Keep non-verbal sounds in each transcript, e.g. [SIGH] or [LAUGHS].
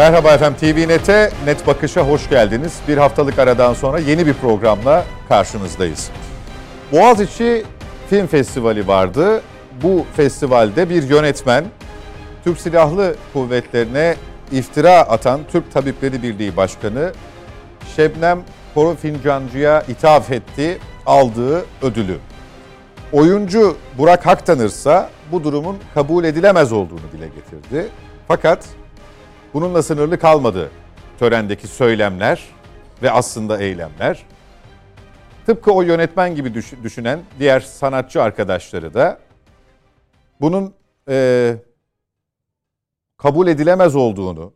Merhaba efendim TVNet'e Net Bakış'a hoş geldiniz. Bir haftalık aradan sonra yeni bir programla karşınızdayız. Boğaziçi Film Festivali vardı. Bu festivalde bir yönetmen Türk Silahlı Kuvvetlerine iftira atan Türk Tabipleri Birliği Başkanı Şebnem Koru Fincancı'ya ithaf etti aldığı ödülü. Oyuncu Burak Haktanırsa bu durumun kabul edilemez olduğunu dile getirdi. Fakat bununla sınırlı kalmadı törendeki söylemler ve aslında eylemler. Tıpkı o yönetmen gibi düşünen diğer sanatçı arkadaşları da bunun e, kabul edilemez olduğunu,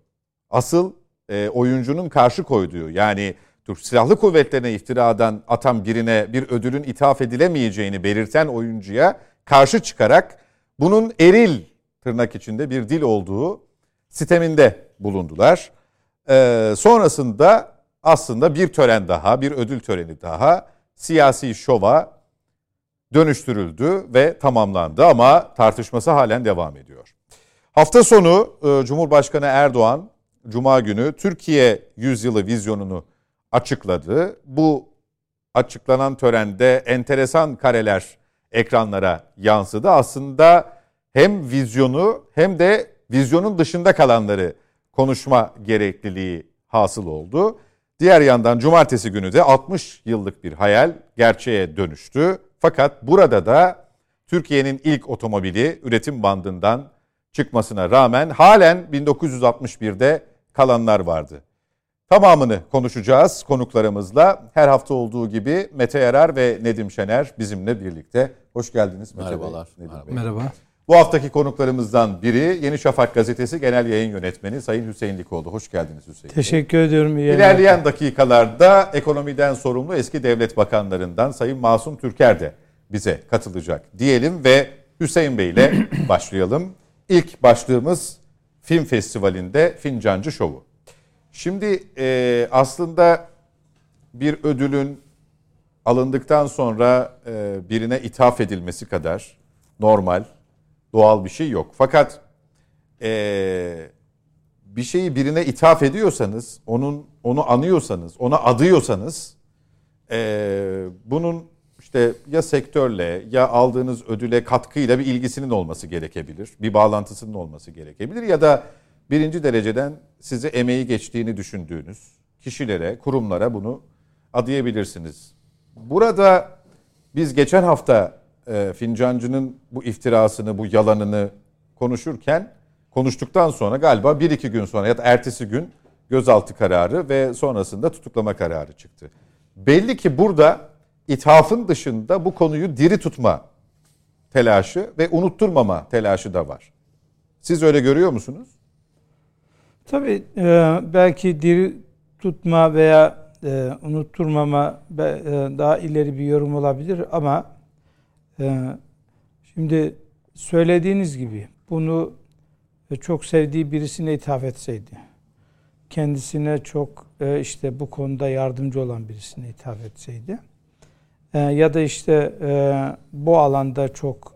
asıl e, oyuncunun karşı koyduğu yani Türk Silahlı Kuvvetleri'ne iftiradan atan birine bir ödülün ithaf edilemeyeceğini belirten oyuncuya karşı çıkarak bunun eril tırnak içinde bir dil olduğu siteminde bulundular. Ee, sonrasında aslında bir tören daha, bir ödül töreni daha siyasi şova dönüştürüldü ve tamamlandı ama tartışması halen devam ediyor. Hafta sonu e, Cumhurbaşkanı Erdoğan Cuma günü Türkiye Yüzyılı vizyonunu açıkladı. Bu açıklanan törende enteresan kareler ekranlara yansıdı. Aslında hem vizyonu hem de vizyonun dışında kalanları konuşma gerekliliği hasıl oldu. Diğer yandan cumartesi günü de 60 yıllık bir hayal gerçeğe dönüştü. Fakat burada da Türkiye'nin ilk otomobili üretim bandından çıkmasına rağmen halen 1961'de kalanlar vardı. Tamamını konuşacağız konuklarımızla. Her hafta olduğu gibi Mete Yarar ve Nedim Şener bizimle birlikte. Hoş geldiniz Mete Merhabalar. Bey. Nedim Bey. Merhaba. Bu haftaki konuklarımızdan biri Yeni Şafak Gazetesi Genel Yayın Yönetmeni Sayın Hüseyin Likoğlu. Hoş geldiniz Hüseyin Teşekkür ediyorum. İyi İlerleyen dakikalarda ekonomiden sorumlu eski devlet bakanlarından Sayın Masum Türker de bize katılacak diyelim ve Hüseyin Bey ile [CLEARS THROAT] başlayalım. İlk başlığımız film festivalinde Fincancı Şovu. Şimdi e, aslında bir ödülün alındıktan sonra e, birine ithaf edilmesi kadar normal, doğal bir şey yok. Fakat e, bir şeyi birine ithaf ediyorsanız, onun onu anıyorsanız, ona adıyorsanız, e, bunun işte ya sektörle ya aldığınız ödüle katkıyla bir ilgisinin olması gerekebilir, bir bağlantısının olması gerekebilir ya da birinci dereceden size emeği geçtiğini düşündüğünüz kişilere, kurumlara bunu adayabilirsiniz. Burada biz geçen hafta e, Fincancı'nın bu iftirasını, bu yalanını konuşurken, konuştuktan sonra galiba bir iki gün sonra ya da ertesi gün gözaltı kararı ve sonrasında tutuklama kararı çıktı. Belli ki burada ithafın dışında bu konuyu diri tutma telaşı ve unutturmama telaşı da var. Siz öyle görüyor musunuz? Tabii e, belki diri tutma veya e, unutturmama e, daha ileri bir yorum olabilir ama şimdi söylediğiniz gibi bunu çok sevdiği birisine ithaf etseydi, kendisine çok işte bu konuda yardımcı olan birisine ithaf etseydi ya da işte bu alanda çok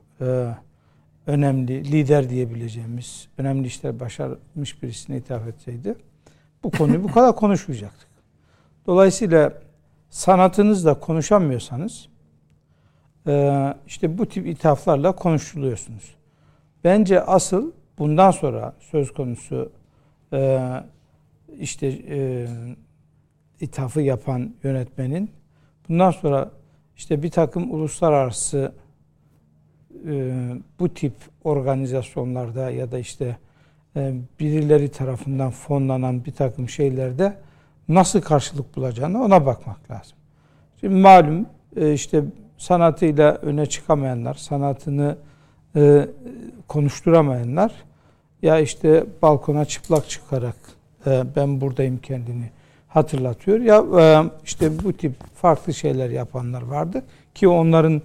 önemli, lider diyebileceğimiz, önemli işler başarmış birisine ithaf etseydi bu konuyu bu kadar konuşmayacaktık. Dolayısıyla sanatınızla konuşamıyorsanız e, işte bu tip ithaflarla konuşuluyorsunuz. Bence asıl bundan sonra söz konusu e, işte e, ithafı yapan yönetmenin bundan sonra işte bir takım uluslararası e, bu tip organizasyonlarda ya da işte birileri tarafından fonlanan bir takım şeylerde nasıl karşılık bulacağını ona bakmak lazım. Şimdi malum işte sanatıyla öne çıkamayanlar, sanatını konuşturamayanlar ya işte balkona çıplak çıkarak ben buradayım kendini hatırlatıyor ya işte bu tip farklı şeyler yapanlar vardı ki onların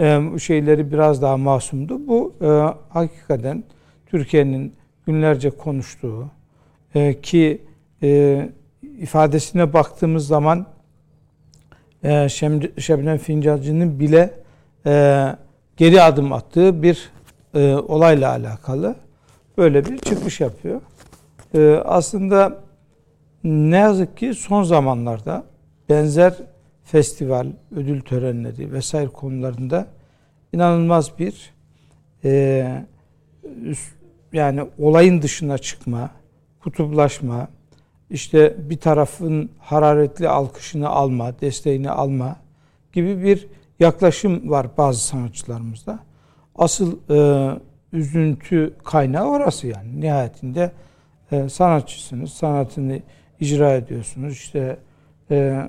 e, şeyleri biraz daha masumdu. Bu e, hakikaten Türkiye'nin günlerce konuştuğu e, ki e, ifadesine baktığımız zaman e, Şebnem Fincancı'nın bile e, geri adım attığı bir e, olayla alakalı böyle bir çıkış yapıyor. Aslında ne yazık ki son zamanlarda benzer festival, ödül törenleri vesaire konularında inanılmaz bir yani olayın dışına çıkma, kutuplaşma, işte bir tarafın hararetli alkışını alma, desteğini alma gibi bir yaklaşım var bazı sanatçılarımızda. Asıl e, üzüntü kaynağı orası yani. Nihayetinde e, sanatçısınız, sanatını icra ediyorsunuz. İşte e,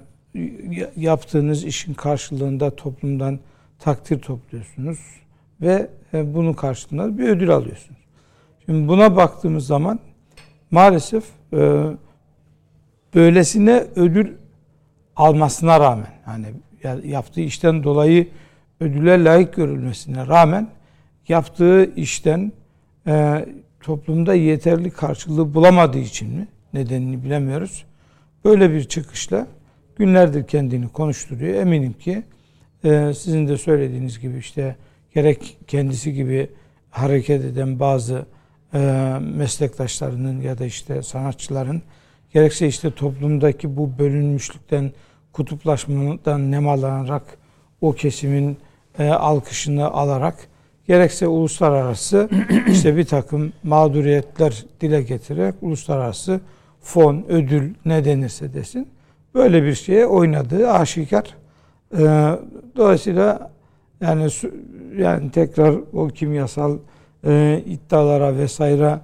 yaptığınız işin karşılığında toplumdan takdir topluyorsunuz ve e, bunun karşılığında bir ödül alıyorsunuz. Şimdi buna baktığımız zaman maalesef e, böylesine ödül almasına rağmen hani yaptığı işten dolayı ödüle layık görülmesine rağmen yaptığı işten e, toplumda yeterli karşılığı bulamadığı için mi nedenini bilemiyoruz. Böyle bir çıkışla günlerdir kendini konuşturuyor. Eminim ki e, sizin de söylediğiniz gibi işte gerek kendisi gibi hareket eden bazı e, meslektaşlarının ya da işte sanatçıların gerekse işte toplumdaki bu bölünmüşlükten kutuplaşmadan nemalanarak o kesimin e, alkışını alarak gerekse uluslararası [CLEARS THROAT] işte bir takım mağduriyetler dile getirerek uluslararası fon, ödül ne denirse desin böyle bir şeye oynadığı aşikar. E, dolayısıyla yani yani tekrar o kimyasal e, iddialara vesaire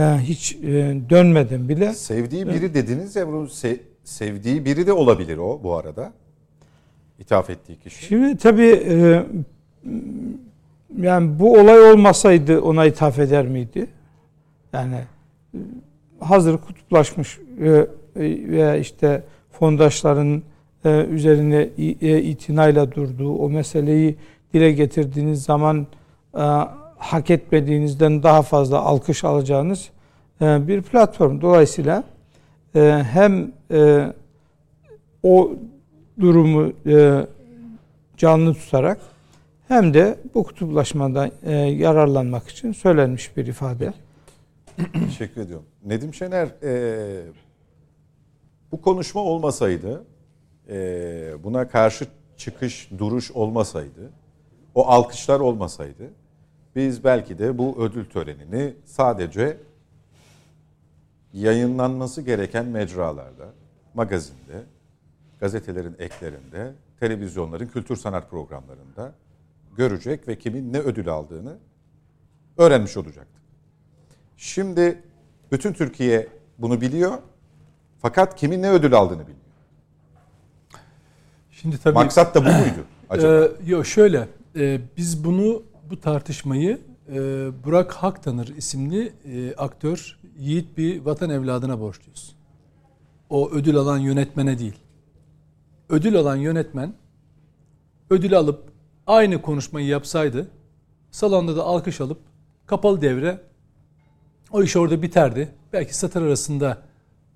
hiç e, dönmedim bile. Sevdiği biri dediniz ya bunu se- sevdiği biri de olabilir o bu arada. İthaf ettiği kişi. Şimdi tabii e, yani bu olay olmasaydı ona ithaf eder miydi? Yani e, hazır kutuplaşmış e, veya işte fondaşların e, üzerine itinayla durduğu o meseleyi dile getirdiğiniz zaman hak etmediğinizden daha fazla alkış alacağınız bir platform. Dolayısıyla hem o durumu canlı tutarak hem de bu kutuplaşmadan yararlanmak için söylenmiş bir ifade. Teşekkür ediyorum. Nedim Şener, bu konuşma olmasaydı, buna karşı çıkış, duruş olmasaydı, o alkışlar olmasaydı, biz belki de bu ödül törenini sadece yayınlanması gereken mecralarda, magazinde, gazetelerin eklerinde, televizyonların kültür sanat programlarında görecek ve kimin ne ödül aldığını öğrenmiş olacaktık. Şimdi bütün Türkiye bunu biliyor fakat kimin ne ödül aldığını bilmiyor. Şimdi tabii maksat da bu muydu [CLEARS THROAT] acaba? E, yok şöyle e, biz bunu bu tartışmayı e, Burak Haktanır isimli e, aktör yiğit bir vatan evladına borçluyuz. O ödül alan yönetmene değil. Ödül alan yönetmen ödül alıp aynı konuşmayı yapsaydı salonda da alkış alıp kapalı devre o iş orada biterdi. Belki satır arasında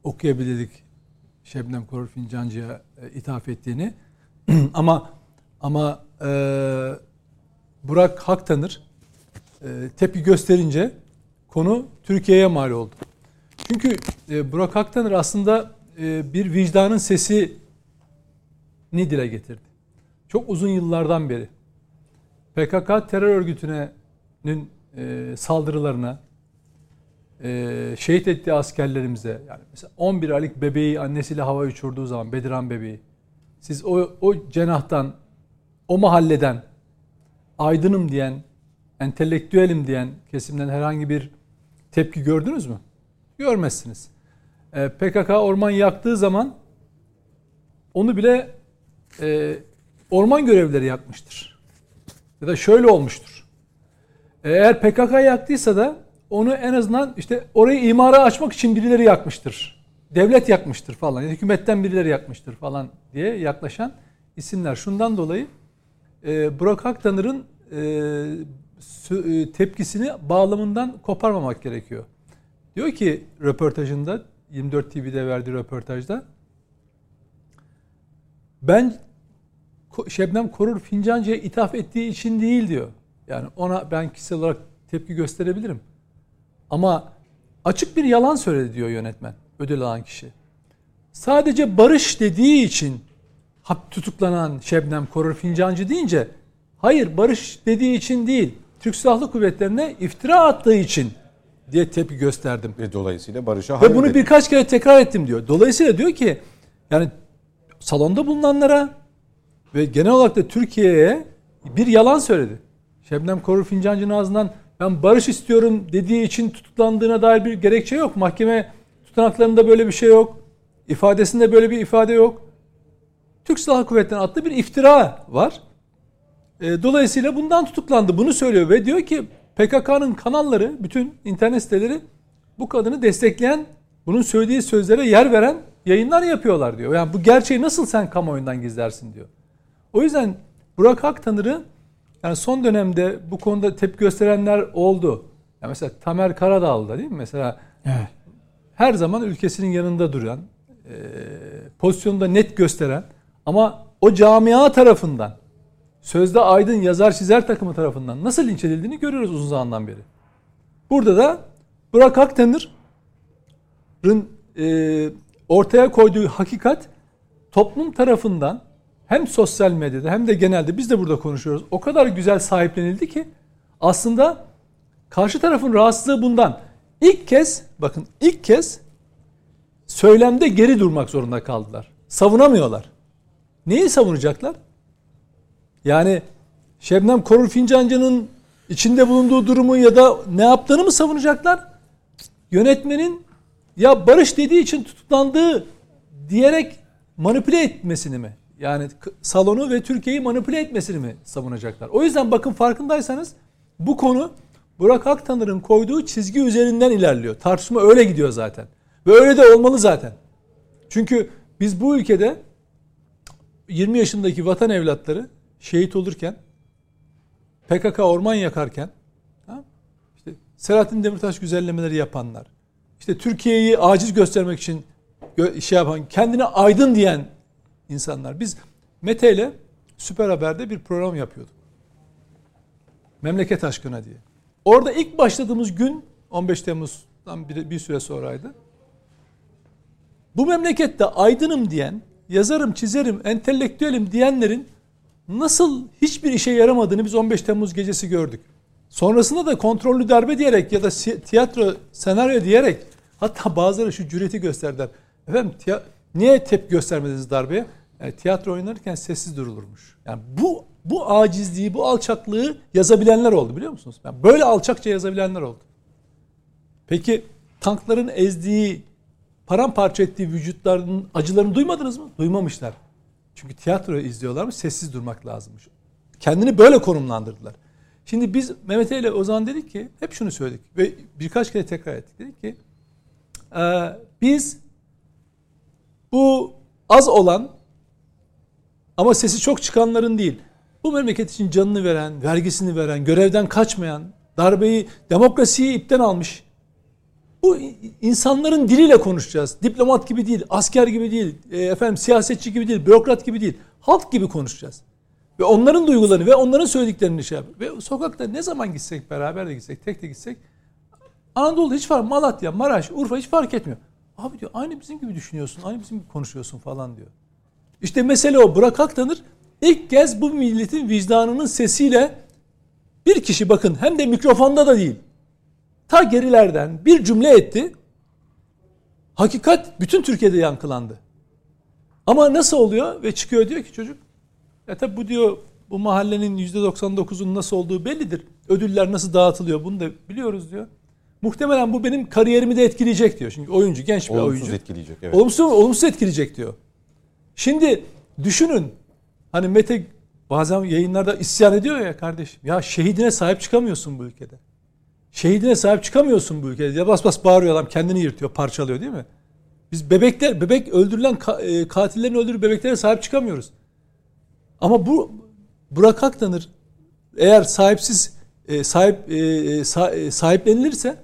okuyabilirdik Şebnem Korur Fincancı'ya e, ithaf ettiğini. [CLEARS THROAT] ama ama e, Burak Haktanır e, tepki gösterince konu Türkiye'ye mal oldu. Çünkü e, Burak Aktanır aslında e, bir vicdanın sesini dile getirdi. Çok uzun yıllardan beri PKK terör örgütünün saldırılarına, şehit ettiği askerlerimize, yani mesela 11 aylık bebeği annesiyle hava uçurduğu zaman, Bediran bebeği, siz o, o cenahtan, o mahalleden aydınım diyen entelektüelim diyen kesimden herhangi bir tepki gördünüz mü? Görmezsiniz. E, PKK orman yaktığı zaman onu bile e, orman görevlileri yakmıştır. Ya da şöyle olmuştur. Eğer PKK yaktıysa da onu en azından işte orayı imara açmak için birileri yakmıştır. Devlet yakmıştır falan. Hükümetten birileri yakmıştır falan diye yaklaşan isimler. Şundan dolayı e, Burak Aktanır'ın e, e, tepkisini bağlamından koparmamak gerekiyor. Diyor ki röportajında 24 TV'de verdiği röportajda ben Şebnem Korur Fincancı'ya ithaf ettiği için değil diyor. Yani ona ben kişisel olarak tepki gösterebilirim. Ama açık bir yalan söyledi diyor yönetmen, ödül alan kişi. Sadece barış dediği için tutuklanan Şebnem Korur Fincancı deyince hayır barış dediği için değil. Türk Silahlı Kuvvetleri'ne iftira attığı için diye tepki gösterdim. Ve dolayısıyla barışa Ve bunu birkaç kere tekrar ettim diyor. Dolayısıyla diyor ki yani salonda bulunanlara ve genel olarak da Türkiye'ye bir yalan söyledi. Şebnem Korur Fincancı'nın ağzından ben barış istiyorum dediği için tutuklandığına dair bir gerekçe yok. Mahkeme tutanaklarında böyle bir şey yok. İfadesinde böyle bir ifade yok. Türk Silahlı Kuvvetleri'ne attığı bir iftira var. E, dolayısıyla bundan tutuklandı. Bunu söylüyor ve diyor ki PKK'nın kanalları, bütün internet siteleri bu kadını destekleyen, bunun söylediği sözlere yer veren yayınlar yapıyorlar diyor. Yani bu gerçeği nasıl sen kamuoyundan gizlersin diyor. O yüzden Burak Aktanır'ı yani son dönemde bu konuda tepki gösterenler oldu. Yani mesela Tamer Karadağlı'da değil mi? Mesela evet. her zaman ülkesinin yanında duran, e, pozisyonda net gösteren ama o camia tarafından sözde aydın yazar çizer takımı tarafından nasıl linç edildiğini görüyoruz uzun zamandan beri. Burada da Burak Aktanır'ın e, ortaya koyduğu hakikat toplum tarafından hem sosyal medyada hem de genelde biz de burada konuşuyoruz. O kadar güzel sahiplenildi ki aslında karşı tarafın rahatsızlığı bundan. İlk kez bakın ilk kez söylemde geri durmak zorunda kaldılar. Savunamıyorlar. Neyi savunacaklar? Yani Şebnem Korur Fincancı'nın içinde bulunduğu durumu ya da ne yaptığını mı savunacaklar? Yönetmenin ya barış dediği için tutuklandığı diyerek manipüle etmesini mi? Yani salonu ve Türkiye'yi manipüle etmesini mi savunacaklar? O yüzden bakın farkındaysanız bu konu Burak Aktanır'ın koyduğu çizgi üzerinden ilerliyor. Tartışma öyle gidiyor zaten. Ve öyle de olmalı zaten. Çünkü biz bu ülkede 20 yaşındaki vatan evlatları şehit olurken PKK orman yakarken işte Selahattin Demirtaş güzellemeleri yapanlar işte Türkiye'yi aciz göstermek için şey yapan kendine aydın diyen insanlar. Biz Mete ile Süper Haber'de bir program yapıyorduk. Memleket aşkına diye. Orada ilk başladığımız gün 15 Temmuz'dan bir, bir süre sonraydı. Bu memlekette aydınım diyen, yazarım, çizerim, entelektüelim diyenlerin nasıl hiçbir işe yaramadığını biz 15 Temmuz gecesi gördük. Sonrasında da kontrollü darbe diyerek ya da tiyatro, senaryo diyerek hatta bazıları şu cüreti gösterdiler. Efendim niye tepki göstermediniz darbeye? Yani tiyatro oynarken sessiz durulurmuş. Yani bu bu acizliği, bu alçaklığı yazabilenler oldu biliyor musunuz? Yani böyle alçakça yazabilenler oldu. Peki tankların ezdiği, paramparça ettiği vücutların acılarını duymadınız mı? Duymamışlar. Çünkü tiyatro izliyorlarmış, sessiz durmak lazımmış. Kendini böyle konumlandırdılar. Şimdi biz Mehmet ile o zaman dedik ki, hep şunu söyledik ve birkaç kere tekrar ettik. Dedik ki, e, biz bu az olan ama sesi çok çıkanların değil, bu memleket için canını veren, vergisini veren, görevden kaçmayan, darbeyi, demokrasiyi ipten almış, bu insanların diliyle konuşacağız. Diplomat gibi değil, asker gibi değil, e, efendim siyasetçi gibi değil, bürokrat gibi değil. Halk gibi konuşacağız. Ve onların duygularını ve onların söylediklerini şey yap. Ve sokakta ne zaman gitsek, beraber de gitsek, tek de gitsek Anadolu'da hiç fark Malatya, Maraş, Urfa hiç fark etmiyor. Abi diyor aynı bizim gibi düşünüyorsun, aynı bizim gibi konuşuyorsun falan diyor. İşte mesele o. Burak Aktanır ilk kez bu milletin vicdanının sesiyle bir kişi bakın hem de mikrofonda da değil ta gerilerden bir cümle etti. Hakikat bütün Türkiye'de yankılandı. Ama nasıl oluyor ve çıkıyor diyor ki çocuk ya tabi bu diyor bu mahallenin %99'unun nasıl olduğu bellidir. Ödüller nasıl dağıtılıyor bunu da biliyoruz diyor. Muhtemelen bu benim kariyerimi de etkileyecek diyor. Çünkü oyuncu genç bir olumsuz oyuncu. Olumsuz etkileyecek evet. Olumsuz, olumsuz etkileyecek diyor. Şimdi düşünün hani Mete bazen yayınlarda isyan ediyor ya kardeşim. Ya şehidine sahip çıkamıyorsun bu ülkede. Şehidine sahip çıkamıyorsun bu ülkede. Ya bas bas bağırıyor adam kendini yırtıyor, parçalıyor değil mi? Biz bebekler, bebek öldürülen e, katillerin öldürü bebeklere sahip çıkamıyoruz. Ama bu Burak Aktanır eğer sahipsiz e, sahip e, sahiplenilirse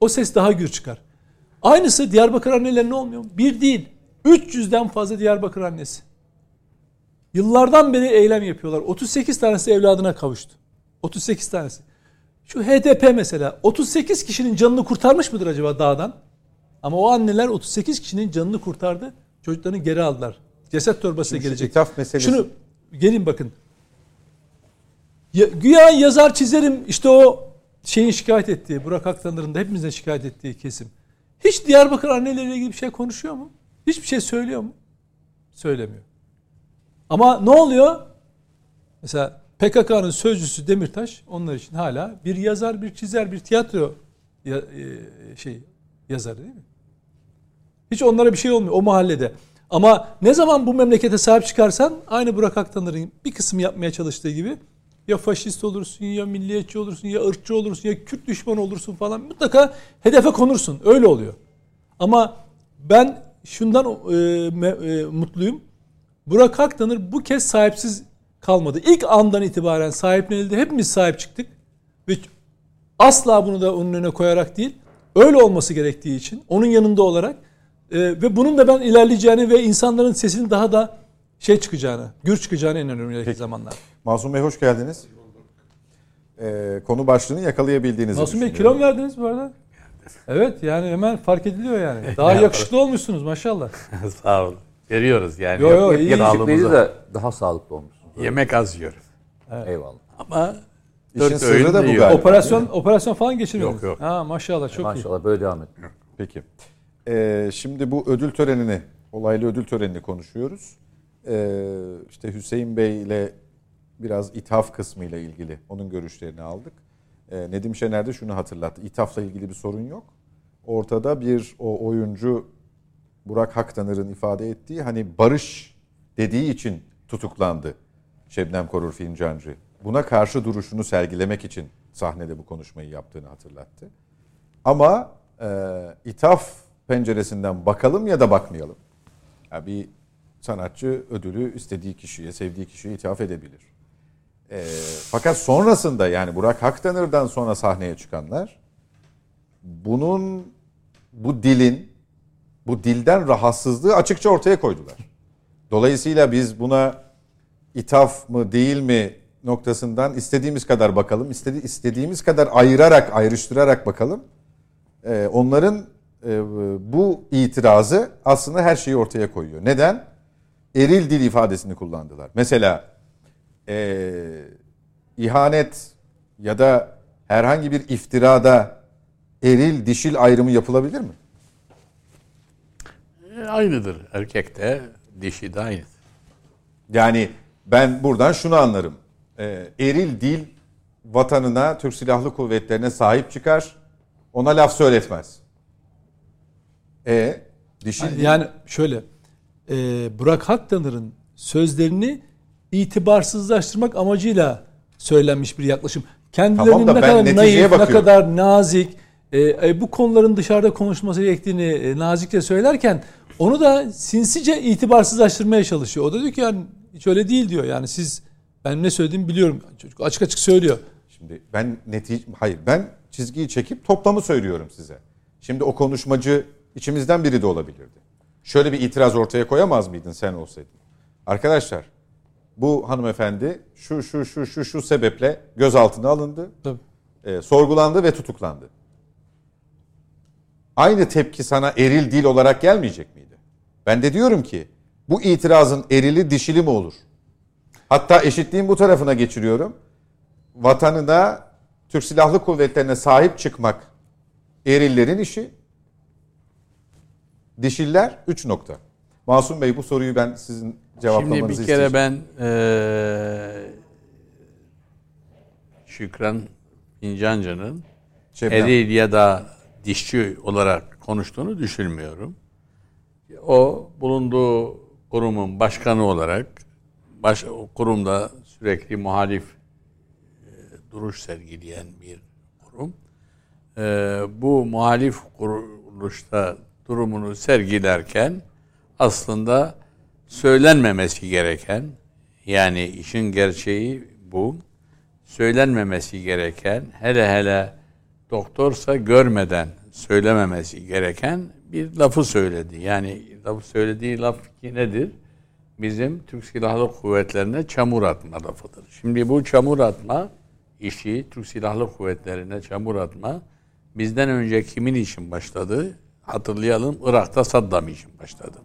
o ses daha gür çıkar. Aynısı Diyarbakır annelerine olmuyor mu? Bir değil. 300'den fazla Diyarbakır annesi. Yıllardan beri eylem yapıyorlar. 38 tanesi evladına kavuştu. 38 tanesi. Şu HDP mesela 38 kişinin canını kurtarmış mıdır acaba dağdan? Ama o anneler 38 kişinin canını kurtardı. Çocuklarını geri aldılar. Ceset şu gelecek. ithaf meselesi- Şunu gelin bakın. Ya, güya yazar çizerim işte o şeyin şikayet ettiği, Burak Aktanır'ın da hepimizin şikayet ettiği kesim. Hiç Diyarbakır anneleriyle ilgili bir şey konuşuyor mu? Hiçbir şey söylüyor mu? Söylemiyor. Ama ne oluyor? Mesela PKK'nın sözcüsü Demirtaş onlar için hala bir yazar, bir çizer, bir tiyatro ya- e, şey yazarı değil mi? Hiç onlara bir şey olmuyor o mahallede. Ama ne zaman bu memlekete sahip çıkarsan aynı Burak Aktanır'ın bir kısım yapmaya çalıştığı gibi ya faşist olursun ya milliyetçi olursun ya ırkçı olursun ya Kürt düşmanı olursun falan mutlaka hedefe konursun. Öyle oluyor. Ama ben şundan e, me- e, mutluyum. Burak Aktanır bu kez sahipsiz kalmadı. İlk andan itibaren sahiplenildi. Hepimiz sahip çıktık. Ve asla bunu da onun önüne koyarak değil, öyle olması gerektiği için, onun yanında olarak e, ve bunun da ben ilerleyeceğini ve insanların sesinin daha da şey çıkacağını, gür çıkacağını inanıyorum ileriki zamanlar. Masum Bey hoş geldiniz. Ee, konu başlığını yakalayabildiğinizi Masum Bey kilo mu verdiniz bu arada? Evet yani hemen fark ediliyor yani. [LAUGHS] Daha yakışıklı olmuşsunuz maşallah. [LAUGHS] Sağ olun. Veriyoruz yani. Yo, yo, iyi. Biri de daha sağlıklı olmuşsun. Yemek az yiyorum. Eyvallah. Ama İşin dört sırrı da bu galiba. Operasyon operasyon falan geçirmediniz. Yok, yok. Ha maşallah çok iyi. Maşallah böyle devam et. Peki. Ee, şimdi bu ödül törenini, olaylı ödül törenini konuşuyoruz. Ee, işte Hüseyin Bey ile biraz ithaf kısmı ile ilgili onun görüşlerini aldık. Ee, Nedim Şener de şunu hatırlattı. İthafla ilgili bir sorun yok. Ortada bir o oyuncu Burak Haktanır'ın ifade ettiği hani barış dediği için tutuklandı Şebnem Korur Fincancı. Buna karşı duruşunu sergilemek için sahnede bu konuşmayı yaptığını hatırlattı. Ama e, ithaf penceresinden bakalım ya da bakmayalım. Ya bir sanatçı ödülü istediği kişiye, sevdiği kişiye ithaf edebilir. E, fakat sonrasında yani Burak Haktanır'dan sonra sahneye çıkanlar bunun bu dilin bu dilden rahatsızlığı açıkça ortaya koydular. Dolayısıyla biz buna ithaf mı değil mi noktasından istediğimiz kadar bakalım. İstedi, istediğimiz kadar ayırarak, ayrıştırarak bakalım. Ee, onların e, bu itirazı aslında her şeyi ortaya koyuyor. Neden? Eril dil ifadesini kullandılar. Mesela e, ihanet ya da herhangi bir iftirada eril dişil ayrımı yapılabilir mi? E, Aynıdır. Erkek de dişi de aynıdır. Yani ben buradan şunu anlarım. Ee, eril dil vatanına, Türk Silahlı Kuvvetlerine sahip çıkar. Ona laf söyletmez. E dişil dil- Yani şöyle e, Burak Haktanır'ın sözlerini itibarsızlaştırmak amacıyla söylenmiş bir yaklaşım. Kendilerinin Tamam da ne kadar naif, ne kadar nazik, e, e, bu konuların dışarıda konuşması gerektiğini e, nazikçe söylerken onu da sinsice itibarsızlaştırmaya çalışıyor. O da diyor ki yani hiç öyle değil diyor. Yani siz ben ne söylediğimi biliyorum. Çocuk açık açık söylüyor. Şimdi ben netice hayır ben çizgiyi çekip toplamı söylüyorum size. Şimdi o konuşmacı içimizden biri de olabilirdi. Şöyle bir itiraz ortaya koyamaz mıydın sen olsaydın? Arkadaşlar bu hanımefendi şu şu şu şu şu sebeple gözaltına alındı. Tabii. e, sorgulandı ve tutuklandı. Aynı tepki sana eril dil olarak gelmeyecek miydi? Ben de diyorum ki bu itirazın erili dişili mi olur? Hatta eşitliğin bu tarafına geçiriyorum. Vatanına, Türk Silahlı Kuvvetlerine sahip çıkmak erillerin işi. Dişiller 3 nokta. Masum Bey bu soruyu ben sizin cevaplamanızı Şimdi bir isteyeceğim. kere ben eee Şükran İncancı'nın Şebnem. eril ya da dişçi olarak konuştuğunu düşünmüyorum. O bulunduğu kurumun başkanı olarak baş, kurumda sürekli muhalif e, duruş sergileyen bir kurum. E, bu muhalif kuruluşta durumunu sergilerken aslında söylenmemesi gereken yani işin gerçeği bu söylenmemesi gereken hele hele doktorsa görmeden söylememesi gereken bir lafı söyledi. Yani lafı söylediği laf ki nedir? Bizim Türk Silahlı Kuvvetlerine çamur atma lafıdır. Şimdi bu çamur atma işi Türk Silahlı Kuvvetleri'ne çamur atma bizden önce kimin için başladı? Hatırlayalım Irak'ta Saddam için başladı.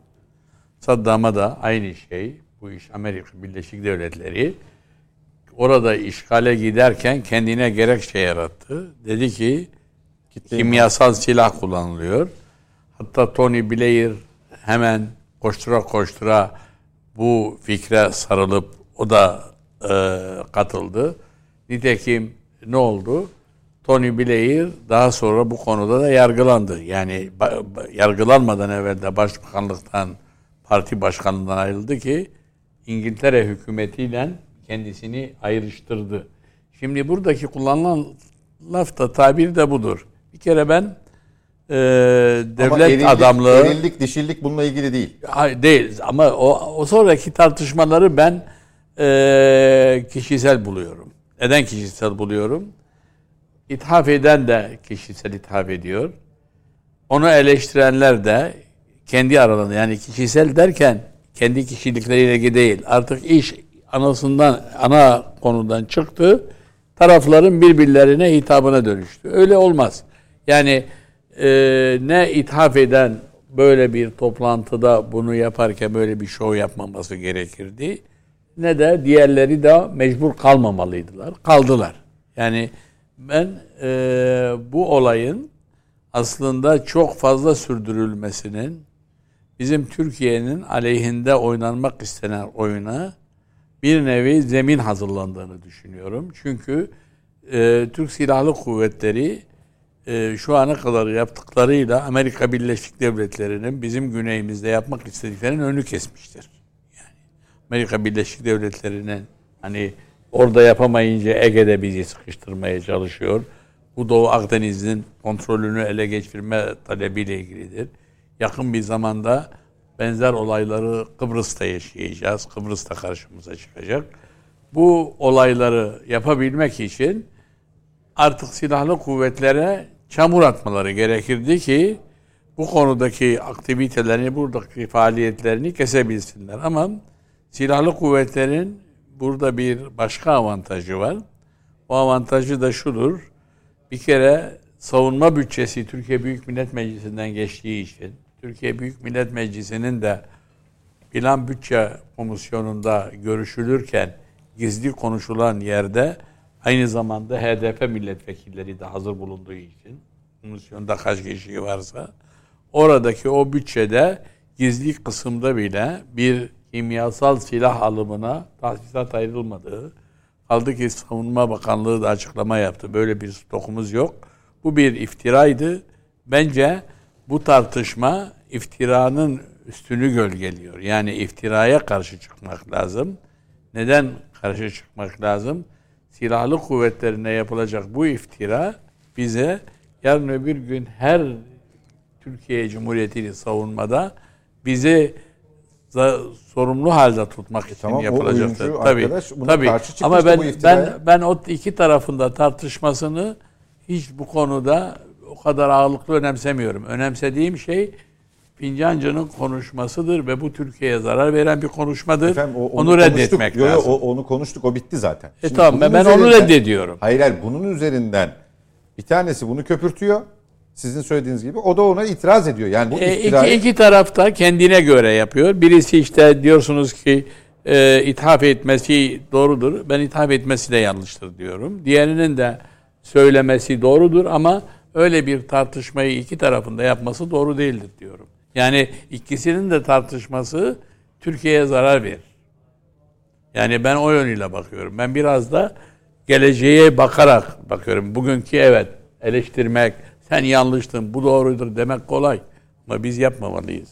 Saddam'a da aynı şey. Bu iş Amerika Birleşik Devletleri orada işgale giderken kendine gerekçe yarattı. Dedi ki kimyasal silah kullanılıyor. Hatta Tony Blair hemen koştura koştura bu fikre sarılıp o da e, katıldı. Nitekim ne oldu? Tony Blair daha sonra bu konuda da yargılandı. Yani yargılanmadan evvel de başbakanlıktan, parti başkanlığından ayrıldı ki İngiltere hükümetiyle kendisini ayrıştırdı. Şimdi buradaki kullanılan laf da tabir de budur. Bir kere ben e, devlet Ama erillik, adamlığı Erillik, dişillik bununla ilgili değil. Hayır, değil ama o, o sonraki tartışmaları ben e, kişisel buluyorum. Neden kişisel buluyorum? İthaf eden de kişisel ithaf ediyor. Onu eleştirenler de kendi aralarında yani kişisel derken kendi kişilikleriyle ilgili değil. Artık iş anasından ana konudan çıktı. Tarafların birbirlerine hitabına dönüştü. Öyle olmaz. Yani e, ne ithaf eden böyle bir toplantıda bunu yaparken böyle bir şov yapmaması gerekirdi. Ne de diğerleri de mecbur kalmamalıydılar. Kaldılar. Yani ben e, bu olayın aslında çok fazla sürdürülmesinin bizim Türkiye'nin aleyhinde oynanmak istenen oyuna bir nevi zemin hazırlandığını düşünüyorum. Çünkü e, Türk Silahlı Kuvvetleri e, şu ana kadar yaptıklarıyla Amerika Birleşik Devletleri'nin bizim güneyimizde yapmak istediklerinin önü kesmiştir. Yani Amerika Birleşik Devletleri'nin hani orada yapamayınca Ege'de bizi sıkıştırmaya çalışıyor. Bu Doğu Akdeniz'in kontrolünü ele geçirme talebiyle ilgilidir. Yakın bir zamanda benzer olayları Kıbrıs'ta yaşayacağız. Kıbrıs'ta karşımıza çıkacak. Bu olayları yapabilmek için artık silahlı kuvvetlere çamur atmaları gerekirdi ki bu konudaki aktivitelerini, buradaki faaliyetlerini kesebilsinler. Ama silahlı kuvvetlerin burada bir başka avantajı var. O avantajı da şudur. Bir kere savunma bütçesi Türkiye Büyük Millet Meclisi'nden geçtiği için Türkiye Büyük Millet Meclisi'nin de plan bütçe komisyonunda görüşülürken gizli konuşulan yerde aynı zamanda HDP milletvekilleri de hazır bulunduğu için komisyonda kaç kişi varsa oradaki o bütçede gizli kısımda bile bir kimyasal silah alımına tahsisat ayrılmadığı kaldı ki Savunma Bakanlığı da açıklama yaptı. Böyle bir stokumuz yok. Bu bir iftiraydı. Bence bu tartışma iftiranın üstünü gölgeliyor. Yani iftiraya karşı çıkmak lazım. Neden karşı çıkmak lazım? Silahlı kuvvetlerine yapılacak bu iftira bize yarın öbür gün her Türkiye Cumhuriyeti'ni savunmada bizi sorumlu halde tutmak için tamam, yapılacaktır. Tabii. tabii. Ama ben ben ben o iki tarafında tartışmasını hiç bu konuda o kadar ağırlıklı önemsemiyorum. Önemsediğim şey Fincancı'nın konuşmasıdır ve bu Türkiye'ye zarar veren bir konuşmadır. Efendim, o- onu, konuştuk. reddetmek Yo, yo, lazım. o- onu konuştuk. O bitti zaten. e Şimdi tamam ben, ben onu üzerinden- reddediyorum. Hayır hayır bunun üzerinden bir tanesi bunu köpürtüyor. Sizin söylediğiniz gibi. O da ona itiraz ediyor. Yani bu E, iftirayı... iki, iki taraf da kendine göre yapıyor. Birisi işte diyorsunuz ki e, ithaf etmesi doğrudur. Ben ithaf etmesi de yanlıştır diyorum. Diğerinin de söylemesi doğrudur ama öyle bir tartışmayı iki tarafında yapması doğru değildir diyorum. Yani ikisinin de tartışması Türkiye'ye zarar verir. Yani ben o yönüyle bakıyorum. Ben biraz da geleceğe bakarak bakıyorum. Bugünkü evet eleştirmek, sen yanlıştın, bu doğrudur demek kolay. Ama biz yapmamalıyız.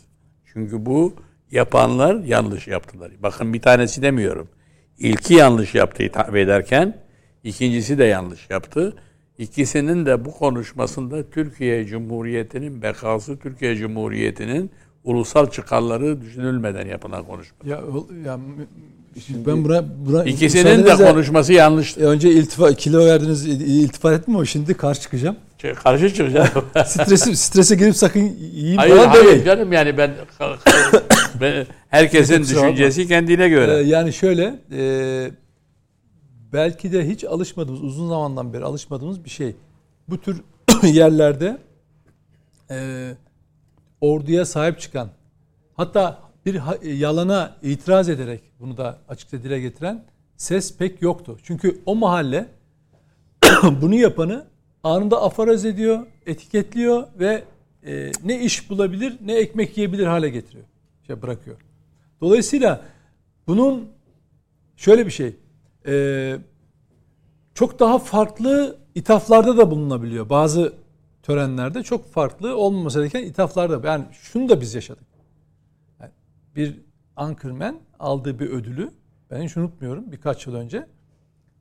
Çünkü bu yapanlar yanlış yaptılar. Bakın bir tanesi demiyorum. İlki yanlış yaptı hitap ederken, ikincisi de yanlış yaptı. İkisinin de bu konuşmasında Türkiye Cumhuriyeti'nin bekası, Türkiye Cumhuriyeti'nin ulusal çıkarları düşünülmeden yapılan konuşma. Ya, o- ya m- ben buna, buna İkisinin de konuşması yanlış. E, önce iltifa kilo verdiniz il- iltifat ettim ama şimdi karşı çıkacağım. Karşı çıkacağım. [LAUGHS] Stresi strese girip sakın yiyeyim hayır, falan hayır demeyin. canım yani ben, ben herkesin düşüncesi kendine göre. Ee, yani şöyle e, belki de hiç alışmadığımız, uzun zamandan beri alışmadığımız bir şey. Bu tür [COUGHS] yerlerde e, orduya sahip çıkan, hatta bir ha- yalana itiraz ederek bunu da açıkça dile getiren ses pek yoktu. Çünkü o mahalle [COUGHS] bunu yapanı anında aforoz ediyor, etiketliyor ve e, ne iş bulabilir ne ekmek yiyebilir hale getiriyor. Şey bırakıyor. Dolayısıyla bunun şöyle bir şey. E, çok daha farklı ithaflarda da bulunabiliyor. Bazı törenlerde çok farklı olmaması gereken ithaflarda. Yani şunu da biz yaşadık. Yani bir Anchorman aldığı bir ödülü ben hiç unutmuyorum birkaç yıl önce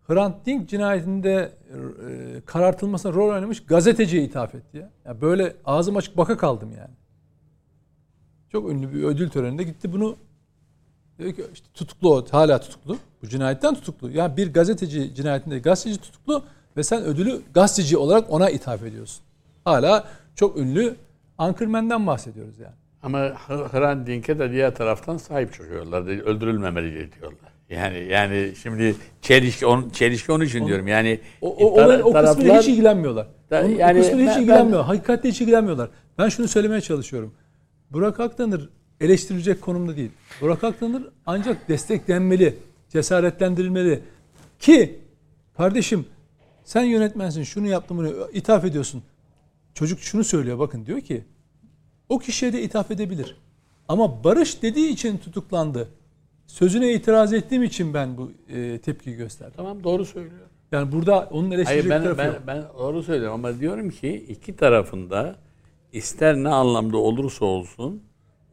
Hrant Dink cinayetinde e, karartılmasına rol oynamış gazeteciye ithaf etti ya. ya. Böyle ağzım açık baka kaldım yani. Çok ünlü bir ödül töreninde gitti bunu dedi ki işte tutuklu o hala tutuklu. Bu cinayetten tutuklu. Yani bir gazeteci cinayetinde gazeteci tutuklu ve sen ödülü gazeteci olarak ona ithaf ediyorsun. Hala çok ünlü Anchorman'den bahsediyoruz yani. Ama Hrant Dink'e de diğer taraftan sahip çıkıyorlar. Öldürülmemeli diyorlar. Yani yani şimdi çelişki onun çelişki onun için diyorum. Yani O, o, tar- o, o taraflar- hiç ilgilenmiyorlar. Da- Onun, yani o kısmıyla hiç ben- ilgilenmiyor. Hakikatle hiç ilgilenmiyorlar. Ben şunu söylemeye çalışıyorum. Burak Aktanır eleştirilecek konumda değil. Burak Aktanır ancak desteklenmeli, cesaretlendirilmeli. Ki kardeşim sen yönetmensin şunu yaptın bunu ithaf ediyorsun. Çocuk şunu söylüyor bakın diyor ki o kişiye de ithaf edebilir. Ama barış dediği için tutuklandı. Sözüne itiraz ettiğim için ben bu e, tepkiyi gösterdim. Tamam doğru söylüyor. Yani burada onun Hayır eleştirecek ben tarafı ben, yok. ben doğru söylüyorum ama diyorum ki iki tarafında ister ne anlamda olursa olsun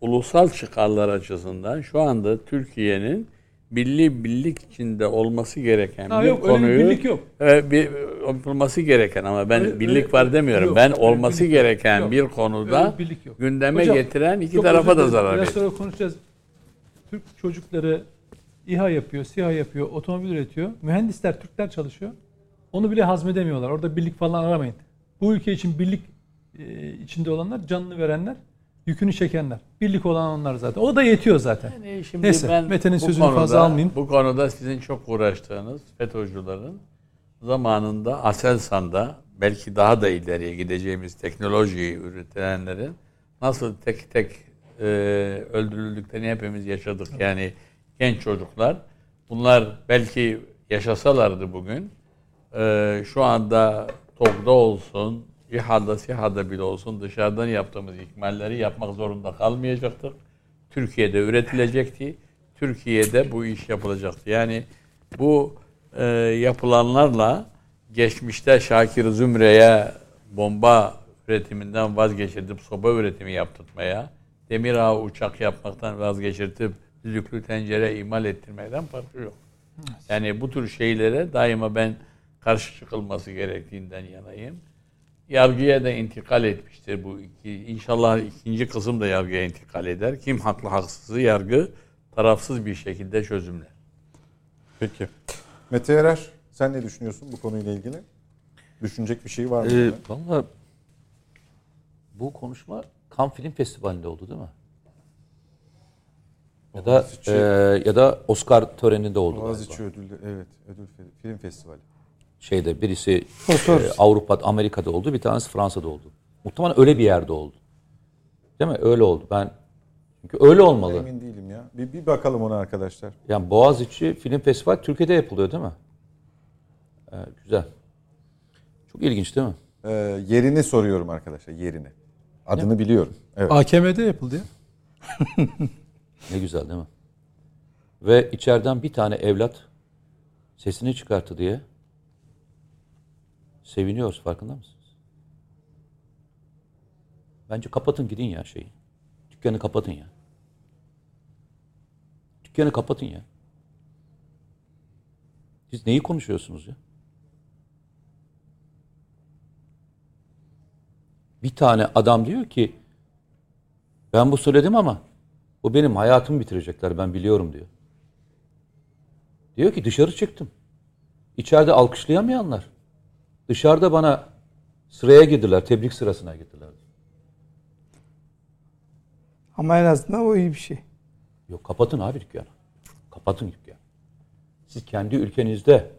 ulusal çıkarlar açısından şu anda Türkiye'nin birliği birlik içinde olması gereken Ha, bir yok, öyle bir konuyu birlik yok. Evet, bir olması gereken ama ben Öyle- birlik öyle- var demiyorum. yok, ben olması birlik gereken Yok. bir konuda bir yok. gündeme Hocam, getiren iki tarafa da zarar Biraz veriyor. sonra konuşacağız. Türk çocukları İHA yapıyor, SİHA yapıyor, otomobil üretiyor. Mühendisler, Türkler çalışıyor. Onu bile hazmedemiyorlar. Orada birlik falan aramayın. Bu ülke için birlik e, içinde olanlar, canını verenler, yükünü çekenler. Birlik olan onlar zaten. O da yetiyor zaten. Yani şimdi Neyse, ben Mete'nin sözünü konuda- fazla almayayım. Bu konuda sizin çok uğraştığınız FETÖ'cülerin zamanında Aselsan'da belki daha da ileriye gideceğimiz teknolojiyi üretilenlerin nasıl tek tek e, öldürüldüklerini hepimiz yaşadık. Yani genç çocuklar. Bunlar belki yaşasalardı bugün e, şu anda TOG'da olsun, İHA'da, SİHA'da bile olsun dışarıdan yaptığımız ikmalleri yapmak zorunda kalmayacaktık. Türkiye'de üretilecekti. Türkiye'de bu iş yapılacaktı. Yani bu e, yapılanlarla geçmişte Şakir Zümre'ye bomba üretiminden vazgeçirtip soba üretimi yaptırtmaya, demir ağı uçak yapmaktan vazgeçirtip düdüklü tencere imal ettirmekten farkı yok. Yani bu tür şeylere daima ben karşı çıkılması gerektiğinden yanayım. Yargıya da intikal etmiştir bu iki. İnşallah ikinci kısım da yargıya intikal eder. Kim haklı haksızı yargı tarafsız bir şekilde çözümler. Peki. Mete Erer sen ne düşünüyorsun bu konuyla ilgili? Düşünecek bir şey var mı? Ee, Valla bu konuşma Cannes Film Festivali'nde oldu değil mi? Ya da e, ya da Oscar töreninde oldu. Boğaziçi ödülü evet ödül film festivali. Şeyde birisi e, Avrupa, Amerika'da oldu, bir tanesi Fransa'da oldu. Muhtemelen öyle bir yerde oldu. Değil mi? Öyle oldu. Ben çünkü öyle olmalı. Emin değilim ya. Bir, bir bakalım ona arkadaşlar. Yani Boğaziçi Film Festivali Türkiye'de yapılıyor değil mi? Ee, güzel. Çok ilginç değil mi? Ee, yerini soruyorum arkadaşlar yerini. Adını biliyorum. Evet. AKM'de yapıldı ya. Ne güzel değil mi? Ve içeriden bir tane evlat sesini çıkarttı diye seviniyoruz farkında mısınız? Bence kapatın gidin ya şeyi. Dükkanı kapatın ya. Dükkanı kapatın ya. Siz neyi konuşuyorsunuz ya? Bir tane adam diyor ki ben bu söyledim ama bu benim hayatımı bitirecekler ben biliyorum diyor. Diyor ki dışarı çıktım. İçeride alkışlayamayanlar. Dışarıda bana sıraya girdiler, tebrik sırasına girdiler. Ama en azından o iyi bir şey. Yok kapatın abi dükkanı. Kapatın dükkanı. Siz kendi ülkenizde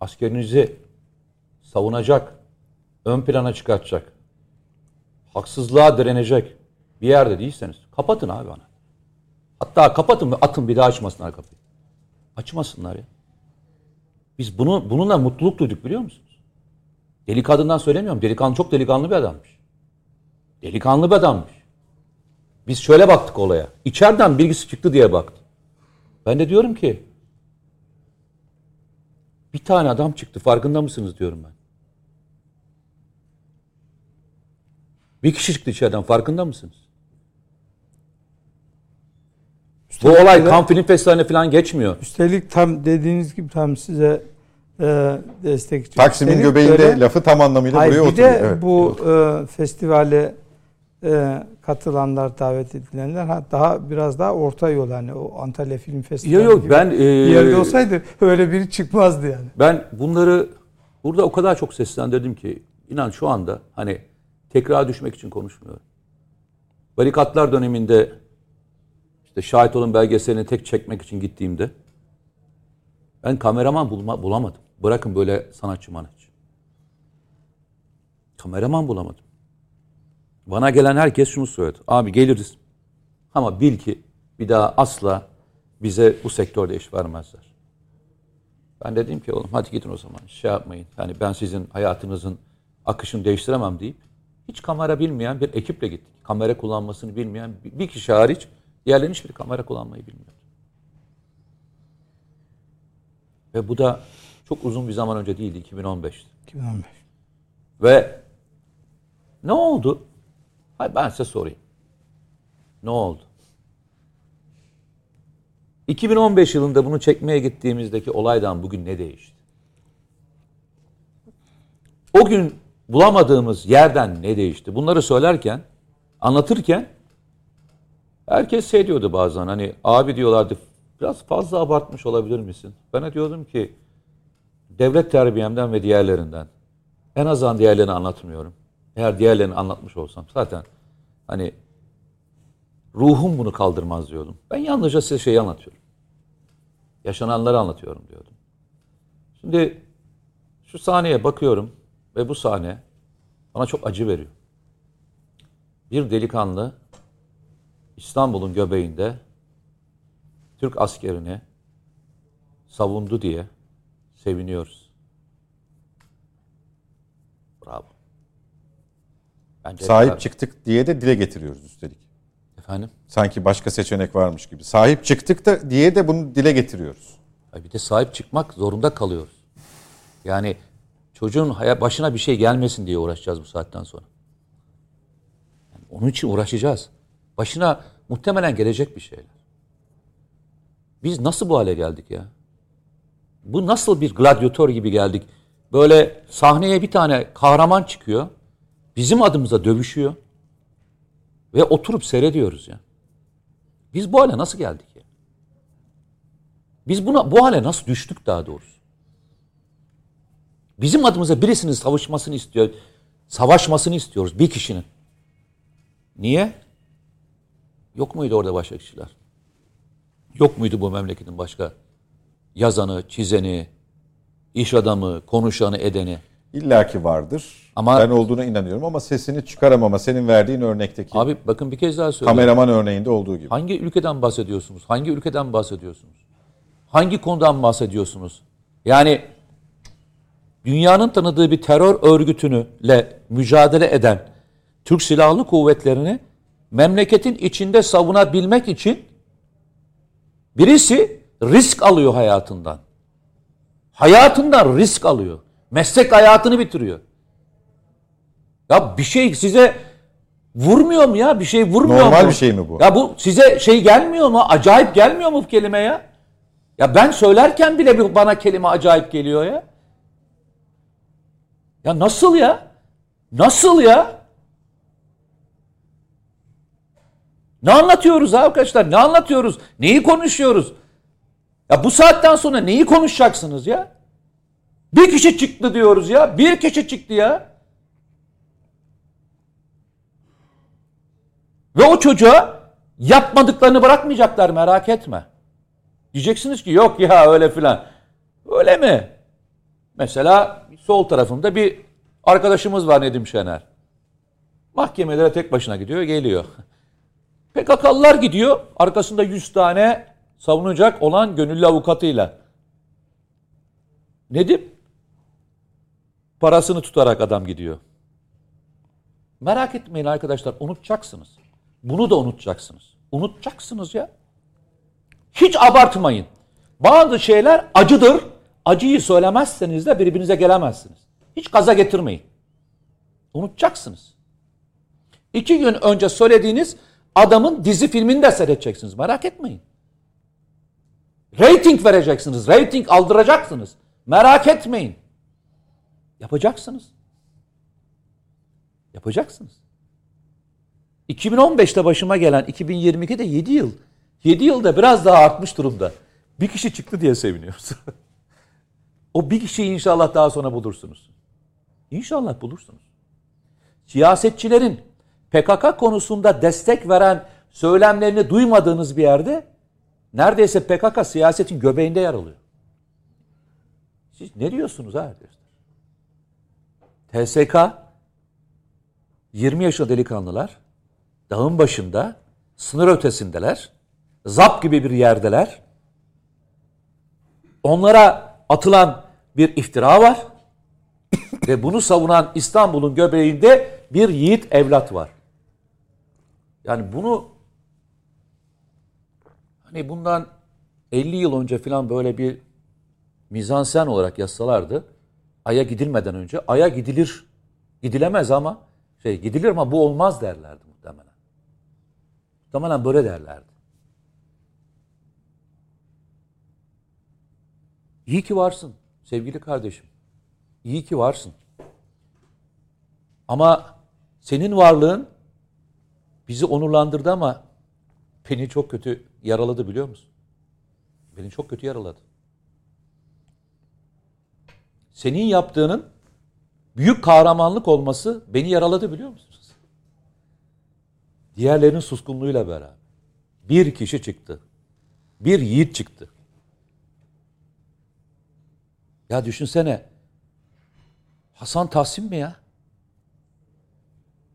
askerinizi savunacak, ön plana çıkartacak, haksızlığa direnecek bir yerde değilseniz kapatın abi bana. Hatta kapatın ve atın bir daha açmasınlar kapıyı. Açmasınlar ya. Biz bunu bununla mutluluk duyduk biliyor musunuz? Deli kadından söylemiyorum. Delikanlı çok delikanlı bir adammış. Delikanlı bir adammış. Biz şöyle baktık olaya. İçeriden bilgisi çıktı diye baktı. Ben de diyorum ki bir tane adam çıktı farkında mısınız diyorum ben. Bir kişi çıktı içeriden farkında mısınız? Bu olay kan film festivaline falan geçmiyor. Üstelik tam dediğiniz gibi tam size destekçi. Taksim'in Üstelik göbeğinde böyle- lafı tam anlamıyla Hayır, buraya bir oturuyor. de Evet. bu e, festivale e, katılanlar, davet edilenler ha, daha biraz daha orta yol hani o Antalya Film Festivali Yok yok gibi ben bir e, yerde olsaydı öyle biri çıkmazdı yani. Ben bunları burada o kadar çok seslendirdim ki inan şu anda hani tekrar düşmek için konuşmuyorum. Barikatlar döneminde işte şahit olun belgeselini tek çekmek için gittiğimde ben kameraman bulma, bulamadım. Bırakın böyle sanatçı manatçı. Kameraman bulamadım. Bana gelen herkes şunu söyledi. Abi geliriz. Ama bil ki bir daha asla bize bu sektörde iş vermezler. Ben dedim ki oğlum hadi gidin o zaman şey yapmayın. Yani ben sizin hayatınızın akışını değiştiremem deyip hiç kamera bilmeyen bir ekiple gittik. Kamera kullanmasını bilmeyen bir- kişi hariç diğerlerinin hiçbir kamera kullanmayı bilmiyordu. Ve bu da çok uzun bir zaman önce değildi 2015'ti. 2015. Ve ne oldu? Hayır ben size sorayım. Ne oldu? 2015 yılında bunu çekmeye gittiğimizdeki olaydan bugün ne değişti? O gün bulamadığımız yerden ne değişti? Bunları söylerken, anlatırken herkes şey diyordu bazen hani abi diyorlardı biraz fazla abartmış olabilir misin? Ben de diyordum ki devlet terbiyemden ve diğerlerinden en azından diğerlerini anlatmıyorum. Eğer diğerlerini anlatmış olsam zaten hani ruhum bunu kaldırmaz diyordum. Ben yalnızca size şeyi anlatıyorum. Yaşananları anlatıyorum diyordum. Şimdi şu sahneye bakıyorum ve bu sahne bana çok acı veriyor. Bir delikanlı İstanbul'un göbeğinde Türk askerini savundu diye seviniyoruz. Bravo. Bence Sahip çıktık diye de dile getiriyoruz üstelik. Efendim? Sanki başka seçenek varmış gibi. Sahip çıktık da diye de bunu dile getiriyoruz. Bir de sahip çıkmak zorunda kalıyoruz. Yani çocuğun başına bir şey gelmesin diye uğraşacağız bu saatten sonra. Yani onun için uğraşacağız. Başına muhtemelen gelecek bir şeyler. Biz nasıl bu hale geldik ya? Bu nasıl bir gladyatör gibi geldik? Böyle sahneye bir tane kahraman çıkıyor. Bizim adımıza dövüşüyor. Ve oturup seyrediyoruz ya. Biz bu hale nasıl geldik ya? Biz buna bu hale nasıl düştük daha doğrusu? Bizim adımıza birisinin savaşmasını istiyor. Savaşmasını istiyoruz bir kişinin. Niye? Yok muydu orada başka kişiler? Yok muydu bu memleketin başka yazanı, çizeni, iş adamı, konuşanı, edeni? İlla ki vardır. Ama- ben olduğuna inanıyorum ama sesini çıkaramama senin verdiğin örnekteki Abi bakın bir kez daha söyleyeyim. kameraman örneğinde olduğu gibi. Hangi ülkeden bahsediyorsunuz? Hangi ülkeden bahsediyorsunuz? Hangi konudan bahsediyorsunuz? Yani dünyanın tanıdığı bir terör örgütünüyle mücadele eden Türk Silahlı Kuvvetleri'ni memleketin içinde savunabilmek için birisi risk alıyor hayatından. Hayatından risk alıyor. Meslek hayatını bitiriyor. Ya bir şey size vurmuyor mu ya? Bir şey vurmuyor Normal mu? bir şey mi bu? Ya bu size şey gelmiyor mu? Acayip gelmiyor mu bu kelime ya? Ya ben söylerken bile bir- bana kelime acayip geliyor ya. Ya nasıl ya? Nasıl ya? Ne anlatıyoruz arkadaşlar? Ne anlatıyoruz? Neyi konuşuyoruz? Ya bu saatten sonra neyi konuşacaksınız ya? Bir kişi çıktı diyoruz ya. Bir kişi çıktı ya. Ve o çocuğa yapmadıklarını bırakmayacaklar merak etme. Diyeceksiniz ki yok ya öyle filan. Öyle mi? Mesela sol tarafımda bir arkadaşımız var Nedim Şener. Mahkemelere tek başına gidiyor, geliyor. [LAUGHS] PKK'lılar gidiyor, arkasında 100 tane savunacak olan gönüllü avukatıyla. Nedim parasını tutarak adam gidiyor. Merak etmeyin arkadaşlar, unutacaksınız. Bunu da unutacaksınız. Unutacaksınız ya. Hiç abartmayın. Bazı şeyler acıdır. Acıyı söylemezseniz de birbirinize gelemezsiniz. Hiç gaza getirmeyin. Unutacaksınız. İki gün önce söylediğiniz adamın dizi filmini de seyredeceksiniz. Merak etmeyin. Rating vereceksiniz. Rating aldıracaksınız. Merak etmeyin. Yapacaksınız. Yapacaksınız. 2015'te başıma gelen 2022'de 7 yıl. 7 yılda biraz daha artmış durumda. Bir kişi çıktı diye seviniyoruz. [LAUGHS] o bir kişiyi inşallah daha sonra bulursunuz. İnşallah bulursunuz. Siyasetçilerin PKK konusunda destek veren söylemlerini duymadığınız bir yerde neredeyse PKK siyasetin göbeğinde yer alıyor. Siz ne diyorsunuz ha? TSK 20 yaşında delikanlılar dağın başında sınır ötesindeler. Zap gibi bir yerdeler. Onlara atılan bir iftira var. [COUGHS] ve bunu savunan İstanbul'un göbeğinde bir yiğit evlat var. Yani bunu hani bundan 50 yıl önce falan böyle bir mizansen olarak yazsalardı Ay'a gidilmeden önce Ay'a gidilir gidilemez ama şey gidilir ama bu olmaz derlerdi muhtemelen. Muhtemelen böyle derlerdi. İyi ki varsın sevgili kardeşim. İyi ki varsın. Ama senin varlığın bizi onurlandırdı ama beni çok kötü yaraladı biliyor musun? Beni çok kötü yaraladı. Senin yaptığının büyük kahramanlık olması beni yaraladı biliyor musunuz? Diğerlerinin suskunluğuyla beraber. Bir kişi çıktı. Bir yiğit çıktı. Ya düşünsene. Hasan Tahsin mi ya?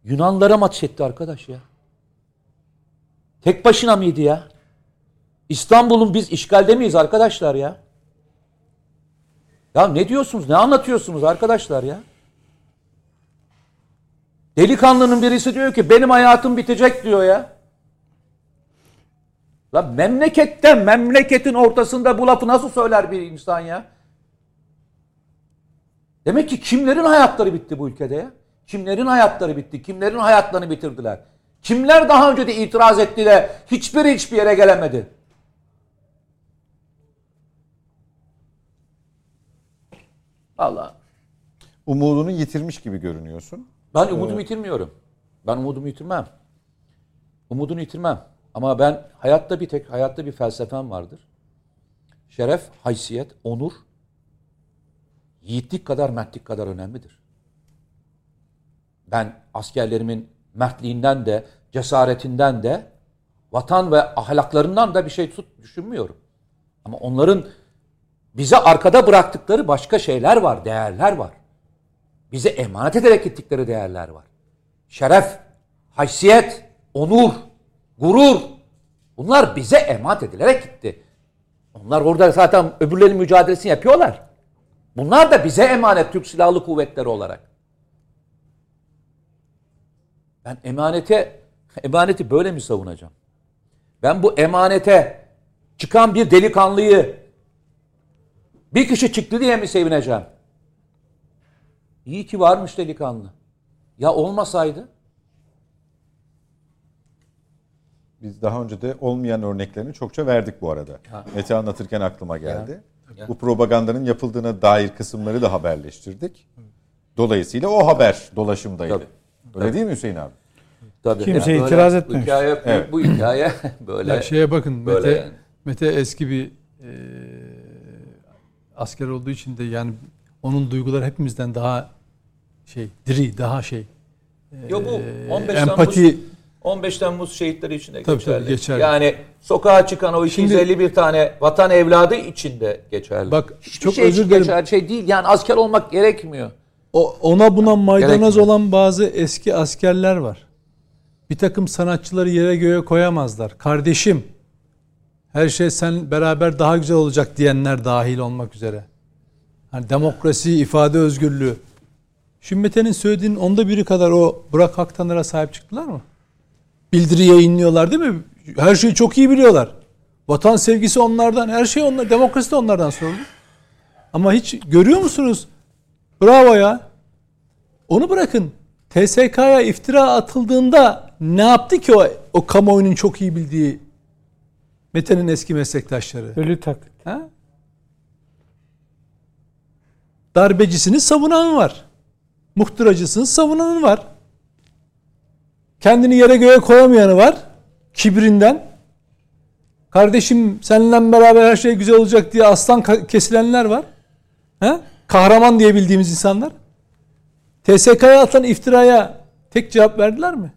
Yunanlara maç etti arkadaş ya. Tek başına mıydı ya? İstanbul'un biz işgalde miyiz arkadaşlar ya? Ya ne diyorsunuz? Ne anlatıyorsunuz arkadaşlar ya? Delikanlının birisi diyor ki benim hayatım bitecek diyor ya. La memleketten, memleketin ortasında bu lafı nasıl söyler bir insan ya? Demek ki kimlerin hayatları bitti bu ülkede ya? Kimlerin hayatları bitti? Kimlerin hayatlarını bitirdiler? Kimler daha önce de itiraz etti de hiçbiri hiçbir yere gelemedi? Allah. Umudunu yitirmiş gibi görünüyorsun. Ben umudumu yitirmiyorum. Ben umudumu yitirmem. Umudunu yitirmem. Ama ben hayatta bir tek hayatta bir felsefem vardır. Şeref, haysiyet, onur yiğitlik kadar mertlik kadar önemlidir. Ben askerlerimin mertliğinden de, cesaretinden de, vatan ve ahlaklarından da bir şey tut düşünmüyorum. Ama onların bize arkada bıraktıkları başka şeyler var, değerler var. Bize emanet ederek gittikleri değerler var. Şeref, haysiyet, onur, gurur. Bunlar bize emanet edilerek gitti. Onlar orada zaten öbürlerinin mücadelesini yapıyorlar. Bunlar da bize emanet Türk Silahlı Kuvvetleri olarak. Ben emanete, emaneti böyle mi savunacağım? Ben bu emanete çıkan bir delikanlıyı bir kişi çıktı diye mi sevineceğim? İyi ki varmış delikanlı. Ya olmasaydı? Biz daha önce de olmayan örneklerini çokça verdik bu arada. Ha. Mete anlatırken aklıma geldi. Ya. Bu propagandanın yapıldığına dair kısımları da haberleştirdik. Dolayısıyla o haber dolaşımdaydı. Tabii. Öyle Tabii. değil mi Hüseyin abi? Tabii. Kimse yani itiraz. Bu hikaye, evet. bu hikaye [LAUGHS] böyle. Ya şeye bakın böyle Mete, yani. Mete eski bir e, asker olduğu için de yani onun duyguları hepimizden daha şey diri, daha şey. Yo bu 15 empati, Temmuz 15 Temmuz şehitleri için de Tabii, geçerli. tabii, geçerli. Yani sokağa çıkan o Şimdi- 251 tane vatan evladı için de geçerli. Bak, Hiçbir çok şey özür dilerim. geçerli şey değil. Yani asker olmak gerekmiyor. O, ona buna maydanoz olan bazı eski askerler var. Bir takım sanatçıları yere göğe koyamazlar. Kardeşim, her şey sen beraber daha güzel olacak diyenler dahil olmak üzere. Hani demokrasi, ifade özgürlüğü. Şimdi Mete'nin söylediğinin onda biri kadar o Burak Aktanır'a sahip çıktılar mı? Bildiri yayınlıyorlar değil mi? Her şeyi çok iyi biliyorlar. Vatan sevgisi onlardan, her şey onlar, demokrasi de onlardan sorulur. Ama hiç görüyor musunuz? Bravo ya. Onu bırakın. TSK'ya iftira atıldığında ne yaptı ki o, o kamuoyunun çok iyi bildiği Mete'nin eski meslektaşları? Ölü taklit. Ha? Darbecisini savunan var. Muhtıracısını savunanı var. Kendini yere göğe koyamayanı var. Kibrinden. Kardeşim seninle beraber her şey güzel olacak diye aslan kesilenler var. Ha? Kahraman diye bildiğimiz insanlar. TSK'ya atılan iftiraya tek cevap verdiler mi?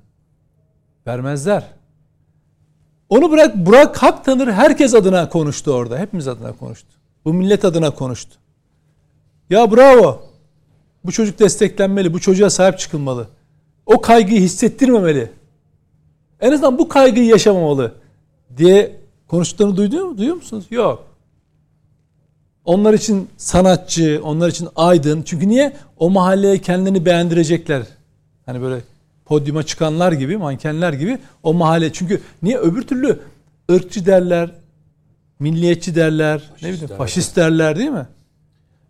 Vermezler. Onu bırak Burak Hak tanır herkes adına konuştu orada. Hepimiz adına konuştu. Bu millet adına konuştu. Ya bravo. Bu çocuk desteklenmeli. Bu çocuğa sahip çıkılmalı. O kaygıyı hissettirmemeli. En azından bu kaygıyı yaşamamalı diye konuştuklarını duyuyor, mu? duyuyor musunuz? Yok. Onlar için sanatçı, onlar için aydın. Çünkü niye? O mahalleye kendini beğendirecekler. Hani böyle podyuma çıkanlar gibi, mankenler gibi o mahalle. Çünkü niye? Öbür türlü ırkçı derler, milliyetçi derler, ne bileyim derler. faşist derler değil mi?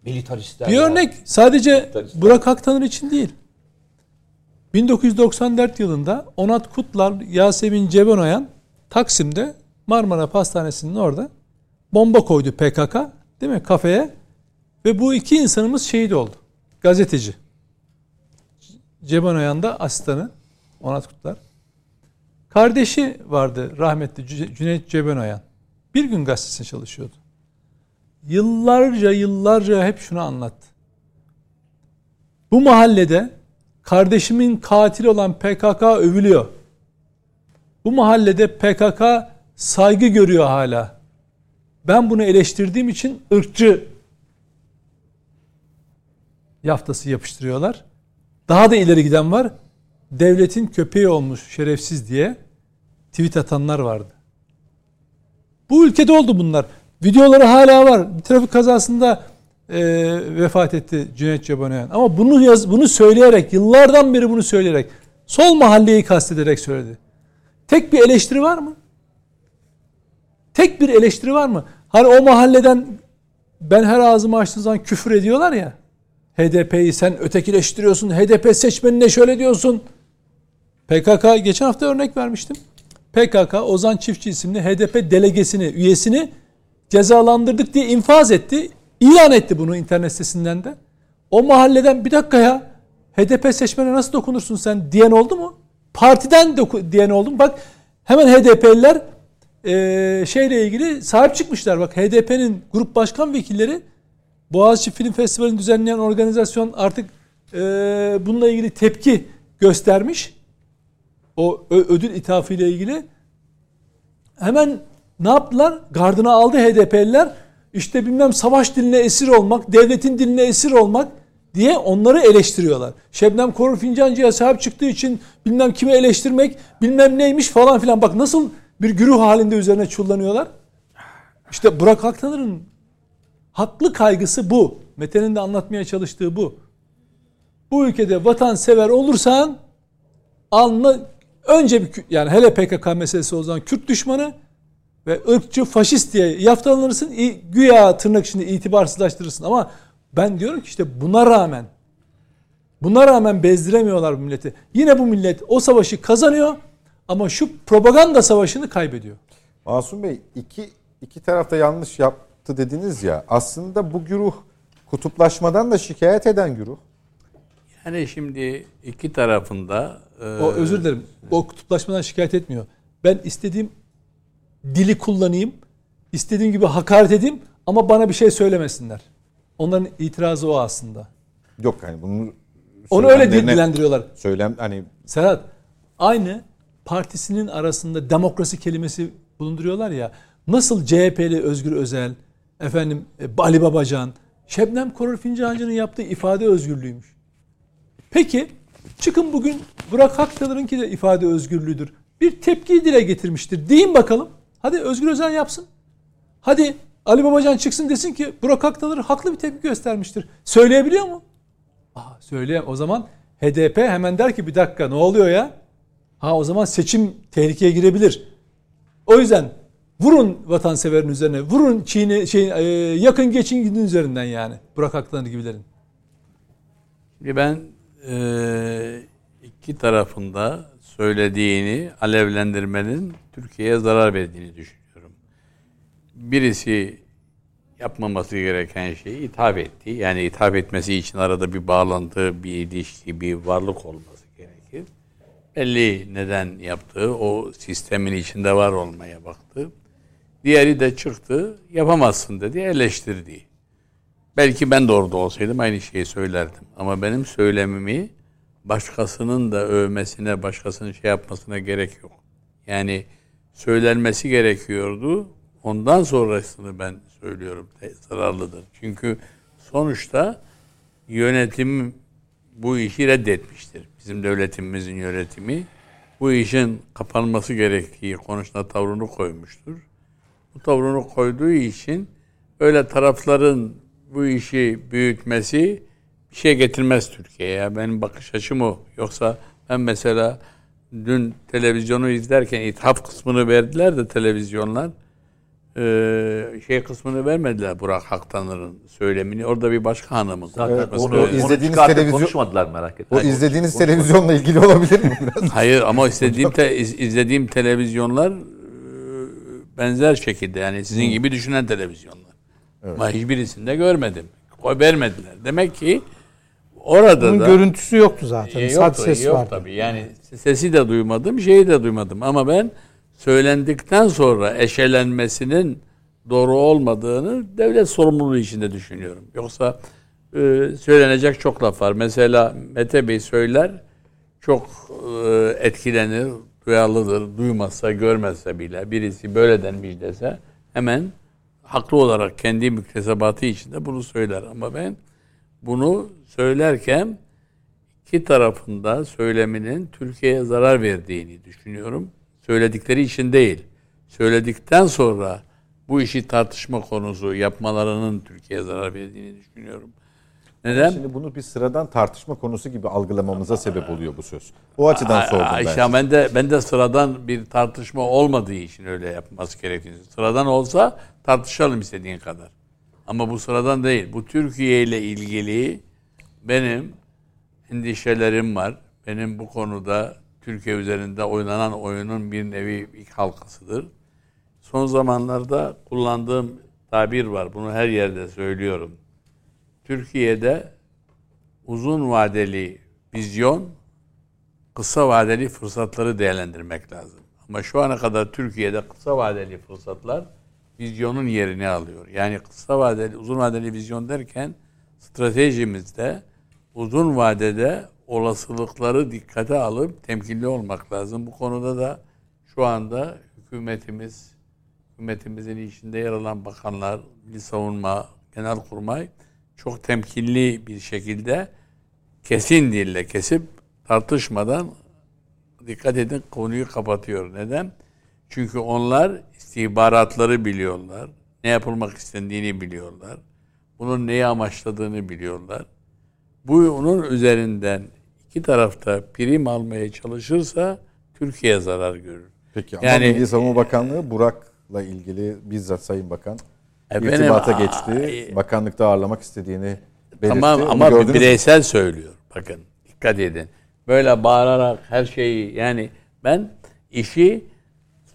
Militaristler. Bir var. örnek sadece. Burak Aktanır için değil. 1994 yılında Onat Kutlar, Yasemin Cebenoyan Taksim'de Marmara Pastanesi'nin orada bomba koydu PKK değil mi kafeye ve bu iki insanımız şehit oldu. Gazeteci. Cebenoyan da asistanı Onat Kutlar. Kardeşi vardı rahmetli Cü- Cüneyt Cebenoyan. Bir gün gazetesinde çalışıyordu. Yıllarca yıllarca hep şunu anlattı. Bu mahallede kardeşimin katili olan PKK övülüyor. Bu mahallede PKK saygı görüyor hala. Ben bunu eleştirdiğim için ırkçı yaftası yapıştırıyorlar. Daha da ileri giden var. Devletin köpeği olmuş şerefsiz diye tweet atanlar vardı. Bu ülkede oldu bunlar. Videoları hala var. Trafik kazasında e, vefat etti Cüneyt Cebanoyan. Ama bunu yaz, bunu söyleyerek, yıllardan beri bunu söyleyerek, sol mahalleyi kastederek söyledi. Tek bir eleştiri var mı? Tek bir eleştiri var mı? Hani o mahalleden ben her ağzımı açtığım zaman küfür ediyorlar ya. HDP'yi sen ötekileştiriyorsun. HDP seçmenine şöyle diyorsun. PKK geçen hafta örnek vermiştim. PKK Ozan Çiftçi isimli HDP delegesini, üyesini cezalandırdık diye infaz etti. İlan etti bunu internet sitesinden de. O mahalleden bir dakika ya HDP seçmene nasıl dokunursun sen diyen oldu mu? Partiden doku- diyen oldu mu? Bak hemen HDP'liler eee şeyle ilgili sahip çıkmışlar. Bak HDP'nin grup başkan vekilleri Boğaziçi Film Festivali'ni düzenleyen organizasyon artık eee, bununla ilgili tepki göstermiş. O ödül ithafı ilgili. Hemen ne yaptılar? Gardına aldı HDP'liler. İşte bilmem savaş diline esir olmak, devletin diline esir olmak diye onları eleştiriyorlar. Şebnem Korur Fincancı'ya sahip çıktığı için bilmem kimi eleştirmek, bilmem neymiş falan filan. Bak nasıl bir güruh halinde üzerine çullanıyorlar. İşte Burak Aktanır'ın haklı kaygısı bu. Mete'nin de anlatmaya çalıştığı bu. Bu ülkede vatansever olursan anla önce bir yani hele PKK meselesi o zaman Kürt düşmanı ve ırkçı faşist diye yaftalanırsın güya tırnak içinde itibarsızlaştırırsın ama ben diyorum ki işte buna rağmen buna rağmen bezdiremiyorlar bu milleti. Yine bu millet o savaşı kazanıyor ama şu propaganda savaşını kaybediyor. Masum Bey iki, iki tarafta yanlış yaptı dediniz ya. Aslında bu güruh kutuplaşmadan da şikayet eden güruh. Yani şimdi iki tarafında e, O özür dilerim. O kutuplaşmadan şikayet etmiyor. Ben istediğim dili kullanayım, istediğim gibi hakaret edeyim ama bana bir şey söylemesinler. Onların itirazı o aslında. Yok hani bunu Onu öyle dillendiriyorlar. Söylem hani Serhat aynı partisinin arasında demokrasi kelimesi bulunduruyorlar ya. Nasıl CHP'li Özgür Özel, efendim e, Ali Babacan, Şebnem Korur Fincancı'nın yaptığı ifade özgürlüğüymüş. Peki çıkın bugün Burak Aktalar'ınki de ifade özgürlüğüdür. Bir tepki dile getirmiştir. Deyin bakalım. Hadi Özgür Özel yapsın. Hadi Ali Babacan çıksın desin ki Burak Aktalar haklı bir tepki göstermiştir. Söyleyebiliyor mu? Aa, söyleyem. O zaman HDP hemen der ki bir dakika ne oluyor ya? Ha o zaman seçim tehlikeye girebilir. O yüzden vurun vatanseverin üzerine, vurun Çin'i şey e, yakın geçin gidin üzerinden yani. Burak Aktalar gibilerin. Ben e, iki tarafında söylediğini alevlendirmenin Türkiye'ye zarar verdiğini düşünüyorum. Birisi yapmaması gereken şeyi ithaf etti. Yani ithaf etmesi için arada bir bağlantı, bir ilişki, bir varlık olması. Belli neden yaptığı, o sistemin içinde var olmaya baktı. Diğeri de çıktı, yapamazsın dedi, eleştirdi. Belki ben de orada olsaydım aynı şeyi söylerdim. Ama benim söylemimi başkasının da övmesine, başkasının şey yapmasına gerek yok. Yani söylenmesi gerekiyordu. Ondan sonrasını ben söylüyorum zararlıdır. Çünkü sonuçta yönetim bu işi reddetmiştir. Bizim devletimizin yönetimi bu işin kapanması gerektiği konusunda tavrını koymuştur. Bu tavrını koyduğu için öyle tarafların bu işi büyütmesi bir şey getirmez Türkiye'ye. Benim bakış açım o. Yoksa ben mesela dün televizyonu izlerken ithaf kısmını verdiler de televizyonlar ee, şey kısmını vermediler Burak Haktanır'ın söylemini. Orada bir başka hanımın Zaten Evet, onu, onu onu izlediğiniz çıkartıp televizyon- konuşmadılar merak etme. O izlediğiniz televizyonla ilgili olabilir mi biraz? Hayır ama istediğim te- iz- izlediğim televizyonlar e, benzer şekilde yani sizin gibi düşünen televizyonlar. Ama hiçbirisinde görmedim. Koy vermediler. Demek ki orada Bunun da görüntüsü yoktu zaten. E, Sadece yoktu, ses yok vardı. tabii. Yani sesi de duymadım, şeyi de duymadım. Ama ben söylendikten sonra eşelenmesinin doğru olmadığını devlet sorumluluğu içinde düşünüyorum. Yoksa e, söylenecek çok laf var. Mesela Mete Bey söyler, çok e, etkilenir, duyarlıdır. Duymazsa, görmezse bile birisi böyle denmiş dese hemen haklı olarak kendi müktesebatı içinde bunu söyler. Ama ben bunu söylerken iki tarafında söyleminin Türkiye'ye zarar verdiğini düşünüyorum. Söyledikleri için değil. Söyledikten sonra bu işi tartışma konusu yapmalarının Türkiye'ye zarar verdiğini düşünüyorum. Neden? Şimdi bunu bir sıradan tartışma konusu gibi algılamamıza sebep oluyor bu söz. O açıdan Ay- sordum ben. Size. ben de ben de sıradan bir tartışma olmadığı için öyle yapması gerektiğini. Sıradan olsa tartışalım istediğin kadar. Ama bu sıradan değil. Bu Türkiye ile ilgili benim endişelerim var. Benim bu konuda Türkiye üzerinde oynanan oyunun bir nevi ilk halkasıdır. Son zamanlarda kullandığım tabir var. Bunu her yerde söylüyorum. Türkiye'de uzun vadeli vizyon, kısa vadeli fırsatları değerlendirmek lazım. Ama şu ana kadar Türkiye'de kısa vadeli fırsatlar vizyonun yerini alıyor. Yani kısa vadeli, uzun vadeli vizyon derken stratejimizde uzun vadede olasılıkları dikkate alıp temkinli olmak lazım. Bu konuda da şu anda hükümetimiz, hükümetimizin içinde yer alan bakanlar, Milli Savunma, Genelkurmay çok temkinli bir şekilde kesin dille kesip tartışmadan dikkat edin konuyu kapatıyor. Neden? Çünkü onlar istihbaratları biliyorlar. Ne yapılmak istendiğini biliyorlar. Bunun neyi amaçladığını biliyorlar. Bu onun üzerinden iki tarafta prim almaya çalışırsa Türkiye zarar görür. Peki ama Yani- Milli Savunma Bakanlığı Burak'la ilgili bizzat Sayın Bakan Efendim, irtibata geçti. Bakanlıkta ağırlamak istediğini belirtti. Tamam Onu ama bireysel söylüyor. Bakın dikkat edin. Böyle bağırarak her şeyi yani ben işi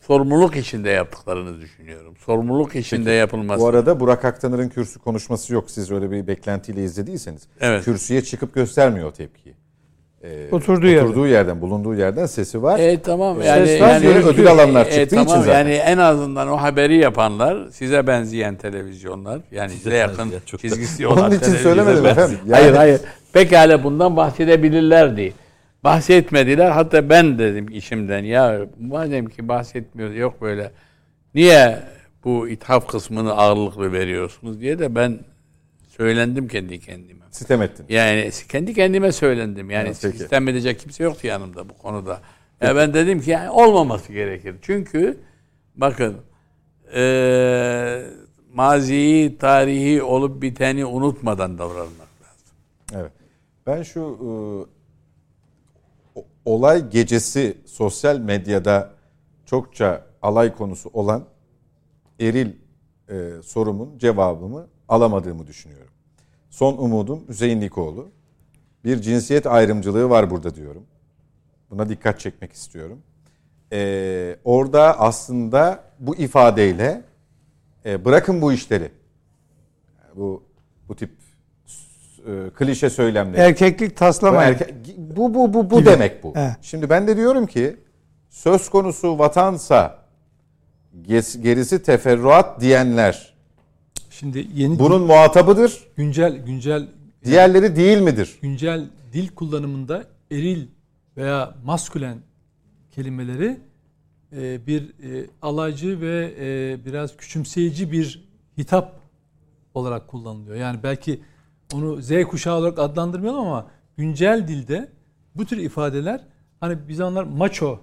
sorumluluk içinde yaptıklarını düşünüyorum. Sorumluluk içinde yapılması. Bu arada Burak Aktanır'ın kürsü konuşması yok. Siz öyle bir beklentiyle izlediyseniz. Evet. Kürsüye çıkıp göstermiyor o tepkiyi. Ee, Oturduğu. Oturduğu yerden, bulunduğu yerden sesi var. E tamam yani, Ses yani var, ödül alanlar çıktığı için tamam, zaten. Yani en azından o haberi yapanlar size benzeyen televizyonlar yani size yakın da- çizgisi Onun olan için televizyon- söylemedim efendim. Yani- Hayır hayır. Pekala bundan bahsedebilirlerdi. bahsetmediler. Hatta ben dedim işimden ya madem ki bahsetmiyor yok böyle niye bu ithaf kısmını ağırlıklı veriyorsunuz diye de ben söylendim kendi kendime. Sitem ettin. Yani kendi kendime söylendim. Yani Ha, peki. sistem edecek kimse yoktu yanımda bu konuda. Ya ben dedim ki yani olmaması gerekir. Çünkü bakın eee maziyi, tarihi olup biteni unutmadan davranmak lazım. Evet. Ben şu e, olay gecesi sosyal medyada çokça alay konusu olan eril e, sorumun cevabımı alamadığımı düşünüyorum. Son umudum Hüseyin Likoğlu. Bir cinsiyet ayrımcılığı var burada diyorum. Buna dikkat çekmek istiyorum. E, orada aslında bu ifadeyle e, bırakın bu işleri. Bu bu tip e, klişe söylemleri. Erkeklik Bu, taslamayın. erke- bu bu bu bu demek bu. Evet. Şimdi ben de diyorum ki söz konusu vatansa gerisi teferruat diyenler Şimdi yeni bunun muhatabıdır. güncel güncel Diğerleri değil midir? güncel dil kullanımında eril veya maskülen kelimeleri e, bir e, alaycı ve e, biraz küçümseyici bir hitap olarak kullanılıyor. Yani belki onu Z kuşağı olarak adlandırmayalım ama güncel dilde bu tür ifadeler hani bir zamanlar macho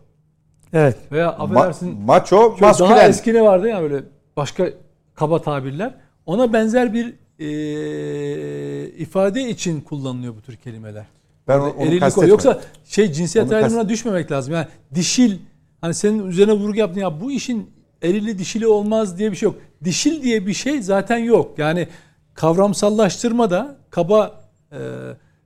Evet. veya Ma- affedersin macho, Şöyle Daha maskülen. eski ne vardı ya böyle başka kaba tabirler. Ona benzer bir e, ifade için kullanılıyor bu tür kelimeler. Ben Orada onu erilik o. Yoksa şey cinsiyet Onu ayrımına düşmemek lazım. Yani dişil hani senin üzerine vurgu yaptın ya bu işin erili dişili olmaz diye bir şey yok. Dişil diye bir şey zaten yok. Yani kavramsallaştırma da kaba e,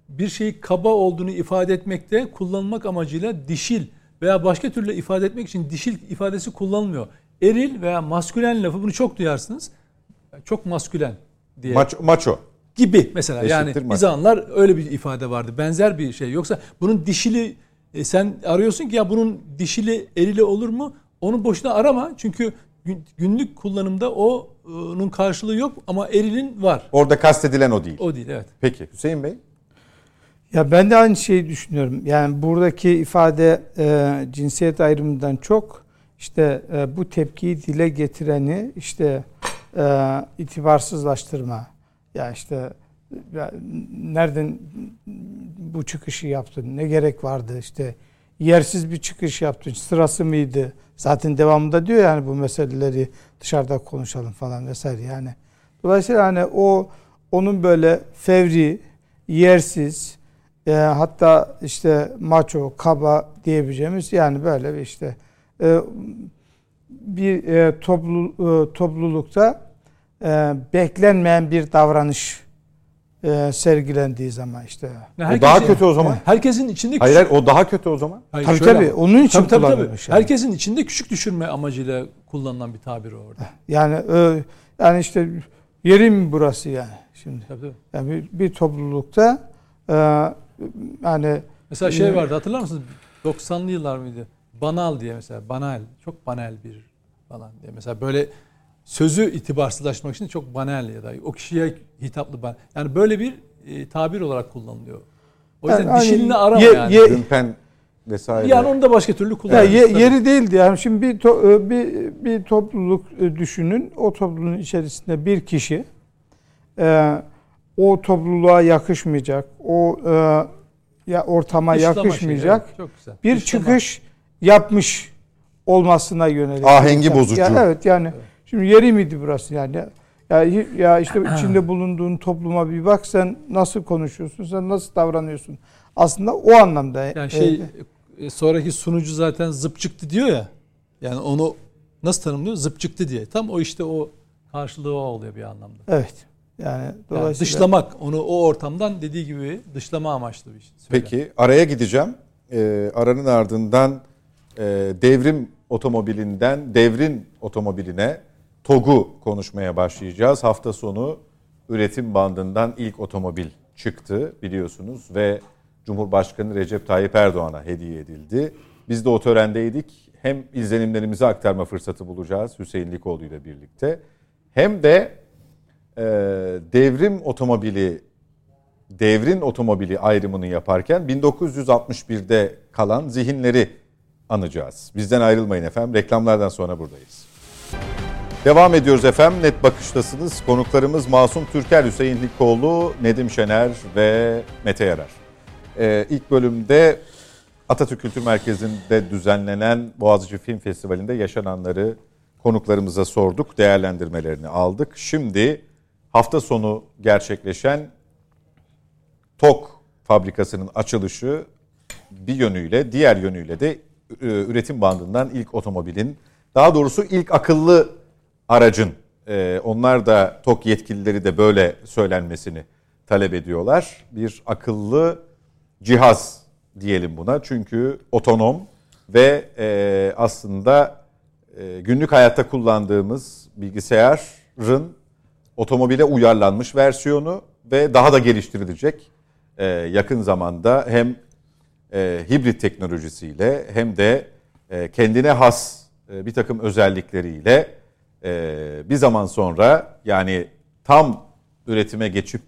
bir şeyi kaba olduğunu ifade etmekte kullanılmak amacıyla dişil veya başka türlü ifade etmek için dişil ifadesi kullanılmıyor. Eril veya maskülen lafı bunu çok duyarsınız. Çok maskülen diye Macho, macho. gibi mesela Eşittir yani maç. bir zamanlar öyle bir ifade vardı. Benzer bir şey. Yoksa bunun dişili e, sen arıyorsun ki ya bunun dişili erili olur mu? Onu boşuna arama. Çünkü gün- günlük kullanımda o, onun karşılığı yok ama erilin var. Orada kastedilen o değil. O değil evet. Peki Hüseyin Bey. Ya ben de aynı şeyi düşünüyorum. Yani buradaki ifade e, cinsiyet ayrımından çok işte e, bu tepkiyi dile getireni işte e, itibarsızlaştırma. Ya işte ya nereden bu çıkışı yaptın? Ne gerek vardı? İşte yersiz bir çıkış yaptın. Sırası mıydı? Zaten devamında diyor yani bu meseleleri dışarıda konuşalım falan vesaire yani. Dolayısıyla hani o onun böyle fevri, yersiz, e, hatta işte maço, kaba diyebileceğimiz yani böyle bir işte e, bir e, toplu, e, toplulukta e, beklenmeyen bir davranış e, sergilendiği zaman işte. O daha kötü o zaman. Herkesin içinde küçük, Hayır, hayır o daha kötü o zaman. Hayır, Tabii şöyle tabii ama- onun için Tabii, tabii, tabii. yani. Herkesin içinde küçük düşürme amacıyla kullanılan bir tabir o orada. Yani e, yani işte yeri mi burası yani şimdi? Tabii, tabii. Yani bir, bir toplulukta e, yani Mesela şey Ee, vardı hatırlar mısınız? 90'lı yıllar mıydı? Banal diye mesela. Banal. Çok banal bir falan diye. Mesela böyle sözü itibarsızlaşmak için çok banal ya da o kişiye hitaplı banal. Yani böyle bir e, tabir olarak kullanılıyor. O yüzden Yani dişilini arama ye- yani. ye- Ümpen vesaire. yani onu da başka türlü Ya kullanıyoruz. ye- tabii. yeri değildi yani şimdi bir to- e, bir bir topluluk e, düşünün. O topluluğun içerisinde bir kişi e, o topluluğa yakışmayacak, o e, ya ortama Dışlama şeyi, yakışmayacak evet, çok güzel. bir Dışlama. çıkış yapmış olmasına yönelik. Ahengi Ya- bozucu. ya evet yani şimdi yeri miydi burası yani? Ya, ya işte [CLEARS THROAT] içinde bulunduğun topluma bir bak sen nasıl konuşuyorsun, sen nasıl davranıyorsun? Aslında o anlamda. Yani e, şey e, sonraki sunucu zaten zıp çıktı diyor ya. Yani onu nasıl tanımlıyor? Zıp çıktı diye. Tam o işte o karşılığı o oluyor bir anlamda. Evet. Yani Yani dolayısıyla dışlamak onu o ortamdan dediği gibi dışlama amaçlı bir şey. söylem. Peki araya gideceğim. Ee, aranın ardından e, devrim otomobilinden devrin otomobiline TOG'u konuşmaya başlayacağız. Hafta sonu üretim bandından ilk otomobil çıktı biliyorsunuz ve Cumhurbaşkanı Recep Tayyip Erdoğan'a hediye edildi. Biz de o törendeydik. Hem izlenimlerimizi aktarma fırsatı bulacağız Hüseyin Likoğlu ile birlikte. Hem de e, devrim otomobili devrin otomobili ayrımını yaparken 1961'de kalan zihinleri anacağız. Bizden ayrılmayın efendim. Reklamlardan sonra buradayız. Devam ediyoruz efendim. Net bakıştasınız. Konuklarımız Masum Türker, Hüseyin Likoğlu, Nedim Şener ve Mete Yarar. Ee, ilk bölümde Atatürk Kültür Merkezi'nde düzenlenen Boğaziçi Film Festivali'nde yaşananları konuklarımıza sorduk, değerlendirmelerini aldık. Şimdi hafta sonu gerçekleşen TOK fabrikasının açılışı bir yönüyle, diğer yönüyle de üretim bandından ilk otomobilin, daha doğrusu ilk akıllı aracın, e, onlar da TOK yetkilileri de böyle söylenmesini talep ediyorlar. Bir akıllı cihaz diyelim buna çünkü otonom ve e, aslında günlük hayatta kullandığımız bilgisayarın otomobile uyarlanmış versiyonu ve daha da geliştirilecek e, yakın zamanda hem e, hibrit teknolojisiyle hem de e, kendine has e, bir takım özellikleriyle e, bir zaman sonra yani tam üretime geçip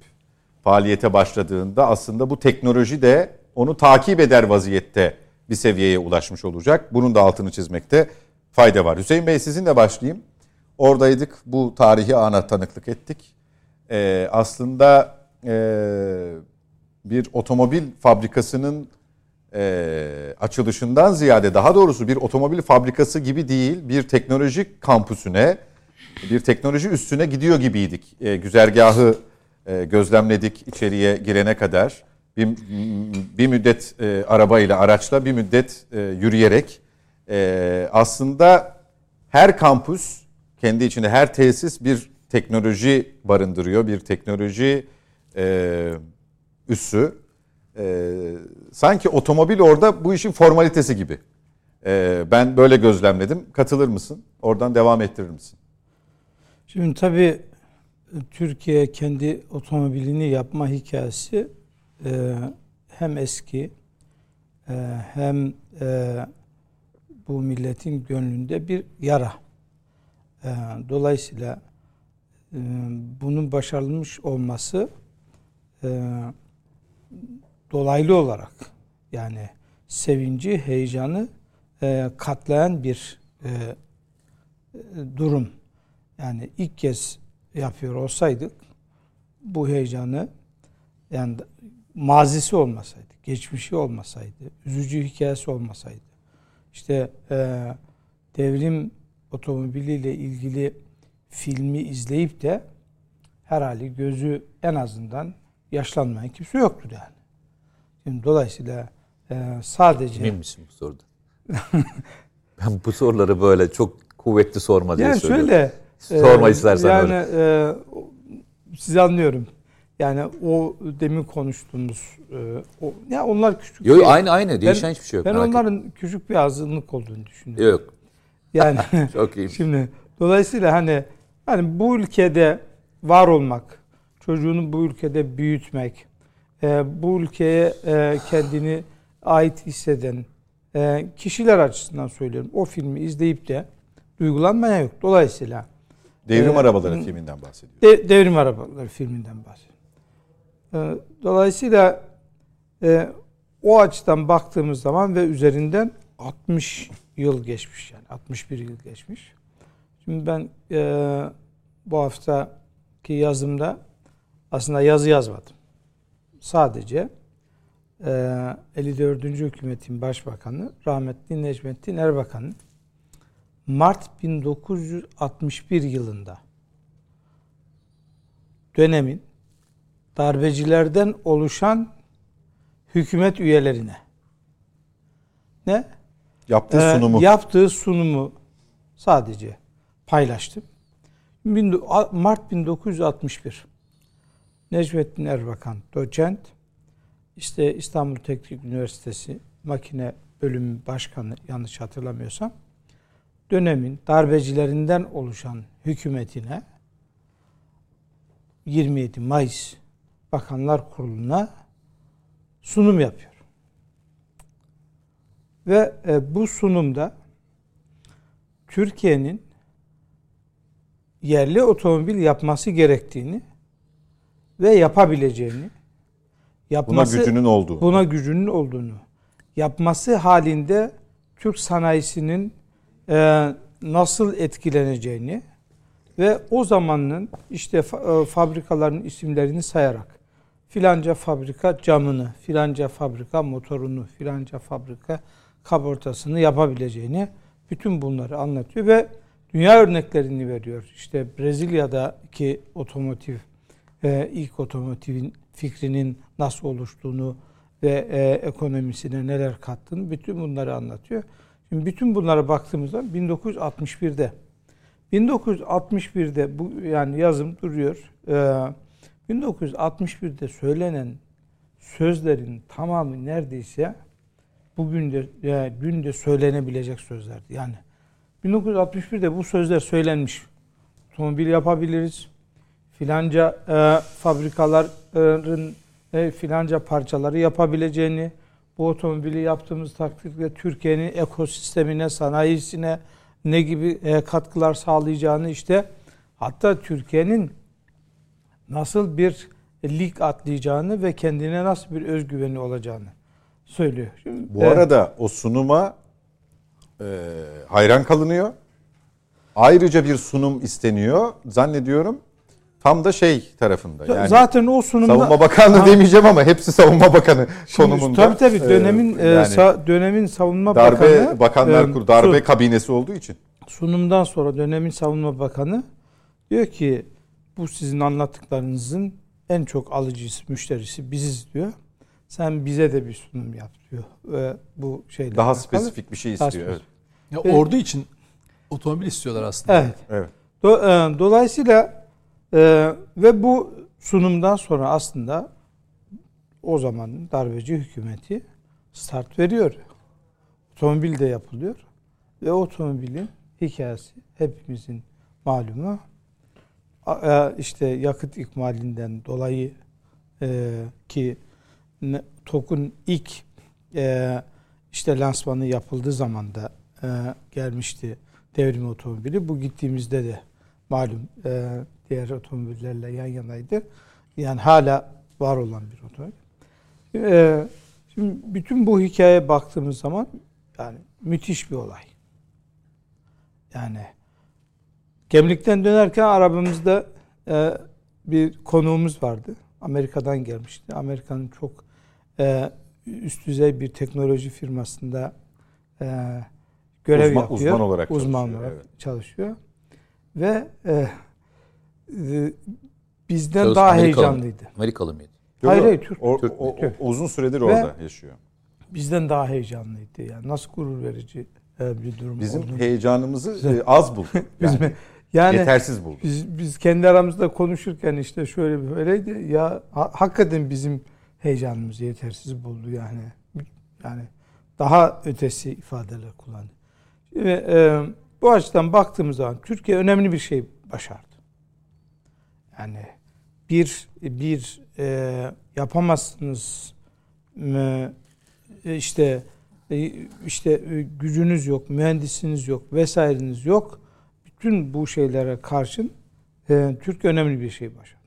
faaliyete başladığında aslında bu teknoloji de onu takip eder vaziyette bir seviyeye ulaşmış olacak. Bunun da altını çizmekte fayda var. Hüseyin Bey sizinle başlayayım. Oradaydık, bu tarihi ana tanıklık ettik. Ee, aslında e, bir otomobil fabrikasının e, açılışından ziyade daha doğrusu bir otomobil fabrikası gibi değil bir teknoloji kampüsüne bir teknoloji üstüne gidiyor gibiydik. E, güzergahı e, gözlemledik içeriye girene kadar. Bir, bir müddet e, arabayla araçla bir müddet e, yürüyerek e, aslında her kampüs kendi içinde her tesis bir teknoloji barındırıyor, bir teknoloji e, üssü. E, sanki otomobil orada bu işin formalitesi gibi. E, ben böyle gözlemledim. Katılır mısın? Oradan devam ettirir misin? Şimdi tabii Türkiye kendi otomobilini yapma hikayesi e, hem eski e, hem e, bu milletin gönlünde bir yara. E, dolayısıyla e, bunun başarılmış olması e, dolaylı olarak yani sevinci, heyecanı e, katlayan bir e, durum. Yani ilk kez yapıyor olsaydık bu heyecanı yani mazisi olmasaydı, geçmişi olmasaydı, üzücü hikayesi olmasaydı, işte e, devrim otomobiliyle ilgili filmi izleyip de herhalde gözü en azından yaşlanmayan kimse yoktur yani. Şimdi dolayısıyla e, sadece... Emin misin bu soruda? [LAUGHS] ben bu soruları böyle çok kuvvetli sorma diye yani söylüyorum. şöyle Sorma e, istersen yani, öyle. E, sizi anlıyorum. Yani o demin konuştuğumuz e, o ya onlar küçük. Yok bir- aynı aynı değişen hiçbir şey yok. Ben onların küçük bir azınlık olduğunu düşünüyorum. Yok. Yani [LAUGHS] Çok iyi. Şimdi dolayısıyla hani hani bu ülkede var olmak, çocuğunu bu ülkede büyütmek, e, bu ülkeye e, kendini ait hisseden e, kişiler açısından söylüyorum. O filmi izleyip de duygulanmaya yok. Dolayısıyla Devrim Arabaları hı. filminden bahsediyor. de, Devrim Arabaları filminden bahsediyorum. E, dolayısıyla e, o açıdan baktığımız zaman ve üzerinden 60 yıl geçmiş yani 61 yıl geçmiş. Şimdi ben e, bu haftaki yazımda aslında yazı yazmadım. Sadece e, 54. hükümetin başbakanı rahmetli Necmettin Erbakan'ın Mart 1961 yılında dönemin darbecilerden oluşan hükümet üyelerine ne Yaptığı ee, sunumu. Yaptığı sunumu sadece paylaştım. Mart 1961. Necmettin Erbakan doçent. İşte İstanbul Teknik Üniversitesi Makine Bölümü Başkanı yanlış hatırlamıyorsam dönemin darbecilerinden oluşan hükümetine 27 Mayıs Bakanlar Kurulu'na sunum yapıyor. Ve e, bu sunumda Türkiye'nin yerli otomobil yapması gerektiğini ve yapabileceğini yapması gücünün olduğu. buna gücünün olduğunu yapması halinde Türk sanayisinin e, nasıl etkileneceğini ve o zamanın işte fa- e, fabrikaların isimlerini sayarak filanca fabrika camını, filanca fabrika motorunu, filanca fabrika kaportasını yapabileceğini bütün bunları anlatıyor ve dünya örneklerini veriyor. İşte Brezilya'daki otomotiv e, ilk otomotivin fikrinin nasıl oluştuğunu ve e, ekonomisine neler kattığını bütün bunları anlatıyor. Şimdi bütün bunlara baktığımızda 1961'de 1961'de bu yani yazım duruyor. Ee, 1961'de söylenen sözlerin tamamı neredeyse bugün de yani dün de söylenebilecek sözlerdi. Yani 1961'de bu sözler söylenmiş. Otomobil yapabiliriz. Filanca e, fabrikaların e, filanca parçaları yapabileceğini, bu otomobili yaptığımız takdirde Türkiye'nin ekosistemine, sanayisine ne gibi e, katkılar sağlayacağını işte hatta Türkiye'nin nasıl bir lig atlayacağını ve kendine nasıl bir özgüveni olacağını söylüyor. Şimdi, Bu e, arada o sunuma e, hayran kalınıyor. Ayrıca bir sunum isteniyor. Zannediyorum tam da şey tarafında. Yani zaten o sunumda Savunma Bakanlığı Ha, demeyeceğim ama hepsi Savunma Bakanı şimdi konumunda. Tabii tabii Ee, dönemin e, yani sa- dönemin savunma darbe bakanı bakanlar e, kur darbe su- kabinesi olduğu için. sunumdan sonra dönemin savunma bakanı diyor ki bu sizin anlattıklarınızın en çok alıcısı, müşterisi biziz diyor. Sen bize de bir sunum yap diyor. Ve bu şeyle Daha alakalı. spesifik bir şey istiyor. Evet. Ya ordu için otomobil istiyorlar aslında. Evet. evet. Do- e, dolayısıyla e, ve bu sunumdan sonra aslında o zamanın darbeci hükümeti start veriyor. Otomobil de yapılıyor. Ve otomobilin hikayesi hepimizin malumu. E, işte yakıt ikmalinden dolayı e, ki TOK'un ilk e, işte lansmanı yapıldığı zaman da e, gelmişti devrim otomobili. Bu gittiğimizde de malum diğer otomobillerle yan yanaydı. Yani hala var olan bir otomobil. E, şimdi bütün bu hikayeye baktığımız zaman yani müthiş bir olay. Yani Gemlik'ten dönerken arabamızda e, bir konuğumuz vardı. Amerika'dan gelmişti. Amerika'nın çok e, üst düzey bir teknoloji firmasında e, görev Uzman- yapıyor. uzman olarak Uzman çalışıyor, olarak evet. çalışıyor. Ve e, e, bizden Şahıs daha Amerikalı heyecanlıydı. Amerikalı mıydı? Hayır, hayır, Türk. o- Türk o- Türk. o- uzun süredir Ve- orada yaşıyor. Bizden daha heyecanlıydı. Yani nasıl gurur verici e, bir durum Bizim olduğunu- heyecanımızı e, az buldu. Biz Yani, mi- yani yetersiz buldu. Biz, biz kendi aramızda konuşurken işte şöyle böyleydi. Ya ha- hakikaten bizim heyecanımız yetersiz buldu yani. Yani daha ötesi ifadeler kullandı. Şimdi, e, bu açıdan baktığımız zaman Türkiye önemli bir şey başardı. Yani bir bir e, yapamazsınız e, işte e, işte e, gücünüz yok, mühendisiniz yok, vesaireniz yok bütün bu şeylere karşın e, Türkiye önemli bir şey başardı.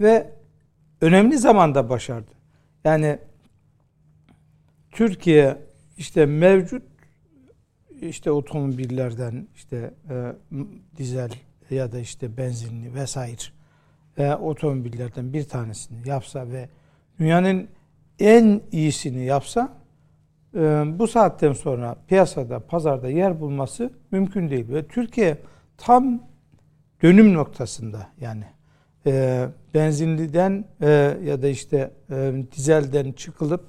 Ve önemli zamanda başardı. Yani Türkiye işte mevcut işte otomobillerden işte e, dizel ya da işte benzinli vesaire e, otomobillerden bir tanesini yapsa ve dünyanın en iyisini yapsa e, bu saatten sonra piyasada, pazarda yer bulması mümkün değil. Ve Türkiye tam dönüm noktasında yani e, benzinliden e, ya da işte e, dizelden çıkılıp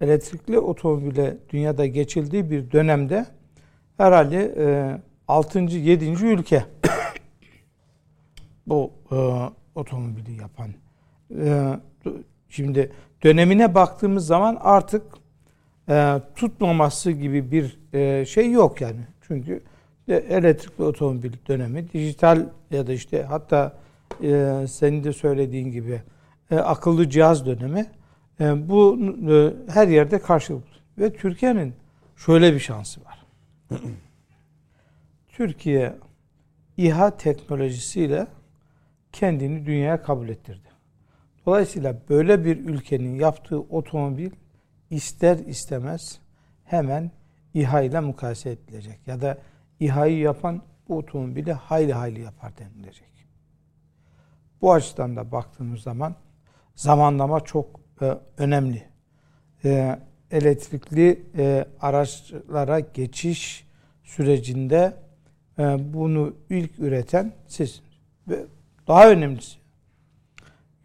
elektrikli otomobile dünyada geçildiği bir dönemde herhalde e, 6. 7. ülke bu e, otomobili yapan. E, şimdi dönemine baktığımız zaman artık e, tutmaması gibi bir e, şey yok yani. Çünkü e, elektrikli otomobil dönemi, dijital ya da işte hatta e, senin de söylediğin gibi e, akıllı cihaz dönemi e, bu e, her yerde karşılıklı. Ve Türkiye'nin şöyle bir şansı var. [CLEARS THROAT] Türkiye İHA teknolojisiyle kendini dünyaya kabul ettirdi. Dolayısıyla böyle bir ülkenin yaptığı otomobil ister istemez hemen İHA ile mukayese edilecek. Ya da İHA'yı yapan bu otomobili hayli hayli yapar denilecek. Bu açıdan da baktığımız zaman zamanlama çok e, önemli. E, elektrikli e, araçlara geçiş sürecinde e, bunu ilk üreten siz. Ve daha önemlisi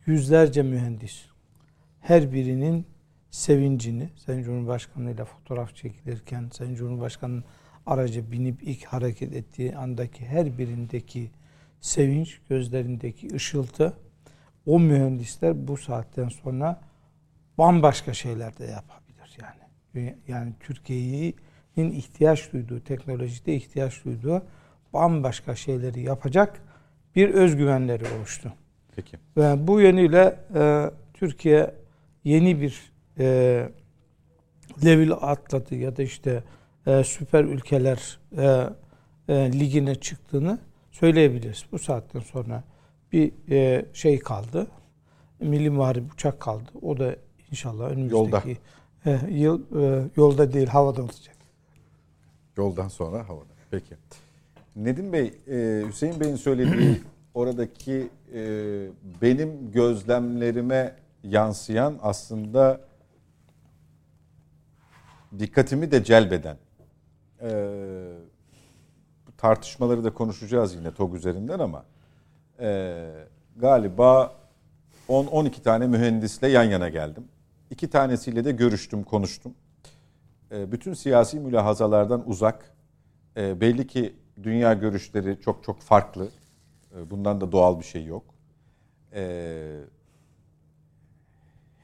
yüzlerce mühendis her birinin sevincini Sayın Cumhurbaşkanı ile fotoğraf çekilirken Sayın Cumhurbaşkanı'nın araca binip ilk hareket ettiği andaki her birindeki sevinç, gözlerindeki ışıltı o mühendisler bu saatten sonra bambaşka şeyler de yapabilir yani. Yani Türkiye'nin ihtiyaç duyduğu, teknolojide ihtiyaç duyduğu bambaşka şeyleri yapacak bir özgüvenleri oluştu. Peki. Ve bu yönüyle e, Türkiye yeni bir e, level atladı ya da işte e, süper ülkeler e, e, ligine çıktığını söyleyebiliriz. Bu saatten sonra bir e, şey kaldı. Milli Muharip uçak kaldı. O da inşallah önümüzdeki Yolda. E, yıl e, yolda değil havada olacak. Yoldan sonra havada. Peki. Nedim Bey, e, Hüseyin Bey'in söylediği [CLEARS THROAT] oradaki e, benim gözlemlerime yansıyan aslında dikkatimi de celbeden e, tartışmaları da konuşacağız yine TOG üzerinden ama galiba 10-12 tane mühendisle yan yana geldim. İki tanesiyle de görüştüm, konuştum. Bütün siyasi mülahazalardan uzak, belli ki dünya görüşleri çok çok farklı. E, bundan da doğal bir şey yok. E,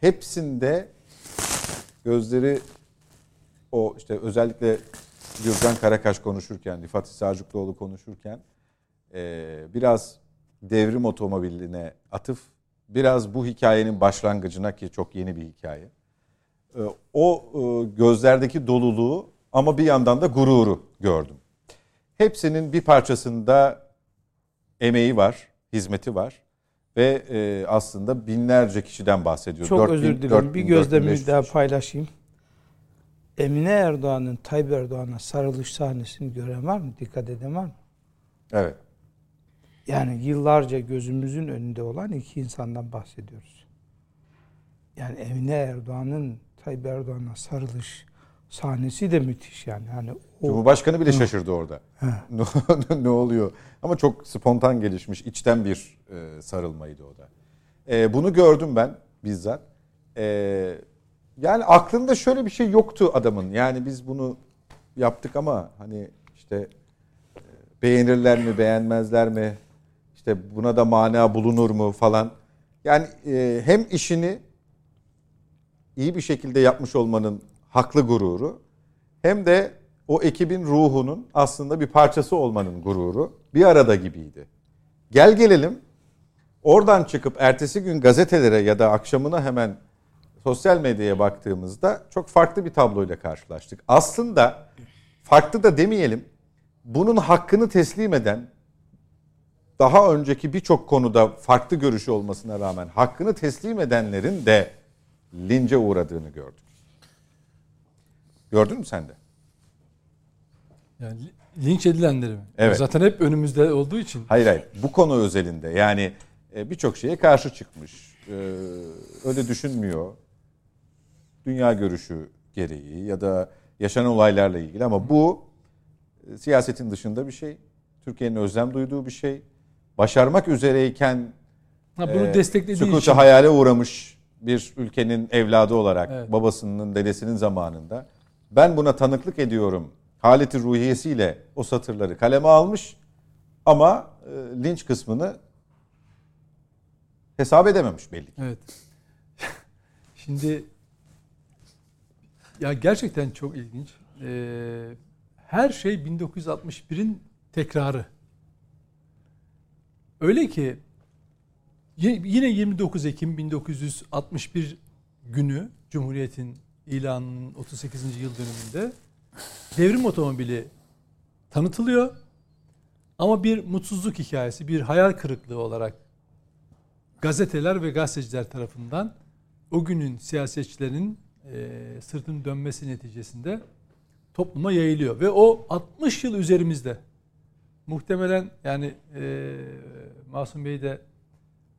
hepsinde gözleri o işte özellikle Gürcan Karakaş konuşurken, Rifat Sarcıklıoğlu konuşurken e, biraz devrim otomobiline atıf, biraz bu hikayenin başlangıcına ki çok yeni bir hikaye. E, o e, gözlerdeki doluluğu ama bir yandan da gururu gördüm. Hepsinin bir parçasında emeği var, hizmeti var ve e, aslında binlerce kişiden bahsediyor. Çok 4000, özür dilerim. 4000, bir gözlemimi 4500 daha paylaşayım. Emine Erdoğan'ın Tayyip Erdoğan'a sarılış sahnesini gören var mı? Dikkat eden var mı? Evet. Yani yıllarca gözümüzün önünde olan iki insandan bahsediyoruz. Yani Emine Erdoğan'ın Tayyip Erdoğan'a sarılış sahnesi de müthiş yani. Hani o Cumhurbaşkanı bile şaşırdı orada. [LAUGHS] ne, ne oluyor? Ama çok spontan gelişmiş, içten bir e, sarılmaydı o da. E, bunu gördüm ben bizzat. E, yani aklında şöyle bir şey yoktu adamın. Yani biz bunu yaptık ama hani işte e, beğenirler mi, beğenmezler mi? İşte buna da mana bulunur mu falan. Yani e, hem işini iyi bir şekilde yapmış olmanın haklı gururu hem de o ekibin ruhunun aslında bir parçası olmanın gururu bir arada gibiydi. Gel gelelim oradan çıkıp ertesi gün gazetelere ya da akşamına hemen sosyal medyaya baktığımızda çok farklı bir tabloyla karşılaştık. Aslında farklı da demeyelim bunun hakkını teslim eden daha önceki birçok konuda farklı görüşü olmasına rağmen hakkını teslim edenlerin de lince uğradığını gördük. Gördün mü sen de? Yani li- linç edilenleri mi? Evet. Zaten hep önümüzde olduğu için. Hayır hayır bu konu özelinde yani e, birçok şeye karşı çıkmış. E, Öyle düşünmüyor. Dünya görüşü gereği ya da yaşanan olaylarla ilgili ama bu e, siyasetin dışında bir şey. Türkiye'nin özlem duyduğu bir şey. Başarmak üzereyken Ha, bunu e, desteklediği için. hayale uğramış bir ülkenin evladı olarak Evet. babasının dedesinin zamanında ben buna tanıklık ediyorum haleti ruhiyesiyle o satırları kaleme almış ama e, linç kısmını hesap edememiş belli ki. Evet. [LAUGHS] Şimdi ya gerçekten çok ilginç. Ee, her şey 1961'in tekrarı. Öyle ki yine 29 Ekim 1961 günü Cumhuriyet'in ilanının 38. yıl dönümünde devrim otomobili tanıtılıyor. Ama bir mutsuzluk hikayesi, bir hayal kırıklığı olarak gazeteler ve gazeteciler tarafından o günün siyasetçilerin e, sırtının dönmesi neticesinde topluma yayılıyor. Ve o 60 yıl üzerimizde. Muhtemelen yani e, Masum Bey de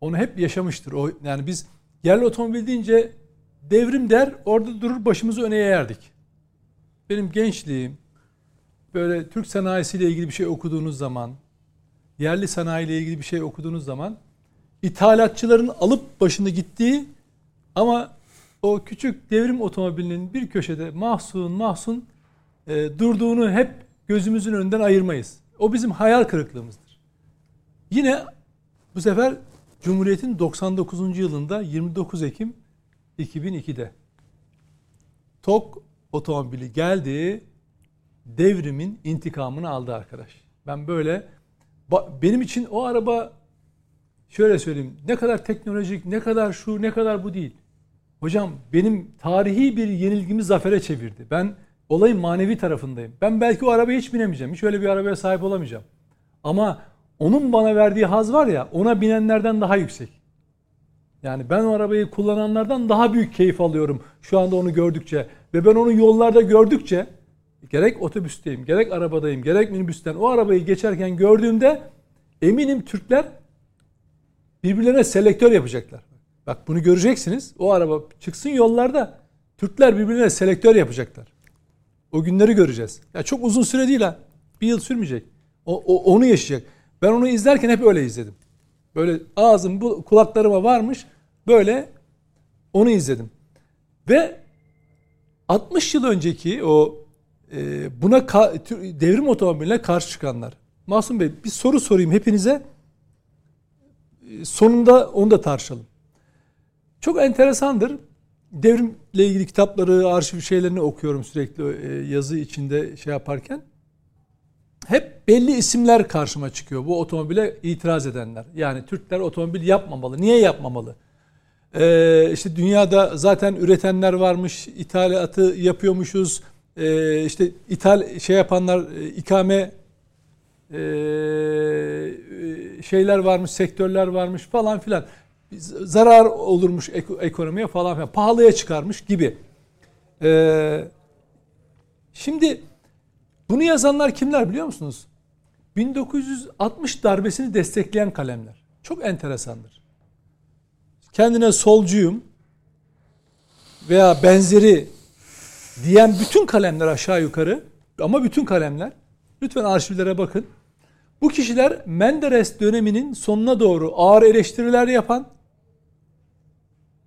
onu hep yaşamıştır. O yani biz yerli otomobil deyince devrim der, orada durur başımızı öne eğerdik. Benim gençliğim böyle Türk sanayisiyle ilgili bir şey okuduğunuz zaman, yerli sanayiyle ilgili bir şey okuduğunuz zaman ithalatçıların alıp başını gittiği ama o küçük devrim otomobilinin bir köşede mahzun mahzun e, durduğunu hep gözümüzün önünden ayırmayız. O bizim hayal kırıklığımızdır. Yine bu sefer Cumhuriyet'in 99. yılında 29 Ekim 2002'de TOK otomobili geldi devrimin intikamını aldı arkadaş. Ben böyle benim için o araba şöyle söyleyeyim ne kadar teknolojik ne kadar şu ne kadar bu değil. Hocam benim tarihi bir yenilgimi zafere çevirdi. Ben olayın manevi tarafındayım. Ben belki o arabaya hiç binemeyeceğim. Hiç öyle bir arabaya sahip olamayacağım. Ama onun bana verdiği haz var ya ona binenlerden daha yüksek. Yani ben o arabayı kullananlardan daha büyük keyif alıyorum şu anda onu gördükçe. Ve ben onu yollarda gördükçe gerek otobüsteyim, gerek arabadayım, gerek minibüsten o arabayı geçerken gördüğümde eminim Türkler birbirlerine selektör yapacaklar. Bak bunu göreceksiniz. O araba çıksın yollarda Türkler birbirine selektör yapacaklar. O günleri göreceğiz. Ya çok uzun süre değil ha. Bir yıl sürmeyecek. O, o onu yaşayacak. Ben onu izlerken hep öyle izledim. Böyle ağzım bu kulaklarıma varmış. Böyle onu izledim. Ve 60 yıl önceki o e, buna devrim otomobiline karşı çıkanlar. Masum Bey bir soru sorayım hepinize. E, sonunda onu da tartışalım. Çok enteresandır. Devrimle ilgili kitapları, arşiv şeylerini okuyorum sürekli e, yazı içinde şey yaparken. Hep belli isimler karşıma çıkıyor bu otomobile itiraz edenler. Yani Türkler otomobil yapmamalı. Niye yapmamalı? Ee, işte dünyada zaten üretenler varmış, ithalatı yapıyormuşuz. Ee, işte ithal şey yapanlar, e, ikame e, şeyler varmış, sektörler varmış falan filan zarar olurmuş ekonomiye falan filan. Pahalıya çıkarmış gibi. Ee, şimdi bunu yazanlar kimler biliyor musunuz? 1960 darbesini destekleyen kalemler. Çok enteresandır. Kendine solcuyum veya benzeri diyen bütün kalemler aşağı yukarı ama bütün kalemler lütfen arşivlere bakın. Bu kişiler Menderes döneminin sonuna doğru ağır eleştiriler yapan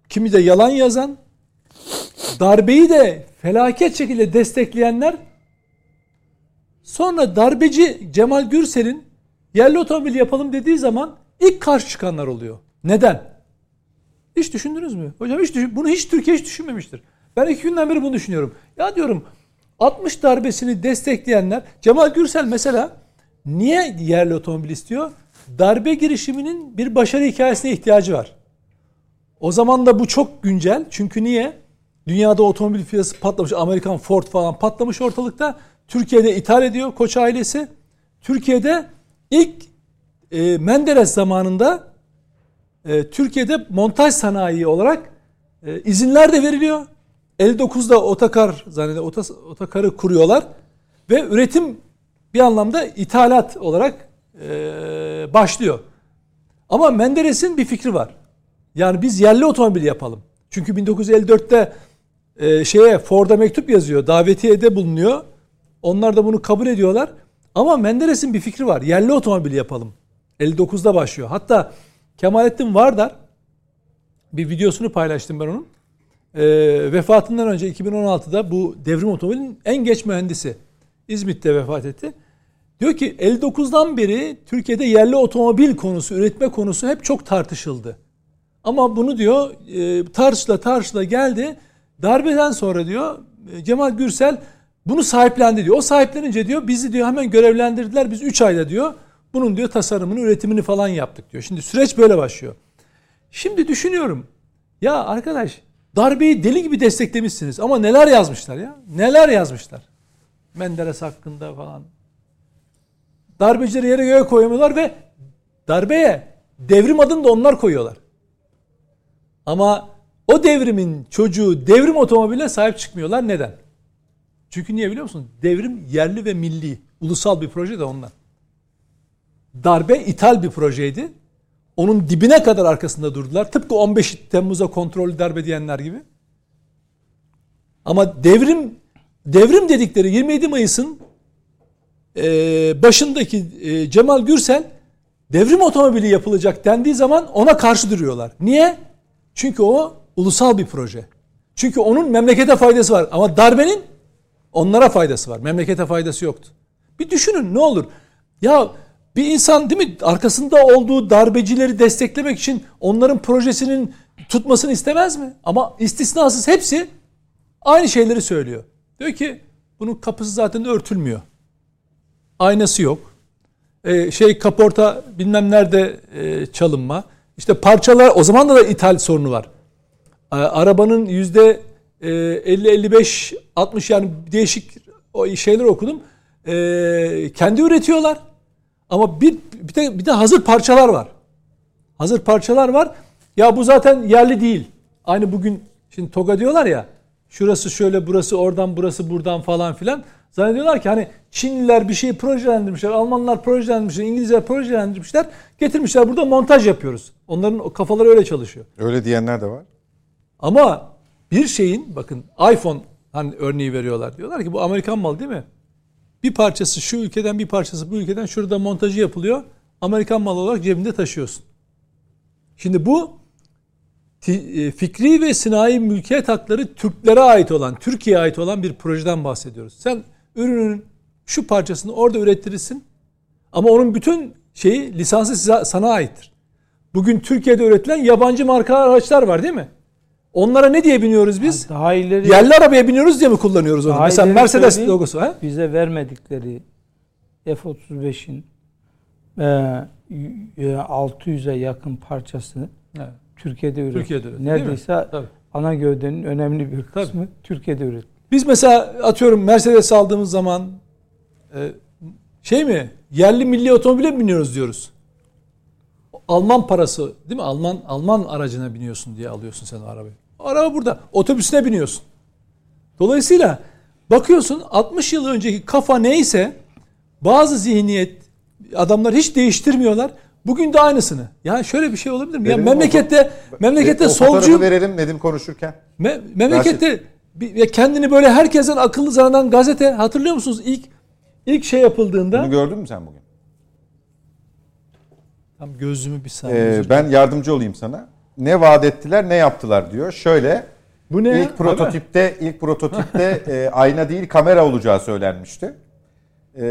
kimi de yalan yazan, darbeyi de felaket şekilde destekleyenler sonra darbeci Cemal Gürsel'in yerli otomobil yapalım dediği zaman ilk karşı çıkanlar oluyor. Neden? Hiç düşündünüz mü? Hocam hiç düşün, bunu hiç Türkiye hiç düşünmemiştir. Ben iki günden beri bunu düşünüyorum. Ya diyorum 60 darbesini destekleyenler Cemal Gürsel mesela niye yerli otomobil istiyor? Darbe girişiminin bir başarı hikayesine ihtiyacı var. O zaman da bu çok güncel. Çünkü niye? Dünyada otomobil fiyatı patlamış. Amerikan Ford falan patlamış ortalıkta. Türkiye'de ithal ediyor Koç ailesi. Türkiye'de ilk e, Menderes zamanında e, Türkiye'de montaj sanayi olarak e, izinler de veriliyor. 59'da otakar zannediyorum otakarı kuruyorlar ve üretim bir anlamda ithalat olarak e, başlıyor. Ama Menderes'in bir fikri var. Yani biz yerli otomobil yapalım. Çünkü 1954'te e, şeye Ford'a mektup yazıyor. Davetiyede bulunuyor. Onlar da bunu kabul ediyorlar. Ama Menderes'in bir fikri var. Yerli otomobil yapalım. 59'da başlıyor. Hatta Kemalettin Vardar bir videosunu paylaştım ben onun. E, vefatından önce 2016'da bu devrim otomobilin en geç mühendisi. İzmit'te vefat etti. Diyor ki 59'dan beri Türkiye'de yerli otomobil konusu, üretme konusu hep çok tartışıldı. Ama bunu diyor e, tartışla tartışla geldi. Darbeden sonra diyor e, Cemal Gürsel bunu sahiplendi diyor. O sahiplenince diyor bizi diyor hemen görevlendirdiler. Biz 3 ayda diyor bunun diyor tasarımını, üretimini falan yaptık diyor. Şimdi süreç böyle başlıyor. Şimdi düşünüyorum. Ya arkadaş darbeyi deli gibi desteklemişsiniz ama neler yazmışlar ya? Neler yazmışlar? Menderes hakkında falan. Darbecileri yere göğe koyamıyorlar ve darbeye devrim adını da onlar koyuyorlar. Ama o devrimin çocuğu devrim otomobiline sahip çıkmıyorlar. Neden? Çünkü niye biliyor musun? Devrim yerli ve milli. Ulusal bir proje de ondan. Darbe ithal bir projeydi. Onun dibine kadar arkasında durdular. Tıpkı 15 Temmuz'a kontrollü darbe diyenler gibi. Ama devrim devrim dedikleri 27 Mayıs'ın e, başındaki e, Cemal Gürsel devrim otomobili yapılacak dendiği zaman ona karşı duruyorlar. Niye? Çünkü o ulusal bir proje. Çünkü onun memlekete faydası var. Ama darbenin onlara faydası var. Memlekete faydası yoktu. Bir düşünün ne olur. Ya bir insan değil mi arkasında olduğu darbecileri desteklemek için onların projesinin tutmasını istemez mi? Ama istisnasız hepsi aynı şeyleri söylüyor. Diyor ki bunun kapısı zaten örtülmüyor. Aynası yok. Ee, şey kaporta bilmem nerede e, çalınma. İşte parçalar o zaman da, da ithal sorunu var. Ee, arabanın yüzde 50-55 60 yani değişik şeyler okudum. Ee, kendi üretiyorlar. Ama bir bir de bir de hazır parçalar var. Hazır parçalar var. Ya bu zaten yerli değil. Aynı bugün şimdi TOG'a diyorlar ya. Şurası şöyle, burası oradan, burası buradan falan filan. Zannediyorlar ki hani Çinliler bir şeyi projelendirmişler, Almanlar projelendirmişler, İngilizler projelendirmişler. Getirmişler burada montaj yapıyoruz. Onların kafaları öyle çalışıyor. Öyle diyenler de var. Ama bir şeyin bakın iPhone hani örneği veriyorlar. Diyorlar ki bu Amerikan malı değil mi? Bir parçası şu ülkeden bir parçası bu ülkeden şurada montajı yapılıyor. Amerikan malı olarak cebinde taşıyorsun. Şimdi bu e, fikri ve sinayi mülkiyet hakları Türklere ait olan, Türkiye'ye ait olan bir projeden bahsediyoruz. Sen ürünün şu parçasını orada ürettirirsin ama onun bütün şeyi lisansı sana aittir. Bugün Türkiye'de üretilen yabancı marka araçlar var değil mi? Onlara ne diye biniyoruz biz? Daha ileri Yerli arabaya biniyoruz diye mi kullanıyoruz onu? Mesela Mercedes logosu ha? bize vermedikleri F-35'in e, 600'e yakın parçası Evet. Türkiye'de üretildi. Türkiye'de üretildi? Neredeyse Tabii. ana gövdenin önemli bir kısmı Türkiye'de üretildi. Biz mesela atıyorum Mercedes aldığımız zaman e, şey mi yerli milli otomobile mi biniyoruz diyoruz. Alman parası değil mi? Alman Alman aracına biniyorsun diye alıyorsun sen o arabayı. O araba burada. Otobüsüne biniyorsun. Dolayısıyla bakıyorsun 60 yıl önceki kafa neyse bazı zihniyet adamlar hiç değiştirmiyorlar. Bugün de aynısını. Yani şöyle bir şey olabilir mi? Ya memlekette memlekette o fotoğrafı solcu verelim Nedim konuşurken. Me- memlekette bir, ya kendini böyle herkesten akıllı zanneden gazete hatırlıyor musunuz ilk ilk şey yapıldığında Bunu gördün mü sen bugün? tam gözümü bir saniye. Ee, ben yardımcı olayım sana. Ne vaat ettiler, ne yaptılar diyor. Şöyle Bu ne? ya? ilk prototipte ilk prototipte [LAUGHS] e, ayna değil kamera olacağı söylenmişti. E,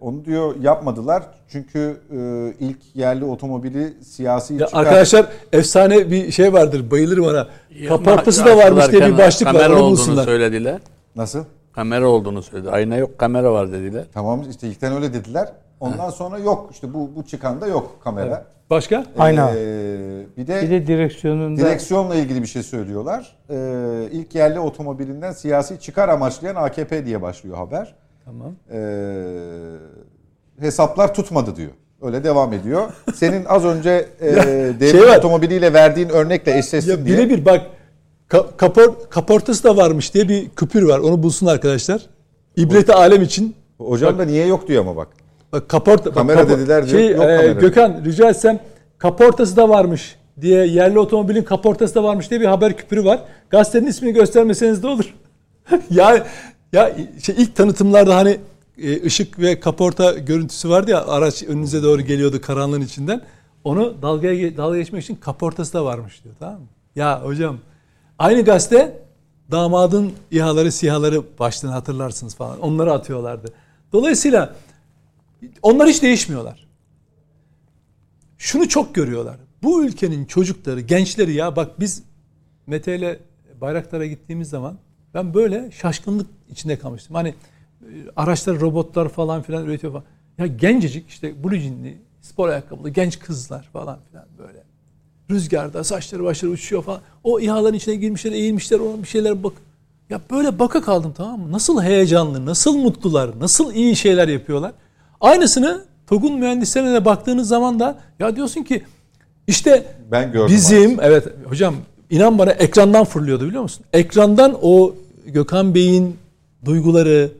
onu diyor yapmadılar çünkü e, ilk yerli otomobili siyasi Ya çıkar. arkadaşlar efsane bir şey vardır. Bayılırım ona. Ya, Kaportası da varmış diye bir başlık var. Kamera Onu olduğunu bulsunlar. söylediler. Nasıl? Kamera olduğunu söyledi. Ayna yok kamera var dediler. Tamam işte ilkten öyle dediler. Ondan sonra yok işte bu bu çıkanda yok kamera. Başka? Ayna. Ee, bir de Bir de direksiyonunda Direksiyonla ilgili bir şey söylüyorlar. Ee, ilk yerli otomobilinden siyasi çıkar amaçlayan AKP diye başlıyor haber. Tamam. Ee, hesaplar tutmadı diyor. Öyle devam ediyor. Senin az önce e, [LAUGHS] devrim şey var. otomobiliyle verdiğin örnekle eşleşsin Ya diye. birebir bak ka- kapor, kaportası da varmış diye bir küpür var. Onu bulsun arkadaşlar. İbreti alem için. Hocam da niye yok diyor ama bak. Bak kaporta bak, Kamera dediler diyor, Şey, yok e, kamera. Gökhan rica etsem kaportası da varmış diye yerli otomobilin kaportası da varmış diye bir haber küpürü var. Gazetenin ismini göstermeseniz de olur. [LAUGHS] ya ya şey ilk tanıtımlarda hani e, ışık ve kaporta görüntüsü vardı ya araç önünüze doğru geliyordu karanlığın içinden. Onu dalgaya dalga geçmek için kaportası da varmış diyor tamam mı? Ya hocam aynı gazete damadın İHA'ları SİHA'ları başlığını hatırlarsınız falan. Onları atıyorlardı. Dolayısıyla onlar hiç değişmiyorlar. Şunu çok görüyorlar. Bu ülkenin çocukları, gençleri ya bak biz Mete ile Bayraktar'a gittiğimiz zaman ben böyle şaşkınlık içinde kalmıştım. Hani e, araçlar, robotlar falan filan üretiyor falan. Ya gencecik işte blue jeanli, spor ayakkabılı genç kızlar falan filan böyle. Rüzgarda saçları başları uçuyor falan. O İHA'ların içine girmişler, eğilmişler, ona bir şeyler bak. Ya böyle baka kaldım tamam mı? Nasıl heyecanlı, nasıl mutlular, nasıl iyi şeyler yapıyorlar. Aynısını TOG'un mühendislerine de baktığınız zaman da ya diyorsun ki İşte Ben gördüm bizim evet hocam inan bana ekrandan fırlıyordu biliyor musun? Ekrandan o Gökhan Bey'in duyguları,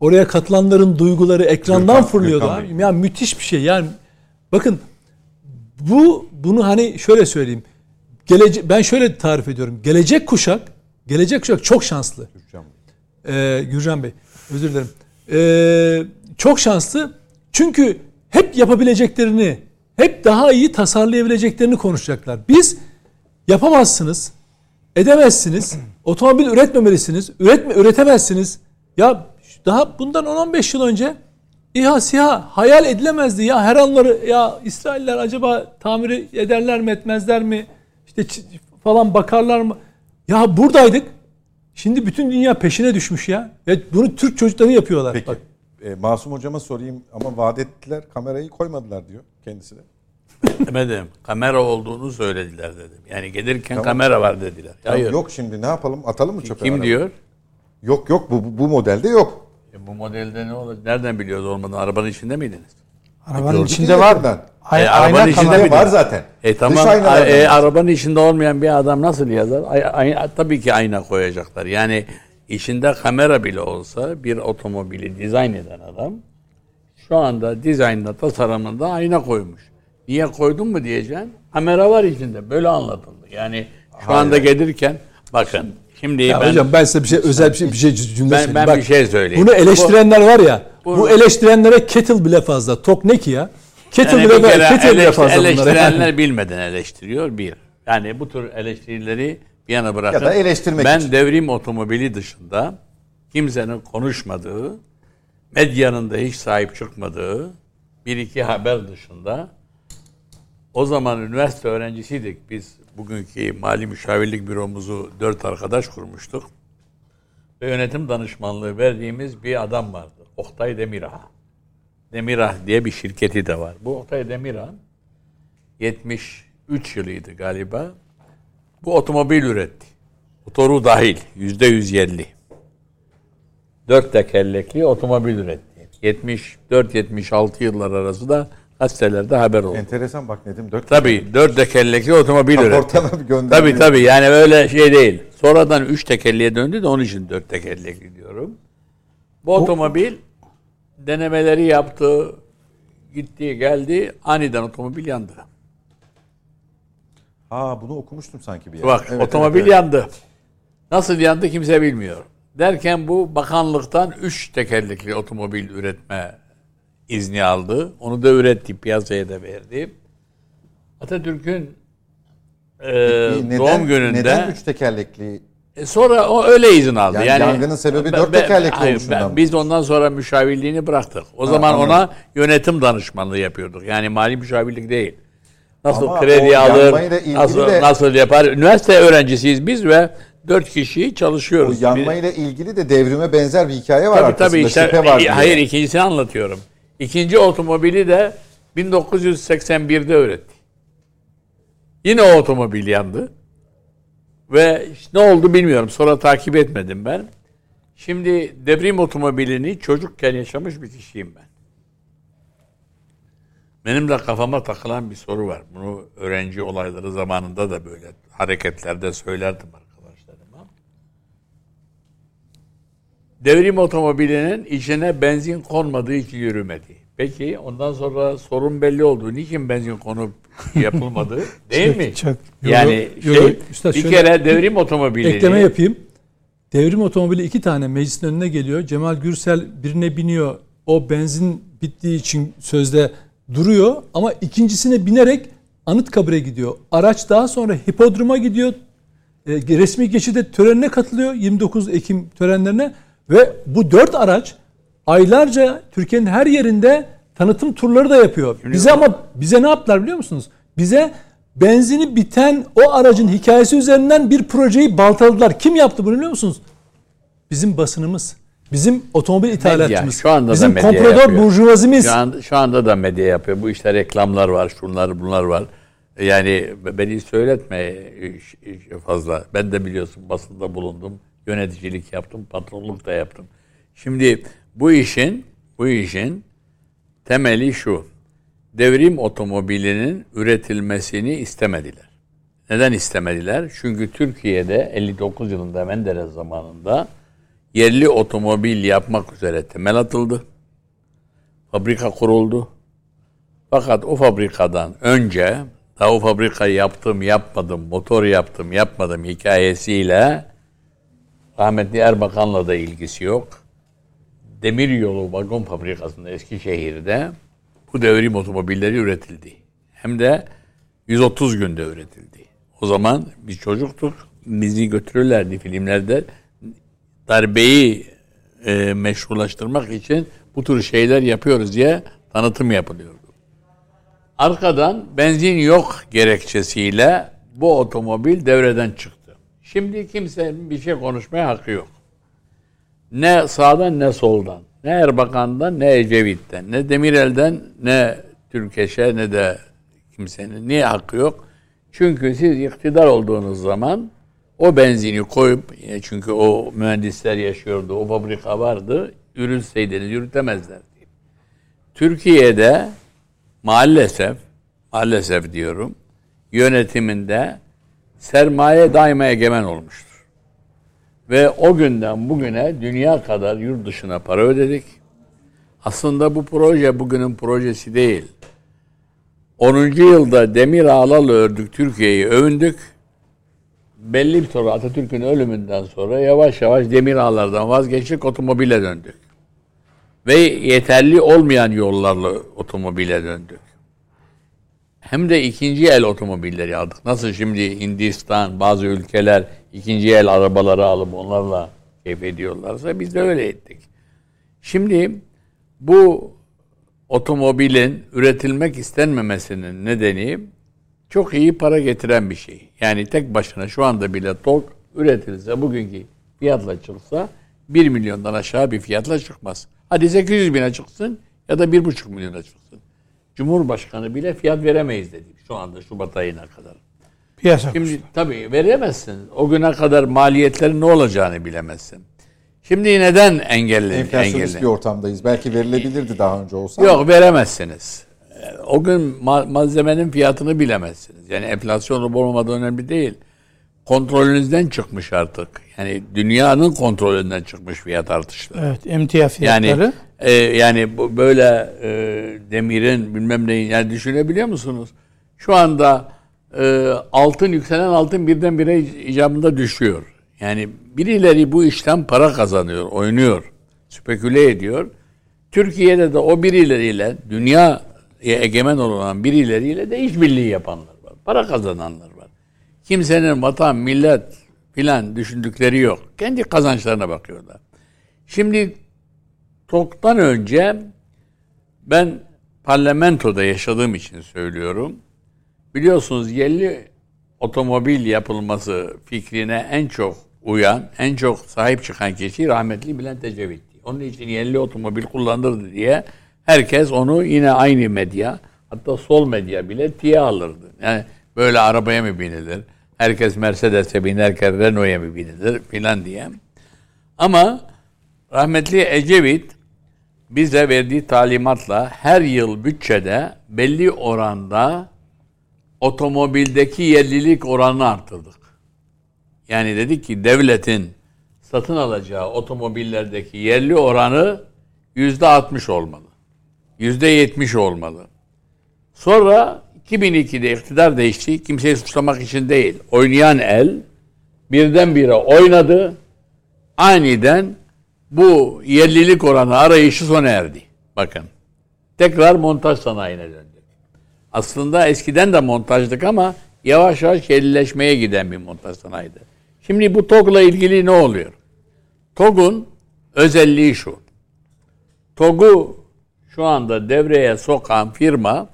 oraya katılanların duyguları ekrandan Gökhan- fırlıyordu Gökhan abi. Ya müthiş bir şey. Yani bakın bu bunu hani şöyle söyleyeyim. Gelece ben şöyle tarif ediyorum. Gelecek kuşak, gelecek kuşak çok şanslı. Gürcan Bey. Ee, Gürcan Bey, özür dilerim. Ee, çok şanslı. Çünkü hep yapabileceklerini, hep daha iyi tasarlayabileceklerini konuşacaklar. Biz yapamazsınız, edemezsiniz, [CLEARS THROAT] otomobil üretmemelisiniz, üretme, üretemezsiniz. Ya daha bundan 10-15 yıl önce İHA SİHA hayal edilemezdi ya her anları ya İsrailler acaba tamir ederler mi etmezler mi işte falan bakarlar mı? Ya buradaydık. Şimdi bütün dünya peşine düşmüş ya. ya bunu Türk çocukları yapıyorlar. Peki. Bak, E, Masum hocama sorayım ama vaat ettiler kamerayı koymadılar diyor kendisi de. Demedim. Kamera olduğunu söylediler dedim. Yani gelirken Tamam. kamera var dediler. Tamam, Hayır. yok şimdi ne yapalım atalım mı çöpe? Kim arabayı? diyor? Yok yok bu, bu, bu modelde yok. E bu modelde ne olur? Nereden biliyoruz olmadan? Arabanın içinde miydiniz? Arabanın Gördük içinde ya var. yakından. Ay, E, arabanın ayna içinde bir var zaten. E tamam. E, arabanın içinde olmayan bir adam nasıl yazar? Ay, ay- tabii ki ayna koyacaklar. Yani içinde kamera bile olsa bir otomobili dizayn eden adam şu anda dizaynda, tasarımında ayna koymuş. Niye koydun mu diyeceksin. Kamera var içinde. Böyle anlatıldı. Yani şu anda gelirken bakın şimdi ya ben hocam ben size bir şey özel bir şey bir şey cümle Ben- ben Bak, bir şey söyleyeyim. Bunu eleştirenler var ya. Bu, Bu- eleştirenlere kettle bile fazla. Tok ne ki ya? Kettle Yani bile, bir kere kettle bunlara. eleştirenler bilmeden eleştiriyor bir. Yani bu tür eleştirileri bir yana bırakın. Ya da eleştirmek ben için. devrim otomobili dışında kimsenin konuşmadığı, medyanın da hiç sahip çıkmadığı bir iki haber dışında o zaman üniversite öğrencisiydik. Biz bugünkü mali müşavirlik büromuzu dört arkadaş kurmuştuk. Ve yönetim danışmanlığı verdiğimiz bir adam vardı. Oktay Demirağ. Demirağ diye bir şirketi de var. Bu Oktay Demirağ 73 yılıydı galiba. Bu otomobil üretti. Motoru dahil. Yüzde yüz yerli. Dört tekerlekli otomobil üretti. 74-76 yıllar arası da gazetelerde haber oldu. Enteresan bak Nedim. Dört Tabii dört tekerlekli otomobil üretti. Raportana bir gönderme Tabii tabii yani öyle şey değil. Sonradan üç tekerleğe döndü de onun için dört tekerlekli diyorum. Bu otomobil denemeleri yaptı, gitti geldi, aniden otomobil yandı. Aa bunu okumuştum sanki bir yerde. Bak Evet, otomobil evet, evet. yandı. Nasıl yandı kimse bilmiyor. Derken bu bakanlıktan üç tekerlekli otomobil üretme izni aldı. Onu da üretti, piyasaya da verdi. Atatürk'ün e, Neden, doğum gününde Neden üç tekerlekli? E sonra o öyle izin aldı. Yani Yani, yangının sebebi dört tekerlekli oluşundan? Biz ondan sonra müşavirliğini bıraktık. O zaman anladım. ona yönetim danışmanlığı yapıyorduk. Yani mali müşavirlik değil. Nasıl Ama kredi o alır, nasıl, de- nasıl yapar. Üniversite öğrencisiyiz biz ve dört kişi O çalışıyoruz. yanmayla ilgili de devrime benzer bir hikaye var Tabii arkasında. tabii işte, şüphe var e, diye. hayır ikincisini anlatıyorum. İkinci otomobili de 1981'de üretti. Yine o otomobil yandı. Ve işte ne oldu bilmiyorum. Sonra takip etmedim ben. Şimdi devrim otomobilini çocukken yaşamış bir kişiyim ben. Benim de kafama takılan bir soru var. Bunu öğrenci olayları zamanında da böyle hareketlerde söylerdim arkadaşlarıma. Devrim otomobilinin içine benzin konmadığı için yürümedi. Peki ondan sonra sorun belli oldu. Niçin benzin konup yapılmadı? [LAUGHS] Değil mi? Çok- yani Yo, şey, yo, üstad bir kere devrim otomobilini Ekleme yapayım. Devrim otomobili iki tane meclisin önüne geliyor. Cemal Gürsel birine biniyor. O benzin bittiği için sözde duruyor ama ikincisine binerek Anıtkabir'e gidiyor. Araç daha sonra hipodroma gidiyor. E, resmi geçide törenine katılıyor 29 Ekim törenlerine ve bu dört araç aylarca Türkiye'nin her yerinde tanıtım turları da yapıyor. Bize ama bize ne yaptılar biliyor musunuz? Bize benzini biten o aracın hikayesi üzerinden bir projeyi baltaladılar. Kim yaptı bunu biliyor musunuz? Bizim basınımız. Bizim otomobil ithalatçımız. Şu anda da bizim medya komprador yapıyor. burjuvazimiz. Şu, an, şu anda da medya yapıyor. Bu işte reklamlar var, şunlar bunlar var. Yani beni söyletme fazla. Ben de biliyorsun basında bulundum. Yöneticilik yaptım, patronluk da yaptım. Şimdi bu işin bu işin temeli şu. devrim otomobilinin üretilmesini istemediler. Neden istemediler? Çünkü Türkiye'de 59 yılında Menderes zamanında yerli otomobil yapmak üzere temel atıldı. Fabrika kuruldu. Fakat o fabrikadan önce daha o fabrikayı yaptım yapmadım, motor yaptım yapmadım hikayesiyle rahmetli Erbakan'la da ilgisi yok. Demiryolu vagon fabrikasında Eskişehir'de bu devrim otomobilleri üretildi. Hem de 130 günde üretildi. O zaman biz çocuktuk. Bizi götürürlerdi filmlerde. Darbeyi e, meşrulaştırmak için bu tür şeyler yapıyoruz diye tanıtım yapılıyordu. Arkadan benzin yok gerekçesiyle bu otomobil devreden çıktı. Şimdi kimsenin bir şey konuşmaya hakkı yok. Ne sağdan ne soldan. Ne Erbakan'dan ne Ecevit'ten. Ne Demirel'den ne Türkeş'e ne de kimsenin. Niye hakkı yok? Çünkü siz iktidar olduğunuz zaman o benzini koyup e, çünkü o mühendisler yaşıyordu, o fabrika vardı. Yürütseydiniz yürütemezlerdi. Türkiye'de maalesef maalesef diyorum yönetiminde sermaye daima egemen olmuştur. Ve o günden bugüne dünya kadar yurt dışına para ödedik. Aslında bu proje bugünün projesi değil. 10. yılda demir ağlarla ördük Türkiye'yi övündük. Belli bir sonra Atatürk'ün ölümünden sonra yavaş yavaş demir ağlardan vazgeçtik otomobile döndük. Ve yeterli olmayan yollarla otomobile döndük. Hem de ikinci el otomobilleri aldık. Nasıl şimdi Hindistan, bazı ülkeler ikinci el arabaları alıp onlarla keyif ediyorlarsa biz de öyle ettik. Şimdi bu otomobilin üretilmek istenmemesinin nedeni çok iyi para getiren bir şey. Yani tek başına şu anda bile TOG üretilse bugünkü fiyatla çıksa 1 milyondan aşağı bir fiyatla çıkmaz. Hadi 800 bine çıksın ya da 1,5 milyona çıksın. Cumhurbaşkanı bile fiyat veremeyiz dedi şu anda Şubat ayına kadar. Piyasa Şimdi tabii veremezsin. O güne kadar maliyetlerin ne olacağını bilemezsin. Şimdi neden engelli? Enflasyonist engelli? bir ortamdayız. Belki verilebilirdi daha önce olsa. Yok veremezsiniz. O gün ma- malzemenin fiyatını bilemezsiniz. Yani enflasyon olup olmadığı önemli değil. Kontrolünüzden çıkmış artık. Yani dünyanın kontrolünden çıkmış fiyat artışları. Evet, emtia fiyatları. Yani e, yani bu böyle e, demirin bilmem neyin yani düşünebiliyor musunuz? Şu anda e, altın yükselen altın birdenbire icabında düşüyor. Yani birileri bu işten para kazanıyor, oynuyor, speküle ediyor. Türkiye'de de o birileriyle dünya egemen olan birileriyle de işbirliği yapanlar var. Para kazananlar var. Kimsenin vatan, millet filan düşündükleri yok. Kendi kazançlarına bakıyorlar. Şimdi TOK'tan önce ben parlamentoda yaşadığım için söylüyorum. Biliyorsunuz yerli otomobil yapılması fikrine en çok uyan, en çok sahip çıkan kişi rahmetli Bülent Ecevit'ti. Onun için yerli otomobil kullanırdı diye herkes onu yine aynı medya, hatta sol medya bile tiye alırdı. Yani böyle arabaya mı binilir? Herkes Mercedes'e binerken Renault'a mı binilir filan diye. Ama rahmetli Ecevit bize verdiği talimatla her yıl bütçede belli oranda otomobildeki yerlilik oranını arttırdık. Yani dedik ki devletin satın alacağı otomobillerdeki yerli oranı yüzde 60 olmalı. Yüzde 70 olmalı. Sonra 2002'de iktidar değişti. Kimseyi suçlamak için değil. Oynayan el birdenbire oynadı. Aniden bu yerlilik oranı arayışı sona erdi. Bakın. Tekrar montaj sanayine döndü. Aslında eskiden de montajdık ama yavaş yavaş yerlileşmeye giden bir montaj sanayiydi. Şimdi bu TOG'la ilgili ne oluyor? TOG'un özelliği şu. TOG'u şu anda devreye sokan firma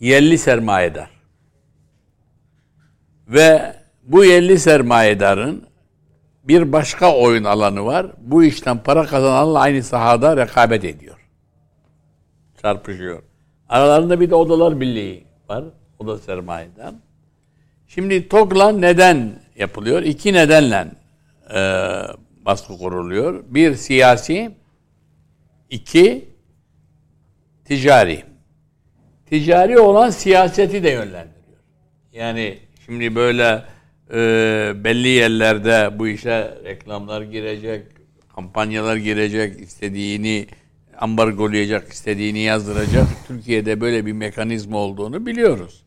yerli sermayedar. Ve bu yerli sermayedarın bir başka oyun alanı var. Bu işten para kazananla aynı sahada rekabet ediyor. Çarpışıyor. Aralarında bir de Odalar Birliği var. Oda sermayeden. Şimdi TOG'la neden yapılıyor? İki nedenle e, baskı kuruluyor. Bir siyasi, iki ticari. Ticari olan siyaseti de yönlendiriyor. Yani şimdi böyle e, belli yerlerde bu işe reklamlar girecek, kampanyalar girecek, istediğini ambargolayacak, istediğini yazdıracak. [LAUGHS] Türkiye'de böyle bir mekanizma olduğunu biliyoruz.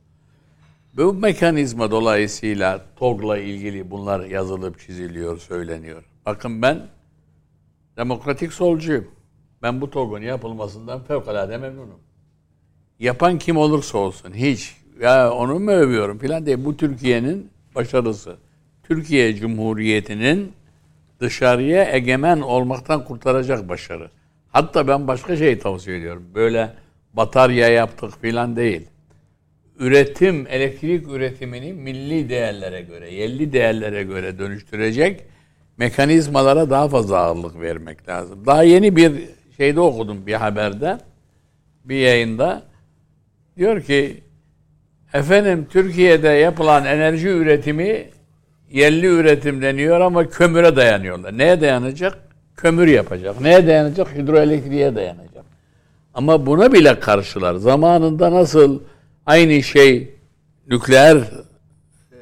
Bu mekanizma dolayısıyla TOG'la ilgili bunlar yazılıp çiziliyor, söyleniyor. Bakın ben demokratik solcuyum. Ben bu TOG'un yapılmasından fevkalade memnunum. Yapan kim olursa olsun hiç ya onu mu övüyorum filan diye bu Türkiye'nin başarısı. Türkiye Cumhuriyeti'nin dışarıya egemen olmaktan kurtaracak başarı. Hatta ben başka şey tavsiye ediyorum. Böyle batarya yaptık filan değil. Üretim, elektrik üretimini milli değerlere göre, yerli değerlere göre dönüştürecek mekanizmalara daha fazla ağırlık vermek lazım. Daha yeni bir şeyde okudum bir haberde, bir yayında. Diyor ki, efendim Türkiye'de yapılan enerji üretimi yerli üretim deniyor ama kömüre dayanıyorlar. Neye dayanacak? Kömür yapacak. Neye dayanacak? Hidroelektriğe dayanacak. Ama buna bile karşılar. Zamanında nasıl aynı şey nükleer e,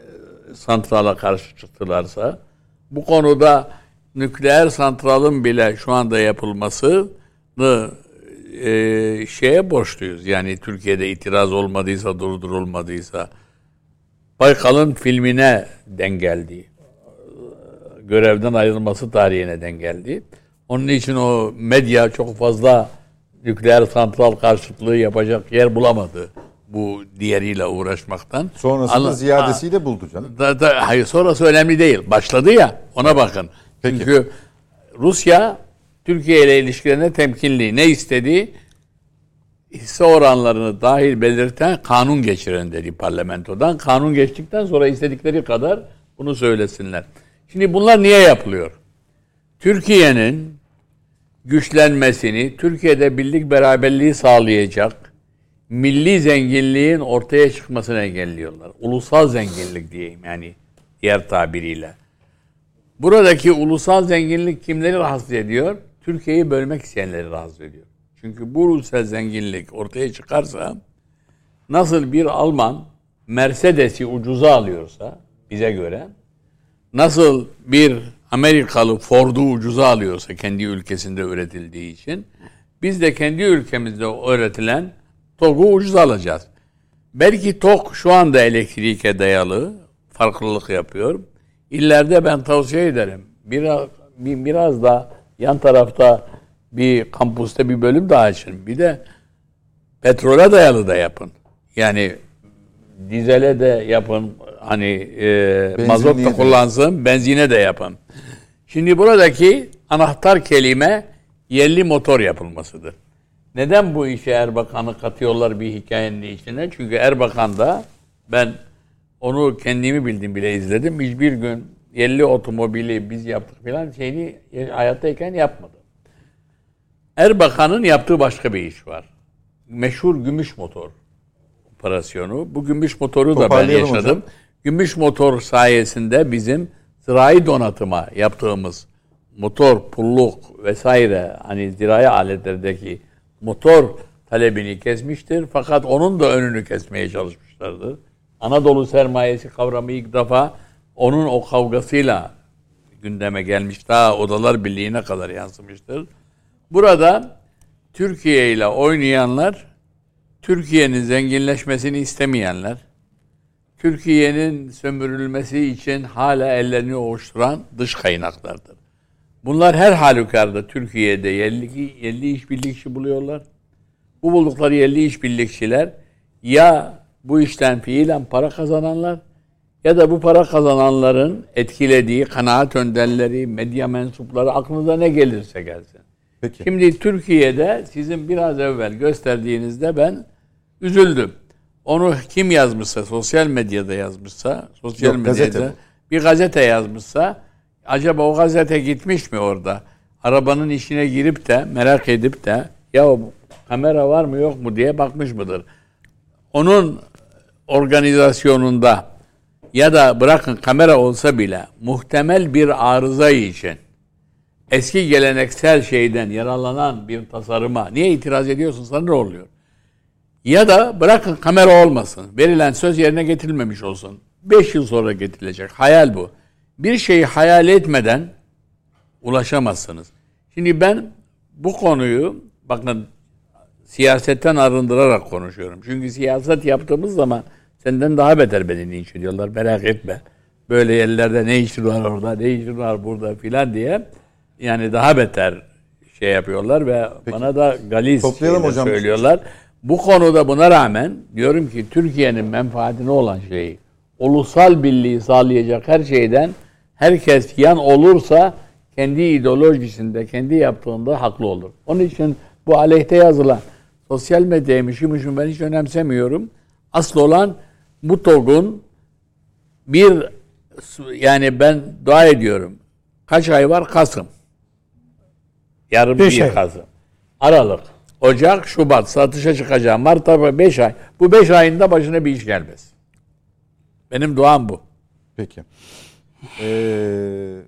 santrala karşı çıktılarsa bu konuda nükleer santralın bile şu anda yapılmasını e, şeye borçluyuz. Yani Türkiye'de itiraz olmadıysa, durdurulmadıysa Baykal'ın filmine dengeldi. Görevden ayrılması tarihine dengeldi. Onun için o medya çok fazla nükleer santral karşıtlığı yapacak yer bulamadı bu diğeriyle uğraşmaktan. Sonrasında Anla- ziyadesiyle de buldu canım. da, da, hayır sonrası önemli değil. Başladı ya ona bakın. Peki. Çünkü Rusya Türkiye ile ilişkilerine temkinli. Ne istedi? Hisse oranlarını dahil belirten kanun geçirin dedi parlamentodan. Kanun geçtikten sonra istedikleri kadar bunu söylesinler. Şimdi bunlar niye yapılıyor? Türkiye'nin güçlenmesini, Türkiye'de birlik beraberliği sağlayacak milli zenginliğin ortaya çıkmasını engelliyorlar. Ulusal zenginlik diyeyim yani diğer tabiriyle. Buradaki ulusal zenginlik kimleri rahatsız ediyor? Türkiye'yi bölmek isteyenleri rahatsız ediyor. Çünkü bu ulusal zenginlik ortaya çıkarsa nasıl bir Alman Mercedes'i ucuza alıyorsa bize göre nasıl bir Amerikalı Ford'u ucuza alıyorsa kendi ülkesinde üretildiği için biz de kendi ülkemizde üretilen TOG'u ucuza alacağız. Belki TOG şu anda elektrike dayalı farklılık yapıyor. İleride ben tavsiye ederim. Biraz, bir- biraz da yan tarafta bir kampüste bir bölüm daha açın. Bir de petrole dayalı da yapın. Yani dizele de yapın. Hani e, mazot da kullansın, benzine de yapın. Şimdi buradaki anahtar kelime yerli motor yapılmasıdır. Neden bu işe Erbakan'ı katıyorlar bir hikayenin içine? Çünkü Erbakan da ben onu kendimi bildim bile izledim. Hiçbir gün yerli otomobili biz yaptık falan şeyini hayattayken yapmadı. Erbakan'ın yaptığı başka bir iş var. Meşhur gümüş motor operasyonu. Bu gümüş motoru da ben yaşadım. hocam. Gümüş motor sayesinde bizim zirai donatıma yaptığımız motor, pulluk vesaire hani zirai aletlerdeki motor talebini kesmiştir. Fakat onun da önünü kesmeye çalışmışlardır. Anadolu sermayesi kavramı ilk defa onun o kavgasıyla gündeme gelmiş. Daha Odalar Birliği'ne kadar yansımıştır. Burada Türkiye ile oynayanlar, Türkiye'nin zenginleşmesini istemeyenler, Türkiye'nin sömürülmesi için hala ellerini ovuşturan dış kaynaklardır. Bunlar her halükarda Türkiye'de yerli, yerli işbirlikçi buluyorlar. Bu buldukları yerli işbirlikçiler ya bu işten fiilen para kazananlar ya da bu para kazananların etkilediği kanaat önderleri, medya mensupları aklınıza ne gelirse gelsin. Peki. Şimdi Türkiye'de sizin biraz evvel gösterdiğinizde ben üzüldüm. Onu kim yazmışsa, sosyal medyada yazmışsa, sosyal Yok, gazete medyada bu. bir gazete yazmışsa, acaba o gazete gitmiş mi orada? Arabanın içine girip de merak edip de ya kamera var mı yok mu diye bakmış mıdır? Onun organizasyonunda ya da bırakın kamera olsa bile muhtemel bir arıza için eski geleneksel şeyden yararlanan bir tasarıma niye itiraz ediyorsun sana ne oluyor? Ya da bırakın kamera olmasın. Verilen söz yerine getirilmemiş olsun. 5 yıl sonra getirilecek. Hayal bu. Bir şeyi hayal etmeden ulaşamazsınız. Şimdi ben bu konuyu bakın siyasetten arındırarak konuşuyorum. Çünkü siyaset yaptığımız zaman senden daha beter beni linç ediyorlar. Merak etme. Böyle yerlerde ne işin var orada, ne işin var burada filan diye. Yani daha beter şey yapıyorlar ve bana da galiz hocam. söylüyorlar. Bu konuda buna rağmen diyorum ki Türkiye'nin menfaatine olan şeyi, ulusal birliği sağlayacak her şeyden herkes yan olursa kendi ideolojisinde, kendi yaptığında haklı olur. Onun için bu aleyhte yazılan sosyal medyaymış, şuymuş ben hiç önemsemiyorum. Asıl olan bu TOG'un bir yani ben dua ediyorum. Kaç ay var? Kasım. Yarın Beş bir ay. Kasım. Aralık. Ocak, Şubat satışa çıkacağım. Mart, April 5 ay. Bu 5 ayında başına bir iş gelmez. Benim duam bu. Peki. Ee,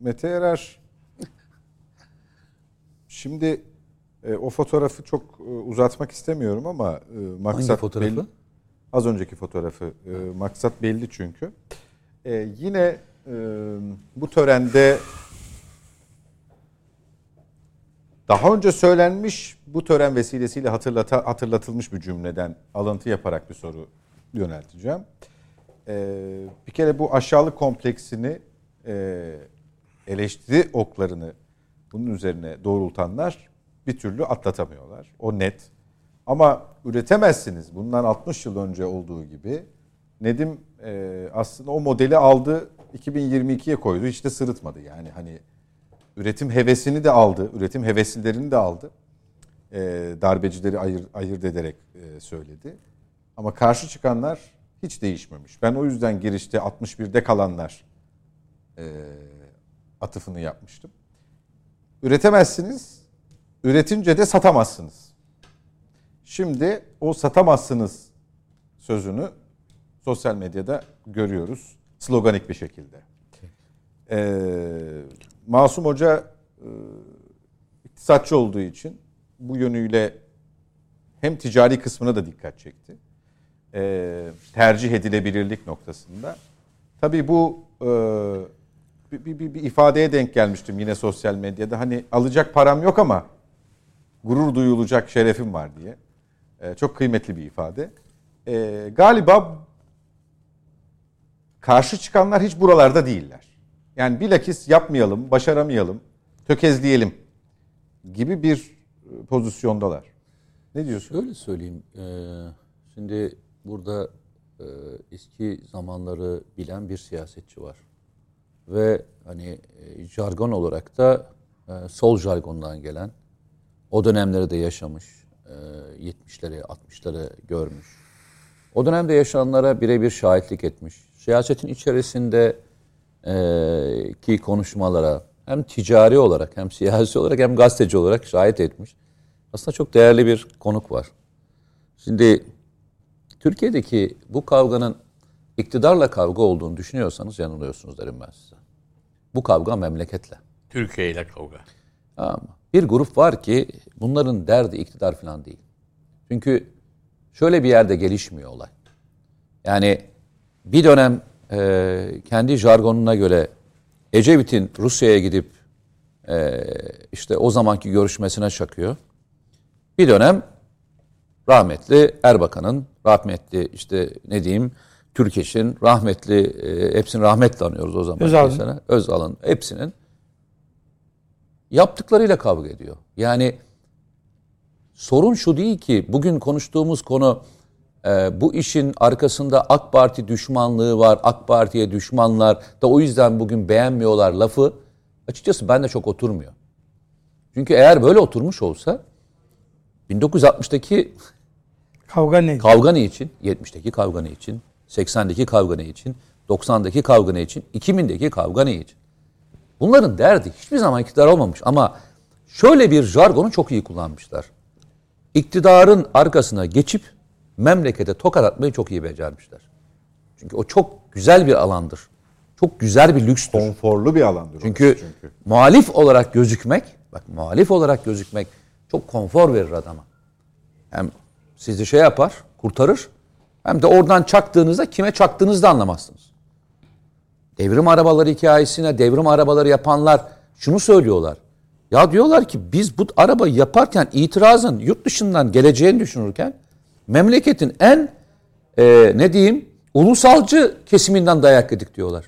Mete Erer şimdi e, o fotoğrafı çok e, uzatmak istemiyorum ama e, maksat fotoğrafı? belli. Az önceki fotoğrafı. E, maksat belli çünkü. E, yine e, bu törende daha önce söylenmiş bu tören vesilesiyle hatırlata, hatırlatılmış bir cümleden alıntı yaparak bir soru yönelteceğim. Ee, bir kere bu aşağılık kompleksini e, eleştiri oklarını bunun üzerine doğrultanlar bir türlü atlatamıyorlar. O net. Ama üretemezsiniz. Bundan 60 yıl önce olduğu gibi. Nedim e, aslında o modeli aldı 2022'ye koydu. Hiç de sırıtmadı. Yani hani üretim hevesini de aldı. Üretim heveslilerini de aldı. E, darbecileri ayır, ayırt ederek e, söyledi. Ama karşı çıkanlar hiç değişmemiş. Ben o yüzden girişte 61'de kalanlar e, atıfını yapmıştım. Üretemezsiniz, üretince de satamazsınız. Şimdi o satamazsınız sözünü sosyal medyada görüyoruz sloganik bir şekilde. Ee, Masum Hoca e, iktisatçı olduğu için bu yönüyle hem ticari kısmına da dikkat çekti. Ee, tercih edilebilirlik noktasında. Tabii bu e, bir, bir, bir ifadeye denk gelmiştim yine sosyal medyada. Hani alacak param yok ama gurur duyulacak şerefim var diye. Ee, çok kıymetli bir ifade. Ee, galiba karşı çıkanlar hiç buralarda değiller. Yani bilakis yapmayalım, başaramayalım, tökezleyelim gibi bir e, pozisyondalar. Ne diyorsun? Şöyle söyleyeyim. e, şimdi burada e, eski zamanları bilen bir siyasetçi var. Ve hani e, jargon olarak da e, sol jargondan gelen, o dönemleri de yaşamış, e, 70'leri, 60'ları görmüş. O dönemde yaşananlara birebir şahitlik etmiş. Siyasetin içerisinde e, ki konuşmalara hem ticari olarak hem siyasi olarak hem gazeteci olarak şahit etmiş. Aslında çok değerli bir konuk var. Şimdi Türkiye'deki bu kavganın iktidarla kavga olduğunu düşünüyorsanız yanılıyorsunuz derim ben size. Bu kavga memleketle. Türkiye ile kavga. Ama bir grup var ki bunların derdi iktidar falan değil. Çünkü şöyle bir yerde gelişmiyor olay. Yani bir dönem e, kendi jargonuna göre Ecevit'in Rusya'ya gidip e, işte o zamanki görüşmesine çakıyor. Bir dönem rahmetli Erbakan'ın, rahmetli işte ne diyeyim Türkeş'in, rahmetli e, hepsini rahmetle anıyoruz o zaman. Özal'ın. Özal'ın hepsinin yaptıklarıyla kavga ediyor. Yani sorun şu değil ki bugün konuştuğumuz konu e, bu işin arkasında AK Parti düşmanlığı var, AK Parti'ye düşmanlar da o yüzden bugün beğenmiyorlar lafı açıkçası bende çok oturmuyor. Çünkü eğer böyle oturmuş olsa 1960'daki Kavga neydi? kavga ne için? 70'teki kavga ne için? 80'deki kavga ne için? 90'daki kavga ne için? 2000'deki kavga ne için? Bunların derdi hiçbir zaman iktidar olmamış ama şöyle bir jargonu çok iyi kullanmışlar. İktidarın arkasına geçip memlekete tokat atmayı çok iyi becermişler. Çünkü o çok güzel bir alandır. çok güzel bir lükstür. Konforlu bir alandır. Çünkü, çünkü. muhalif olarak gözükmek, bak muhalif olarak gözükmek çok konfor verir adama. Hem sizi şey yapar, kurtarır. Hem de oradan çaktığınızda kime çaktığınızı da anlamazsınız. Devrim arabaları hikayesine devrim arabaları yapanlar şunu söylüyorlar. Ya diyorlar ki biz bu arabayı yaparken itirazın yurt dışından geleceğini düşünürken memleketin en e, ne diyeyim ulusalcı kesiminden dayak yedik diyorlar.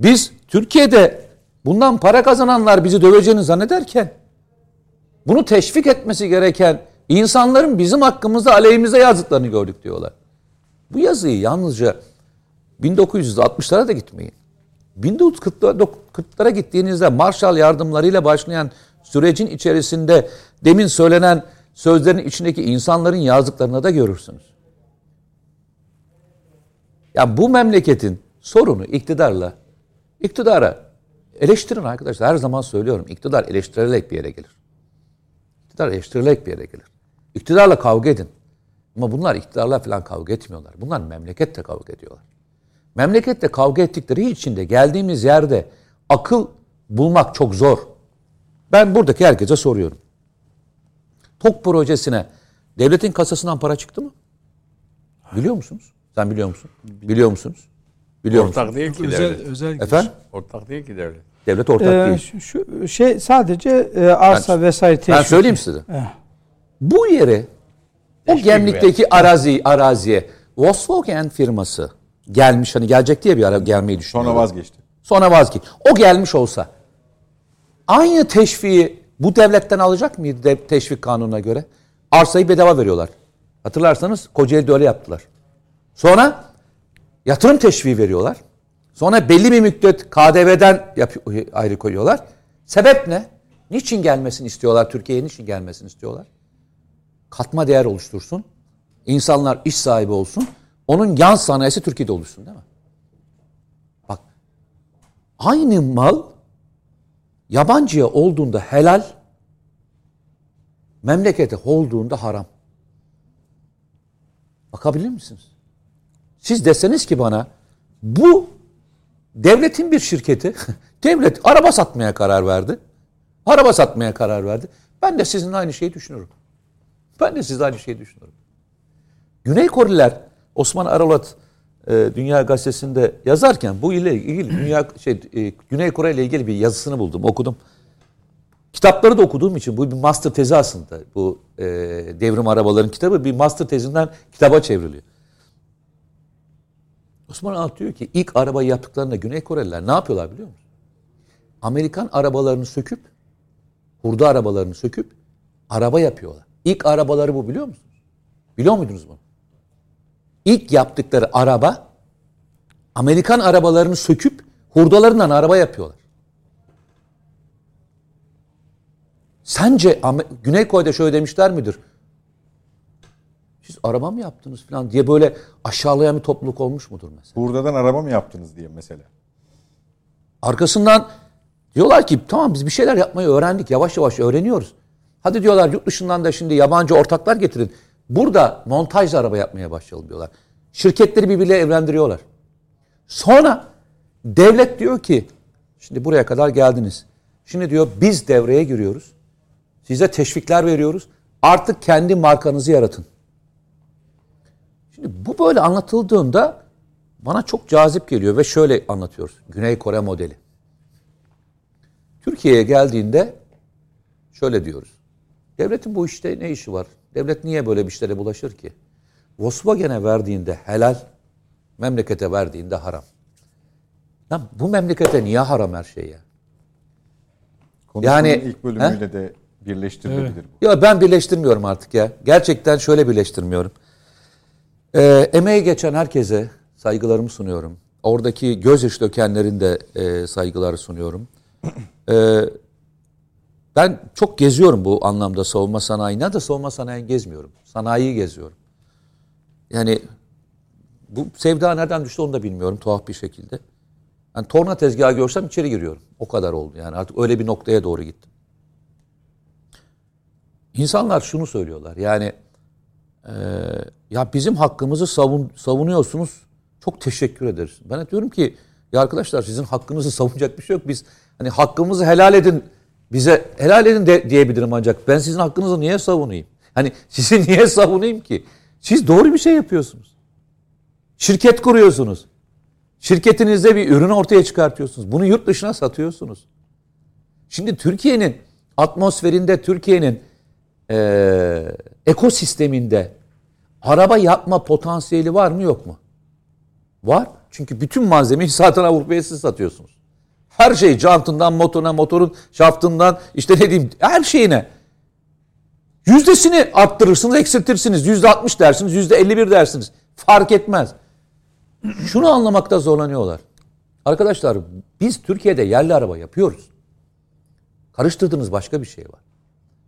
Biz Türkiye'de bundan para kazananlar bizi döveceğini zannederken bunu teşvik etmesi gereken insanların bizim hakkımızda aleyhimize yazdıklarını gördük diyorlar. Bu yazıyı yalnızca 1960'lara da gitmeyin. 1940'lara gittiğinizde Marshall yardımlarıyla başlayan sürecin içerisinde demin söylenen sözlerin içindeki insanların yazdıklarını da görürsünüz. Ya bu memleketin sorunu iktidarla, iktidara eleştirin arkadaşlar. Her zaman söylüyorum. İktidar eleştirilerek bir yere gelir. İktidar eleştirilerek bir yere gelir. İktidarla kavga edin. Ama bunlar iktidarla falan kavga etmiyorlar. Bunlar memleketle kavga ediyorlar. Memlekette kavga ettikleri içinde geldiğimiz yerde akıl bulmak çok zor. Ben buradaki herkese soruyorum. TOK projesine devletin kasasından para çıktı mı? Biliyor musunuz? Sen biliyor musun? Biliyor musunuz? Biliyor musunuz? Ortak değil ki Özel, devlet. özel. Efendim? Ortak değil ki devlet. Devlet ortak Ee, değil. şu, şey sadece e, arsa vesaire Ben teşvik. söyleyeyim size. Eh. Bu yere o gemlikteki arazi araziye Volkswagen firması gelmiş hani gelecek diye bir ara gelmeyi düşünüyordu. Sonra vazgeçti. Sonra vazgeç. O gelmiş olsa aynı teşviği bu devletten alacak mıydı dev- teşvik kanununa göre? Arsayı bedava veriyorlar. Hatırlarsanız Kocaeli'de öyle yaptılar. Sonra yatırım teşviği veriyorlar. Sonra belli bir müddet KDV'den yap- ayrı koyuyorlar. Sebep ne? Niçin gelmesini istiyorlar Türkiye'ye? Niçin gelmesini istiyorlar? Katma değer oluştursun. İnsanlar iş sahibi olsun. Onun yan sanayisi Türkiye'de oluşsun değil mi? Bak aynı mal yabancıya olduğunda helal, memlekete olduğunda haram. Bakabilir misiniz? Siz deseniz ki bana bu devletin bir şirketi, [LAUGHS] devlet araba satmaya karar verdi. Araba satmaya karar verdi. Ben de sizin aynı şeyi düşünürüm. Ben de siz aynı şeyi düşünürüm. Güney Koreliler Osman Aralat e, Dünya Gazetesi'nde yazarken bu ile ilgili Dünya şey e, Güney Kore ile ilgili bir yazısını buldum, okudum. Kitapları da okuduğum için bu bir master tezi aslında. Bu e, devrim arabaların kitabı bir master tezinden kitaba çevriliyor. Osman Aralat diyor ki ilk arabayı yaptıklarında Güney Koreliler ne yapıyorlar biliyor musun? Amerikan arabalarını söküp hurda arabalarını söküp araba yapıyorlar. İlk arabaları bu biliyor musunuz? Biliyor muydunuz bunu? İlk yaptıkları araba Amerikan arabalarını söküp hurdalarından araba yapıyorlar. Sence Güney Kore'de şöyle demişler midir? Siz araba mı yaptınız falan diye böyle aşağılayan bir topluluk olmuş mudur mesela? Buradan araba mı yaptınız diye mesela. Arkasından diyorlar ki tamam biz bir şeyler yapmayı öğrendik. Yavaş yavaş öğreniyoruz. Hadi diyorlar yurt dışından da şimdi yabancı ortaklar getirin. Burada montajlı araba yapmaya başlayalım diyorlar. Şirketleri birbirleriyle evlendiriyorlar. Sonra devlet diyor ki şimdi buraya kadar geldiniz. Şimdi diyor biz devreye giriyoruz. Size teşvikler veriyoruz. Artık kendi markanızı yaratın. Şimdi bu böyle anlatıldığında bana çok cazip geliyor ve şöyle anlatıyoruz. Güney Kore modeli. Türkiye'ye geldiğinde şöyle diyoruz. Devletin bu işte ne işi var? Devlet niye böyle bir işlere bulaşır ki? Volkswagen'e verdiğinde helal, memlekete verdiğinde haram. Lan bu memlekete niye haram her şey ya? Konuşmanın Yani- ilk bölümüyle de birleştirilebilir bu. Ya ben birleştirmiyorum artık ya. Gerçekten şöyle birleştirmiyorum. Ee, emeği geçen herkese saygılarımı sunuyorum. Oradaki gözyaşı dökenlerin de e, saygıları sunuyorum. [CLEARS THROAT] Ee, ben çok geziyorum bu anlamda savunma sanayine de savunma sanayini gezmiyorum. Sanayiyi geziyorum. Yani bu sevda nereden düştü onu da bilmiyorum tuhaf bir şekilde. Yani torna tezgahı görsem içeri giriyorum. O kadar oldu yani artık öyle bir noktaya doğru gittim. İnsanlar şunu söylüyorlar yani e, ya bizim hakkımızı savun, savunuyorsunuz çok teşekkür ederiz. Ben diyorum ki Ya arkadaşlar sizin hakkınızı savunacak bir şey yok. Biz hani hakkımızı helal edin bize helal edin de, diyebilirim ancak ben sizin hakkınızı niye savunayım? Hani [LAUGHS] sizi niye savunayım ki? Siz doğru bir şey yapıyorsunuz. Şirket kuruyorsunuz. Şirketinizde bir ürün ortaya çıkartıyorsunuz. Bunu yurt dışına satıyorsunuz. Şimdi Türkiye'nin atmosferinde, Türkiye'nin e, ekosisteminde araba yapma potansiyeli var mı yok mu? Var. Çünkü bütün malzemeyi [LAUGHS] zaten Avrupa'ya siz satıyorsunuz. Her şey jantından motoruna, motorun şaftından işte ne diyeyim her şeyine. Yüzdesini arttırırsınız, eksiltirsiniz. Yüzde 60 dersiniz, yüzde 51 dersiniz. Fark etmez. Şunu anlamakta zorlanıyorlar. Arkadaşlar biz Türkiye'de yerli araba yapıyoruz. Karıştırdığınız başka bir şey var.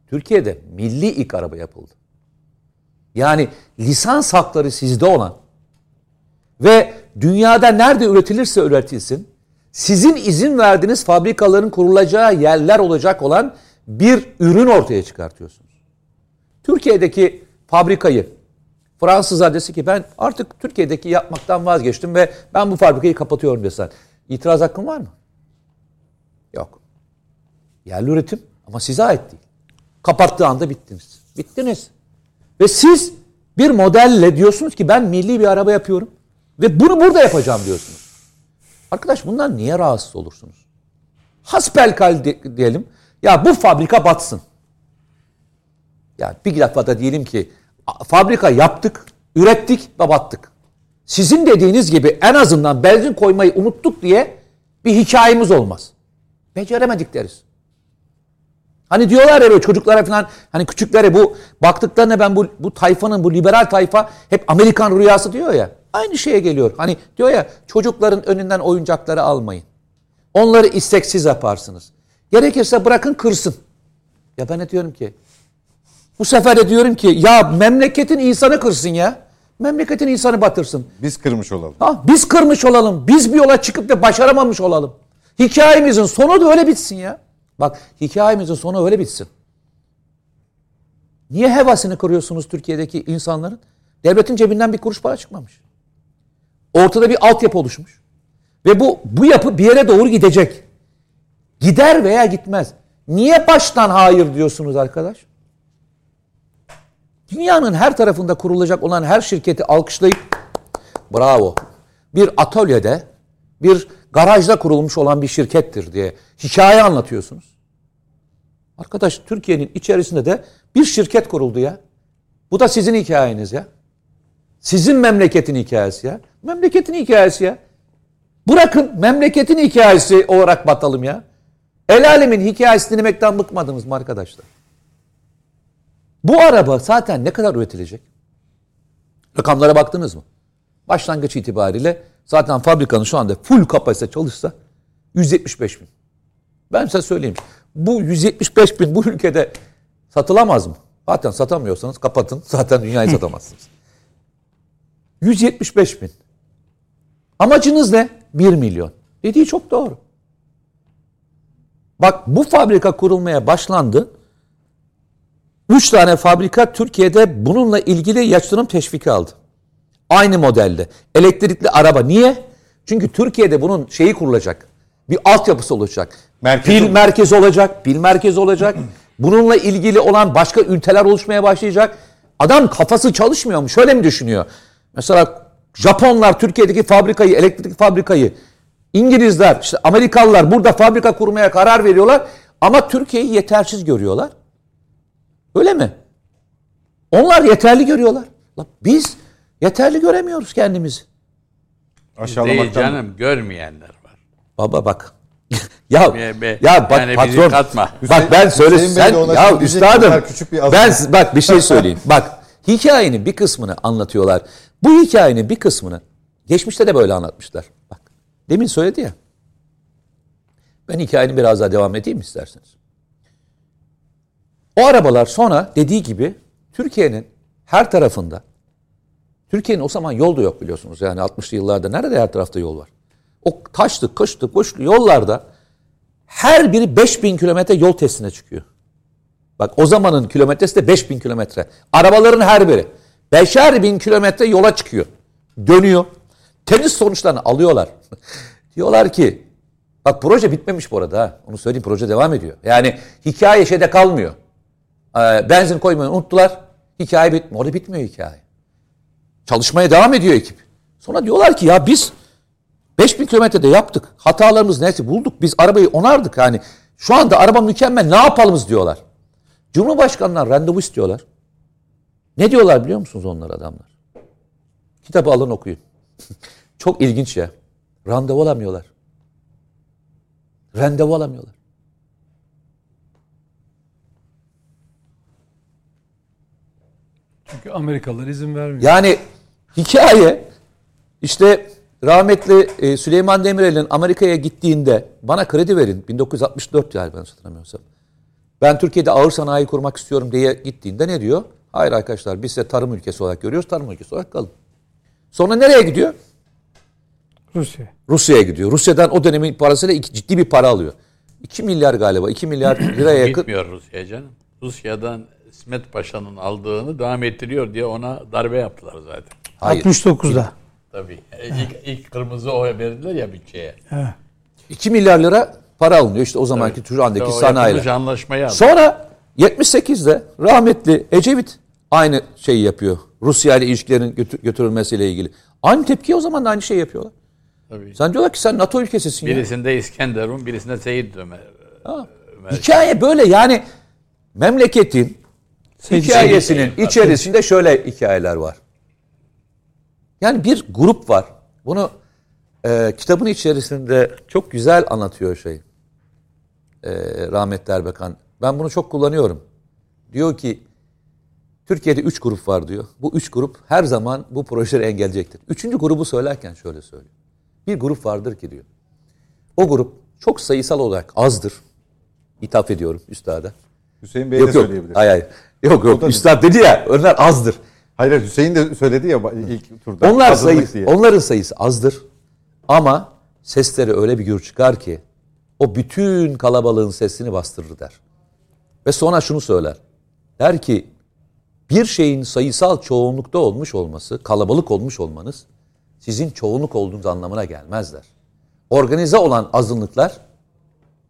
Türkiye'de milli ilk araba yapıldı. Yani lisans hakları sizde olan ve dünyada nerede üretilirse üretilsin sizin izin verdiğiniz fabrikaların kurulacağı yerler olacak olan bir ürün ortaya çıkartıyorsunuz. Türkiye'deki fabrikayı Fransız adresi ki ben artık Türkiye'deki yapmaktan vazgeçtim ve ben bu fabrikayı kapatıyorum desen. İtiraz hakkın var mı? Yok. Yerli üretim ama size ait değil. Kapattığı anda bittiniz. Bittiniz. Ve siz bir modelle diyorsunuz ki ben milli bir araba yapıyorum ve bunu burada yapacağım diyorsunuz. Arkadaş bundan niye rahatsız olursunuz? Hasbelkal diyelim. Ya bu fabrika batsın. Yani bir defa da diyelim ki fabrika yaptık, ürettik ve battık. Sizin dediğiniz gibi en azından benzin koymayı unuttuk diye bir hikayemiz olmaz. Beceremedik deriz. Hani diyorlar ya böyle çocuklara falan hani küçüklere bu baktıklarına ben bu, bu tayfanın bu liberal tayfa hep Amerikan rüyası diyor ya. Aynı şeye geliyor. Hani diyor ya çocukların önünden oyuncakları almayın. Onları isteksiz yaparsınız. Gerekirse bırakın kırsın. Ya ben ne diyorum ki? Bu sefer de diyorum ki ya memleketin insanı kırsın ya. Memleketin insanı batırsın. Biz kırmış olalım. Ha, biz kırmış olalım. Biz bir yola çıkıp da başaramamış olalım. Hikayemizin sonu da öyle bitsin ya. Bak hikayemizin sonu öyle bitsin. Niye hevasını kırıyorsunuz Türkiye'deki insanların? Devletin cebinden bir kuruş para çıkmamış. Ortada bir altyapı oluşmuş. Ve bu bu yapı bir yere doğru gidecek. Gider veya gitmez. Niye baştan hayır diyorsunuz arkadaş? Dünyanın her tarafında kurulacak olan her şirketi alkışlayıp bravo. Bir atölyede, bir garajda kurulmuş olan bir şirkettir diye hikaye anlatıyorsunuz. Arkadaş Türkiye'nin içerisinde de bir şirket kuruldu ya. Bu da sizin hikayeniz ya. Sizin memleketin hikayesi ya. Memleketin hikayesi ya. Bırakın memleketin hikayesi olarak batalım ya. El alemin hikayesini dinlemekten bıkmadınız mı arkadaşlar? Bu araba zaten ne kadar üretilecek? Rakamlara baktınız mı? Başlangıç itibariyle zaten fabrikanın şu anda full kapasite çalışsa 175 bin. Ben size söyleyeyim. Bu 175 bin bu ülkede satılamaz mı? Zaten satamıyorsanız kapatın. Zaten dünyayı [LAUGHS] satamazsınız. 175 bin. Amacınız ne? 1 milyon. Dediği çok doğru. Bak bu fabrika kurulmaya başlandı. 3 tane fabrika Türkiye'de bununla ilgili yatırım teşviki aldı. Aynı modelde. Elektrikli araba. Niye? Çünkü Türkiye'de bunun şeyi kurulacak. Bir altyapısı olacak. Merkezi- Pil merkezi olacak. Pil merkezi olacak. [CLEARS THROAT] Bununla ilgili olan başka üniteler oluşmaya başlayacak. Adam kafası çalışmıyor mu? Şöyle mi düşünüyor? Mesela Japonlar Türkiye'deki fabrikayı, elektrik fabrikayı, İngilizler, işte Amerikalılar burada fabrika kurmaya karar veriyorlar. Ama Türkiye'yi yetersiz görüyorlar. Öyle mi? Onlar yeterli görüyorlar. Biz yeterli göremiyoruz kendimizi. Değil Aşağılamaktan. canım görmeyenler var. Baba bak. [LAUGHS] ya Be- be- ya bak yani patron. katma. Bak ben söyle Hüseyin sen ya üstadım. küçük bir ben bak bir şey söyleyeyim. [LAUGHS] bak hikayenin bir kısmını anlatıyorlar. Bu hikayenin bir kısmını geçmişte de böyle anlatmışlar. Bak demin söyledi ya. Ben hikayenin biraz daha devam edeyim mi isterseniz? O arabalar sonra dediği gibi Türkiye'nin her tarafında Türkiye'nin o zaman yol yok biliyorsunuz. Yani 60'lı yıllarda nerede her tarafta yol var? O taşlı, kışlı, kuşlu yollarda her biri 5000 kilometre yol testine çıkıyor. Bak o zamanın kilometresi de 5000 kilometre. Arabaların her biri. Beşer bin kilometre yola çıkıyor. Dönüyor. Tenis sonuçlarını alıyorlar. [LAUGHS] Diyorlar ki bak proje bitmemiş bu arada. Onu söyleyeyim proje devam ediyor. Yani hikaye şeyde kalmıyor. Ee, benzin koymayı unuttular. Hikaye bitmiyor. Orada bitmiyor hikaye. Çalışmaya devam ediyor ekip. Sonra diyorlar ki ya biz 5000 kilometrede yaptık. Hatalarımız neyse bulduk. Biz arabayı onardık. Yani şu anda araba mükemmel ne yapalımız diyorlar. Cumhurbaşkanlar randevu istiyorlar. Ne diyorlar biliyor musunuz onlar adamlar? Kitabı alın okuyun. [LAUGHS] Çok ilginç ya. Randevu alamıyorlar. Randevu alamıyorlar. Çünkü Amerikalılar izin vermiyor. Yani hikaye işte rahmetli e, Süleyman Demirel'in Amerika'ya gittiğinde bana kredi verin 1964 yani ben hatırlamıyorsam. Ben Türkiye'de ağır sanayi kurmak istiyorum diye gittiğinde ne diyor? Hayır arkadaşlar biz size tarım ülkesi olarak görüyoruz. Tarım ülkesi olarak kalın. Sonra nereye gidiyor? Rusya. Rusya'ya gidiyor. Rusya'dan o dönemin parasıyla iki, ciddi bir para alıyor. 2 milyar galiba. 2 milyar [CLEARS THROAT] liraya yakın. Gitmiyor Rusya'ya canım. Rusya'dan İsmet Paşa'nın aldığını devam ettiriyor diye ona darbe yaptılar zaten. Hayır. 69'da. Tabii. İlk, ilk kırmızı oy verdiler ya bütçeye. He. 2 milyar lira para alınıyor işte o zamanki şu andaki O sanayiler. yapılmış anlaşmayı aldı. Sonra 78'de rahmetli Ecevit aynı şeyi yapıyor. Rusya ile ilişkilerin götür- götürülmesiyle ilgili. Aynı tepki o zaman da aynı şey yapıyorlar. Tabii. Sen diyorlar ki sen NATO ülkesisin. Birisinde İskenderun, birisinde Seyit Ömer. Hikaye böyle yani memleketin hikayesinin içerisinde şöyle hikayeler var. Yani bir grup var. Bunu e, kitabın içerisinde çok güzel anlatıyor şey. E, rahmetli Erbakan. Ben bunu çok kullanıyorum. Diyor ki Türkiye'de üç grup var diyor. Bu üç grup her zaman bu projeleri engelleyecektir. Üçüncü grubu söylerken şöyle söylüyor. Bir grup vardır ki diyor. O grup çok sayısal olarak azdır. İthaf ediyorum üstada. Hüseyin Bey de Yok yok. söyleyebilir. Hayır hayır. Yok yok. Üstad dedi ya onlar azdır. Hayır Hüseyin de söyledi ya ilk turda. Onlar sayısı, diye. onların sayısı azdır. Ama sesleri öyle bir gür çıkar ki o bütün kalabalığın sesini bastırır der. Ve sonra şunu söyler. Der ki bir şeyin sayısal çoğunlukta olmuş olması, kalabalık olmuş olmanız sizin çoğunluk olduğunuz anlamına gelmez der. Organize olan azınlıklar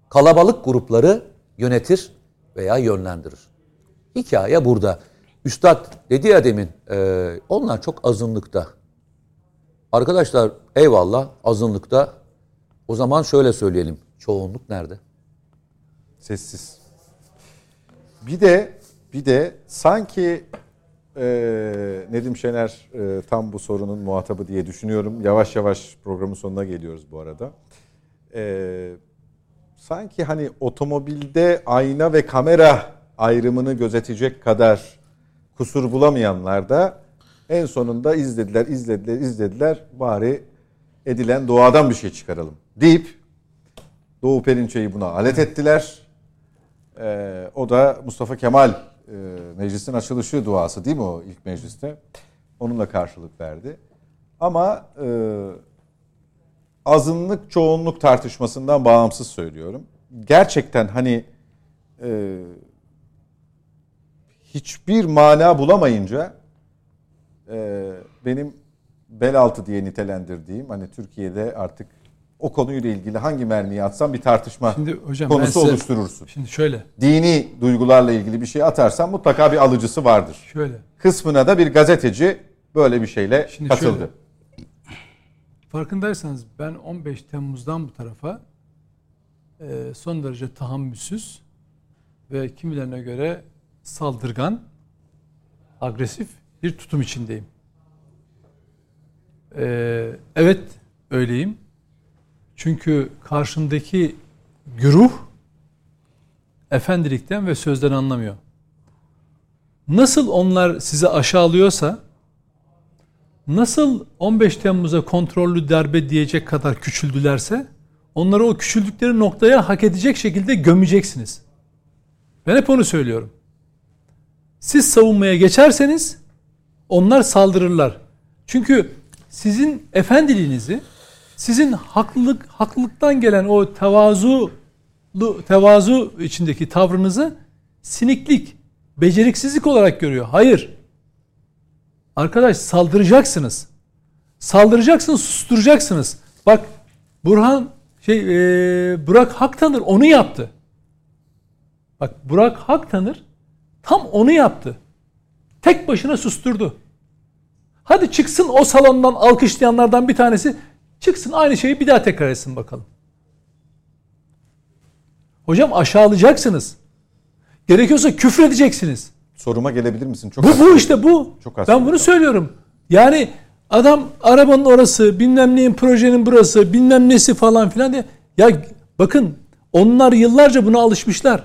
kalabalık grupları yönetir veya yönlendirir. Hikaye burada. Üstad dedi ya demin, e, onlar çok azınlıkta. Arkadaşlar eyvallah azınlıkta. O zaman şöyle söyleyelim. Çoğunluk nerede? Sessiz. Bir de bir de sanki e, Nedim Şener e, tam bu sorunun muhatabı diye düşünüyorum. Yavaş yavaş programın sonuna geliyoruz bu arada. E, sanki hani otomobilde ayna ve kamera ayrımını gözetecek kadar kusur bulamayanlar da en sonunda izlediler, izlediler, izlediler. Bari edilen doğadan bir şey çıkaralım deyip Doğu Perinçe'yi buna alet ettiler. Ee, o da Mustafa Kemal e, meclisin açılışı duası değil mi o ilk mecliste? Onunla karşılık verdi. Ama e, azınlık çoğunluk tartışmasından bağımsız söylüyorum. Gerçekten hani e, hiçbir mana bulamayınca e, benim bel altı diye nitelendirdiğim hani Türkiye'de artık o konuyla ilgili hangi mermiyi atsam bir tartışma Şimdi hocam konusu size- oluşturursun. Şimdi şöyle, Dini duygularla ilgili bir şey atarsan mutlaka bir alıcısı vardır. şöyle. Kısmına da bir gazeteci böyle bir şeyle Şimdi katıldı. şöyle. Farkındaysanız ben 15 Temmuz'dan bu tarafa e, son derece tahammülsüz ve kimilerine göre saldırgan, agresif bir tutum içindeyim. E, evet öyleyim. Çünkü karşımdaki güruh efendilikten ve sözden anlamıyor. Nasıl onlar sizi aşağılıyorsa nasıl 15 Temmuz'a kontrollü darbe diyecek kadar küçüldülerse onları o küçüldükleri noktaya hak edecek şekilde gömeceksiniz. Ben hep onu söylüyorum. Siz savunmaya geçerseniz onlar saldırırlar. Çünkü sizin efendiliğinizi, sizin haklılık haklılıktan gelen o tevazu tevazu içindeki tavrınızı siniklik, beceriksizlik olarak görüyor. Hayır. Arkadaş saldıracaksınız. Saldıracaksınız, susturacaksınız. Bak Burhan şey e, Burak Haktanır onu yaptı. Bak Burak Haktanır tam onu yaptı. Tek başına susturdu. Hadi çıksın o salondan alkışlayanlardan bir tanesi çıksın aynı şeyi bir daha tekrar etsin bakalım. Hocam aşağılayacaksınız. Gerekiyorsa küfür edeceksiniz. Soruma gelebilir misin? Çok Bu bu işte bu. Çok ben bunu söylüyorum. Yani adam arabanın orası, bilmem neyin projenin burası, bilmem nesi falan filan diye. Ya bakın onlar yıllarca buna alışmışlar.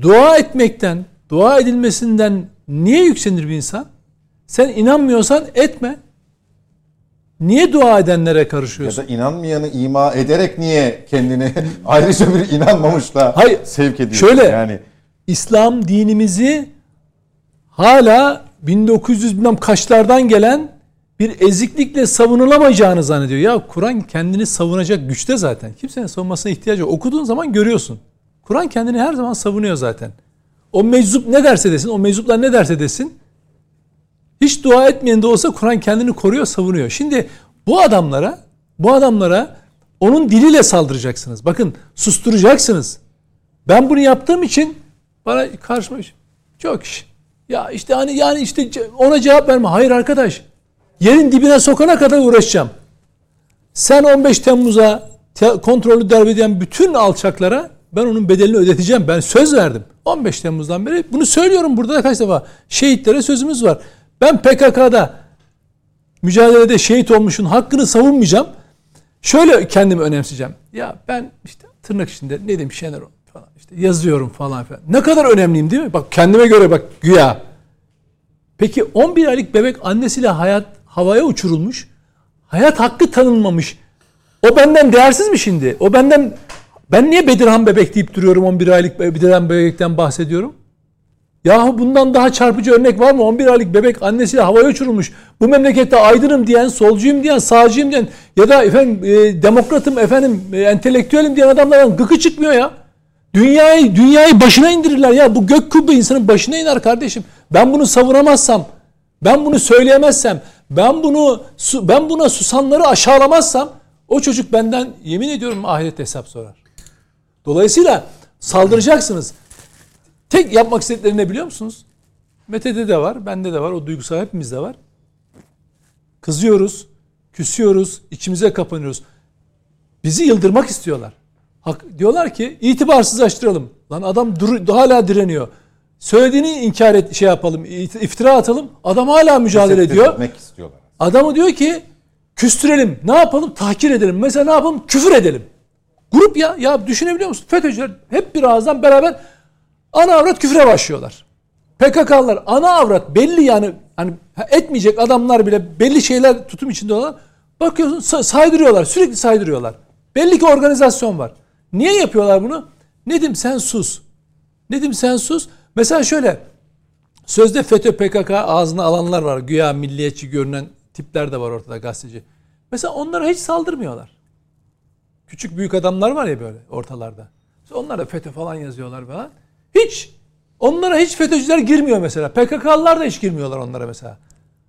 Dua etmekten, dua edilmesinden niye yükselir bir insan? Sen inanmıyorsan etme. Niye dua edenlere Ya karışıyorsun? da inanmayanı ima ederek niye kendini [LAUGHS] ayrıca bir inanmamışla Hayır, sevk ediyorsun? şöyle- yani İslam dinimizi hala 1900 bilmem kaçlardan gelen bir eziklikle savunulamayacağını zannediyor. Ya Kur'an kendini savunacak güçte zaten. Kimsenin savunmasına ihtiyacı yok. Okuduğun zaman görüyorsun. Kur'an kendini her zaman savunuyor zaten. O meczup ne derse desin, o meczuplar ne derse desin. Hiç dua etmeyen de olsa Kur'an kendini koruyor, savunuyor. Şimdi bu adamlara, bu adamlara onun diliyle saldıracaksınız. Bakın susturacaksınız. Ben bunu yaptığım için bana karşıma çok iş. Ya işte hani yani işte ona cevap verme. Hayır arkadaş. Yerin dibine sokana kadar uğraşacağım. Sen 15 Temmuz'a te- kontrollü darbe eden bütün alçaklara ben onun bedelini ödeteceğim. Ben söz verdim. 15 Temmuz'dan beri bunu söylüyorum burada da kaç defa. Şehitlere sözümüz var. Ben PKK'da mücadelede şehit olmuşun hakkını savunmayacağım. Şöyle kendimi önemseyeceğim. Ya ben işte tırnak içinde Nedim Şener falan işte yazıyorum falan filan. Ne kadar önemliyim değil mi? Bak kendime göre bak güya. Peki 11 aylık bebek annesiyle hayat havaya uçurulmuş. Hayat hakkı tanınmamış. O benden değersiz mi şimdi? O benden ben niye Bedirhan bebek deyip duruyorum 11 aylık be- Bedirhan bebekten bahsediyorum? Yahu bundan daha çarpıcı örnek var mı? 11 aylık bebek annesiyle havaya uçurulmuş. Bu memlekette aydınım diyen, solcuyum diyen, sağcıyım diyen ya da efendim e, demokratım, efendim e, entelektüelim diyen adamlardan gıkı çıkmıyor ya. Dünyayı dünyayı başına indirirler ya. Bu gök kubbe insanın başına iner kardeşim. Ben bunu savunamazsam, ben bunu söyleyemezsem, ben bunu ben buna susanları aşağılamazsam o çocuk benden yemin ediyorum ahirette hesap sorar. Dolayısıyla saldıracaksınız. Tek yapmak istedikleri ne biliyor musunuz? Mete'de de var, bende de var, o duygusal hepimizde var. Kızıyoruz, küsüyoruz, içimize kapanıyoruz. Bizi yıldırmak istiyorlar. Hak, diyorlar ki itibarsızlaştıralım. Lan adam dur, hala direniyor. Söylediğini inkar et, şey yapalım, iftira atalım. Adam hala mücadele ediyor. istiyorlar. Adamı diyor ki küstürelim. Ne yapalım? Tahkir edelim. Mesela ne yapalım? Küfür edelim. Grup ya. Ya düşünebiliyor musun? FETÖ'cüler hep bir ağızdan beraber ana avrat küfre başlıyorlar. PKK'lılar ana avrat belli yani hani etmeyecek adamlar bile belli şeyler tutum içinde olan bakıyorsun sa- saydırıyorlar. Sürekli saydırıyorlar. Belli ki organizasyon var. Niye yapıyorlar bunu? Nedim sen sus. Nedim sen sus. Mesela şöyle Sözde FETÖ PKK ağzına alanlar var. Güya milliyetçi görünen tipler de var ortada gazeteci. Mesela onlara hiç saldırmıyorlar. Küçük büyük adamlar var ya böyle ortalarda. Onlar da FETÖ falan yazıyorlar falan. Hiç. Onlara hiç FETÖ'cüler girmiyor mesela. PKK'lılar da hiç girmiyorlar onlara mesela.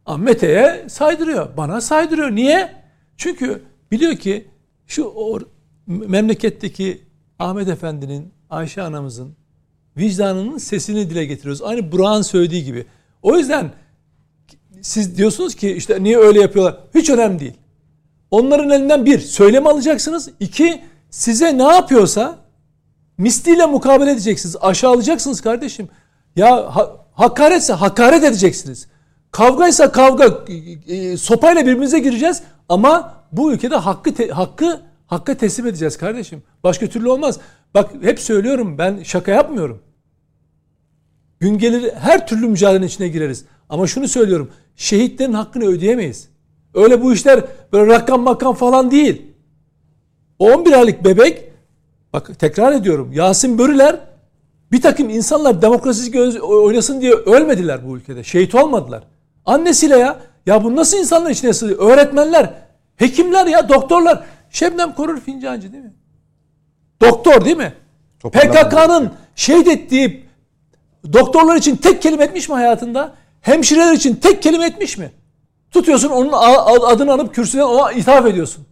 Ama Mete'ye saydırıyor. Bana saydırıyor. Niye? Çünkü biliyor ki şu or- memleketteki Ahmet Efendi'nin, Ayşe anamızın vicdanının sesini dile getiriyoruz. Aynı Burak'ın söylediği gibi. O yüzden siz diyorsunuz ki işte niye öyle yapıyorlar? Hiç önemli değil. Onların elinden bir, söylem alacaksınız. İki, size ne yapıyorsa misliyle mukabele edeceksiniz. Aşağılayacaksınız kardeşim. Ya ha, hakaretse hakaret edeceksiniz. Kavgaysa kavga, e, e, sopayla birbirimize gireceğiz ama bu ülkede hakkı te- hakkı hakka teslim edeceğiz kardeşim. Başka türlü olmaz. Bak hep söylüyorum ben şaka yapmıyorum. Gün gelir her türlü mücadelenin içine gireriz. Ama şunu söylüyorum. Şehitlerin hakkını ödeyemeyiz. Öyle bu işler böyle rakam makam falan değil. O 11 aylık bebek bak tekrar ediyorum. Yasin Börüler bir takım insanlar demokrasi göz- oynasın diye ölmediler bu ülkede. Şehit olmadılar. Annesiyle ya. Ya bu nasıl insanlar içine sığıyor? Öğretmenler, hekimler ya, doktorlar. Şebnem Korur Fincancı değil mi? Doktor değil mi? PKK'nın şehit ettiği doktorlar için tek kelime etmiş mi hayatında? Hemşireler için tek kelime etmiş mi? Tutuyorsun onun adını anıp kürsüden ona ithaf ediyorsun.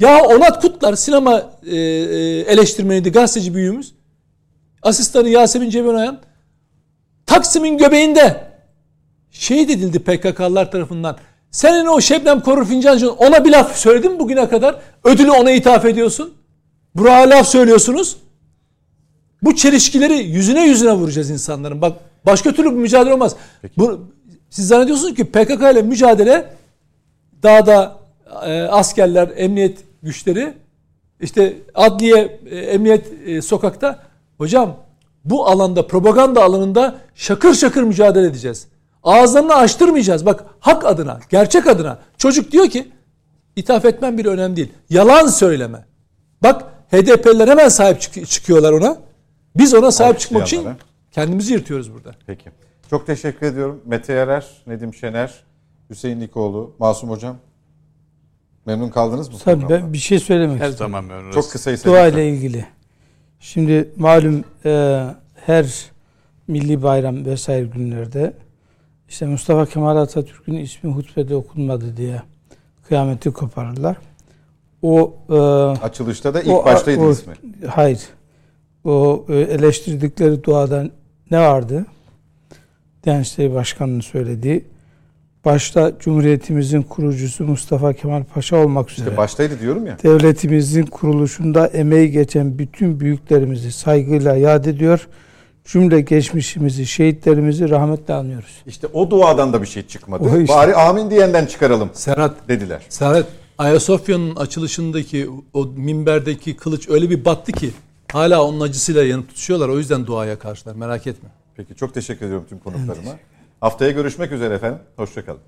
Ya Onat Kutlar sinema e, e, eleştirmeniydi gazeteci büyüğümüz. Asistanı Yasemin Cebenoyan Taksim'in göbeğinde şehit edildi PKK'lılar tarafından. Senin o Şebnem Korur Fincancı ona bir laf söyledin bugüne kadar? Ödülü ona ithaf ediyorsun. Burak'a laf söylüyorsunuz. Bu çelişkileri yüzüne yüzüne vuracağız insanların. Bak başka türlü bir mücadele olmaz. Bu, siz zannediyorsunuz ki PKK ile mücadele dağda e, askerler, emniyet güçleri işte adliye, e, emniyet e, sokakta. Hocam bu alanda propaganda alanında şakır şakır mücadele edeceğiz. Ağızlarını açtırmayacağız. Bak hak adına, gerçek adına. Çocuk diyor ki ithaf etmem bile önemli değil. Yalan söyleme. Bak HDP'liler hemen sahip çık- çıkıyorlar ona. Biz ona sahip çıkmak için kendimizi yırtıyoruz burada. Peki. Çok teşekkür ediyorum. Mete Yarar, Nedim Şener, Hüseyin Nikoğlu, Masum Hocam. Memnun kaldınız mı? Tabii ben bir şey söylemek Her istiyorum. zaman memnunuz. Çok kısa Dua ile ilgili. Şimdi malum e, her milli bayram vesaire günlerde işte Mustafa Kemal Atatürk'ün ismi hutbede okunmadı diye kıyameti koparırlar. O e, Açılışta da ilk O- baştaydı o- ismi. hayır. O e, eleştirdikleri duada ne vardı? Diyanet İşleri Başkanı'nın söylediği başta Cumhuriyetimizin kurucusu Mustafa Kemal Paşa olmak üzere İşte baştaydı diyorum ya. devletimizin kuruluşunda emeği geçen bütün büyüklerimizi saygıyla yad ediyor. Cümle geçmişimizi, şehitlerimizi rahmetle anıyoruz. İşte o duadan da bir şey çıkmadı. O işte. Bari amin diyenden çıkaralım Serhat dediler. Serhat Ayasofya'nın açılışındaki o minberdeki kılıç öyle bir battı ki hala onun acısıyla yanıp tutuşuyorlar. O yüzden duaya karşılar. Merak etme. Peki çok teşekkür ediyorum tüm konuklarıma. Haftaya görüşmek üzere efendim. Hoşçakalın.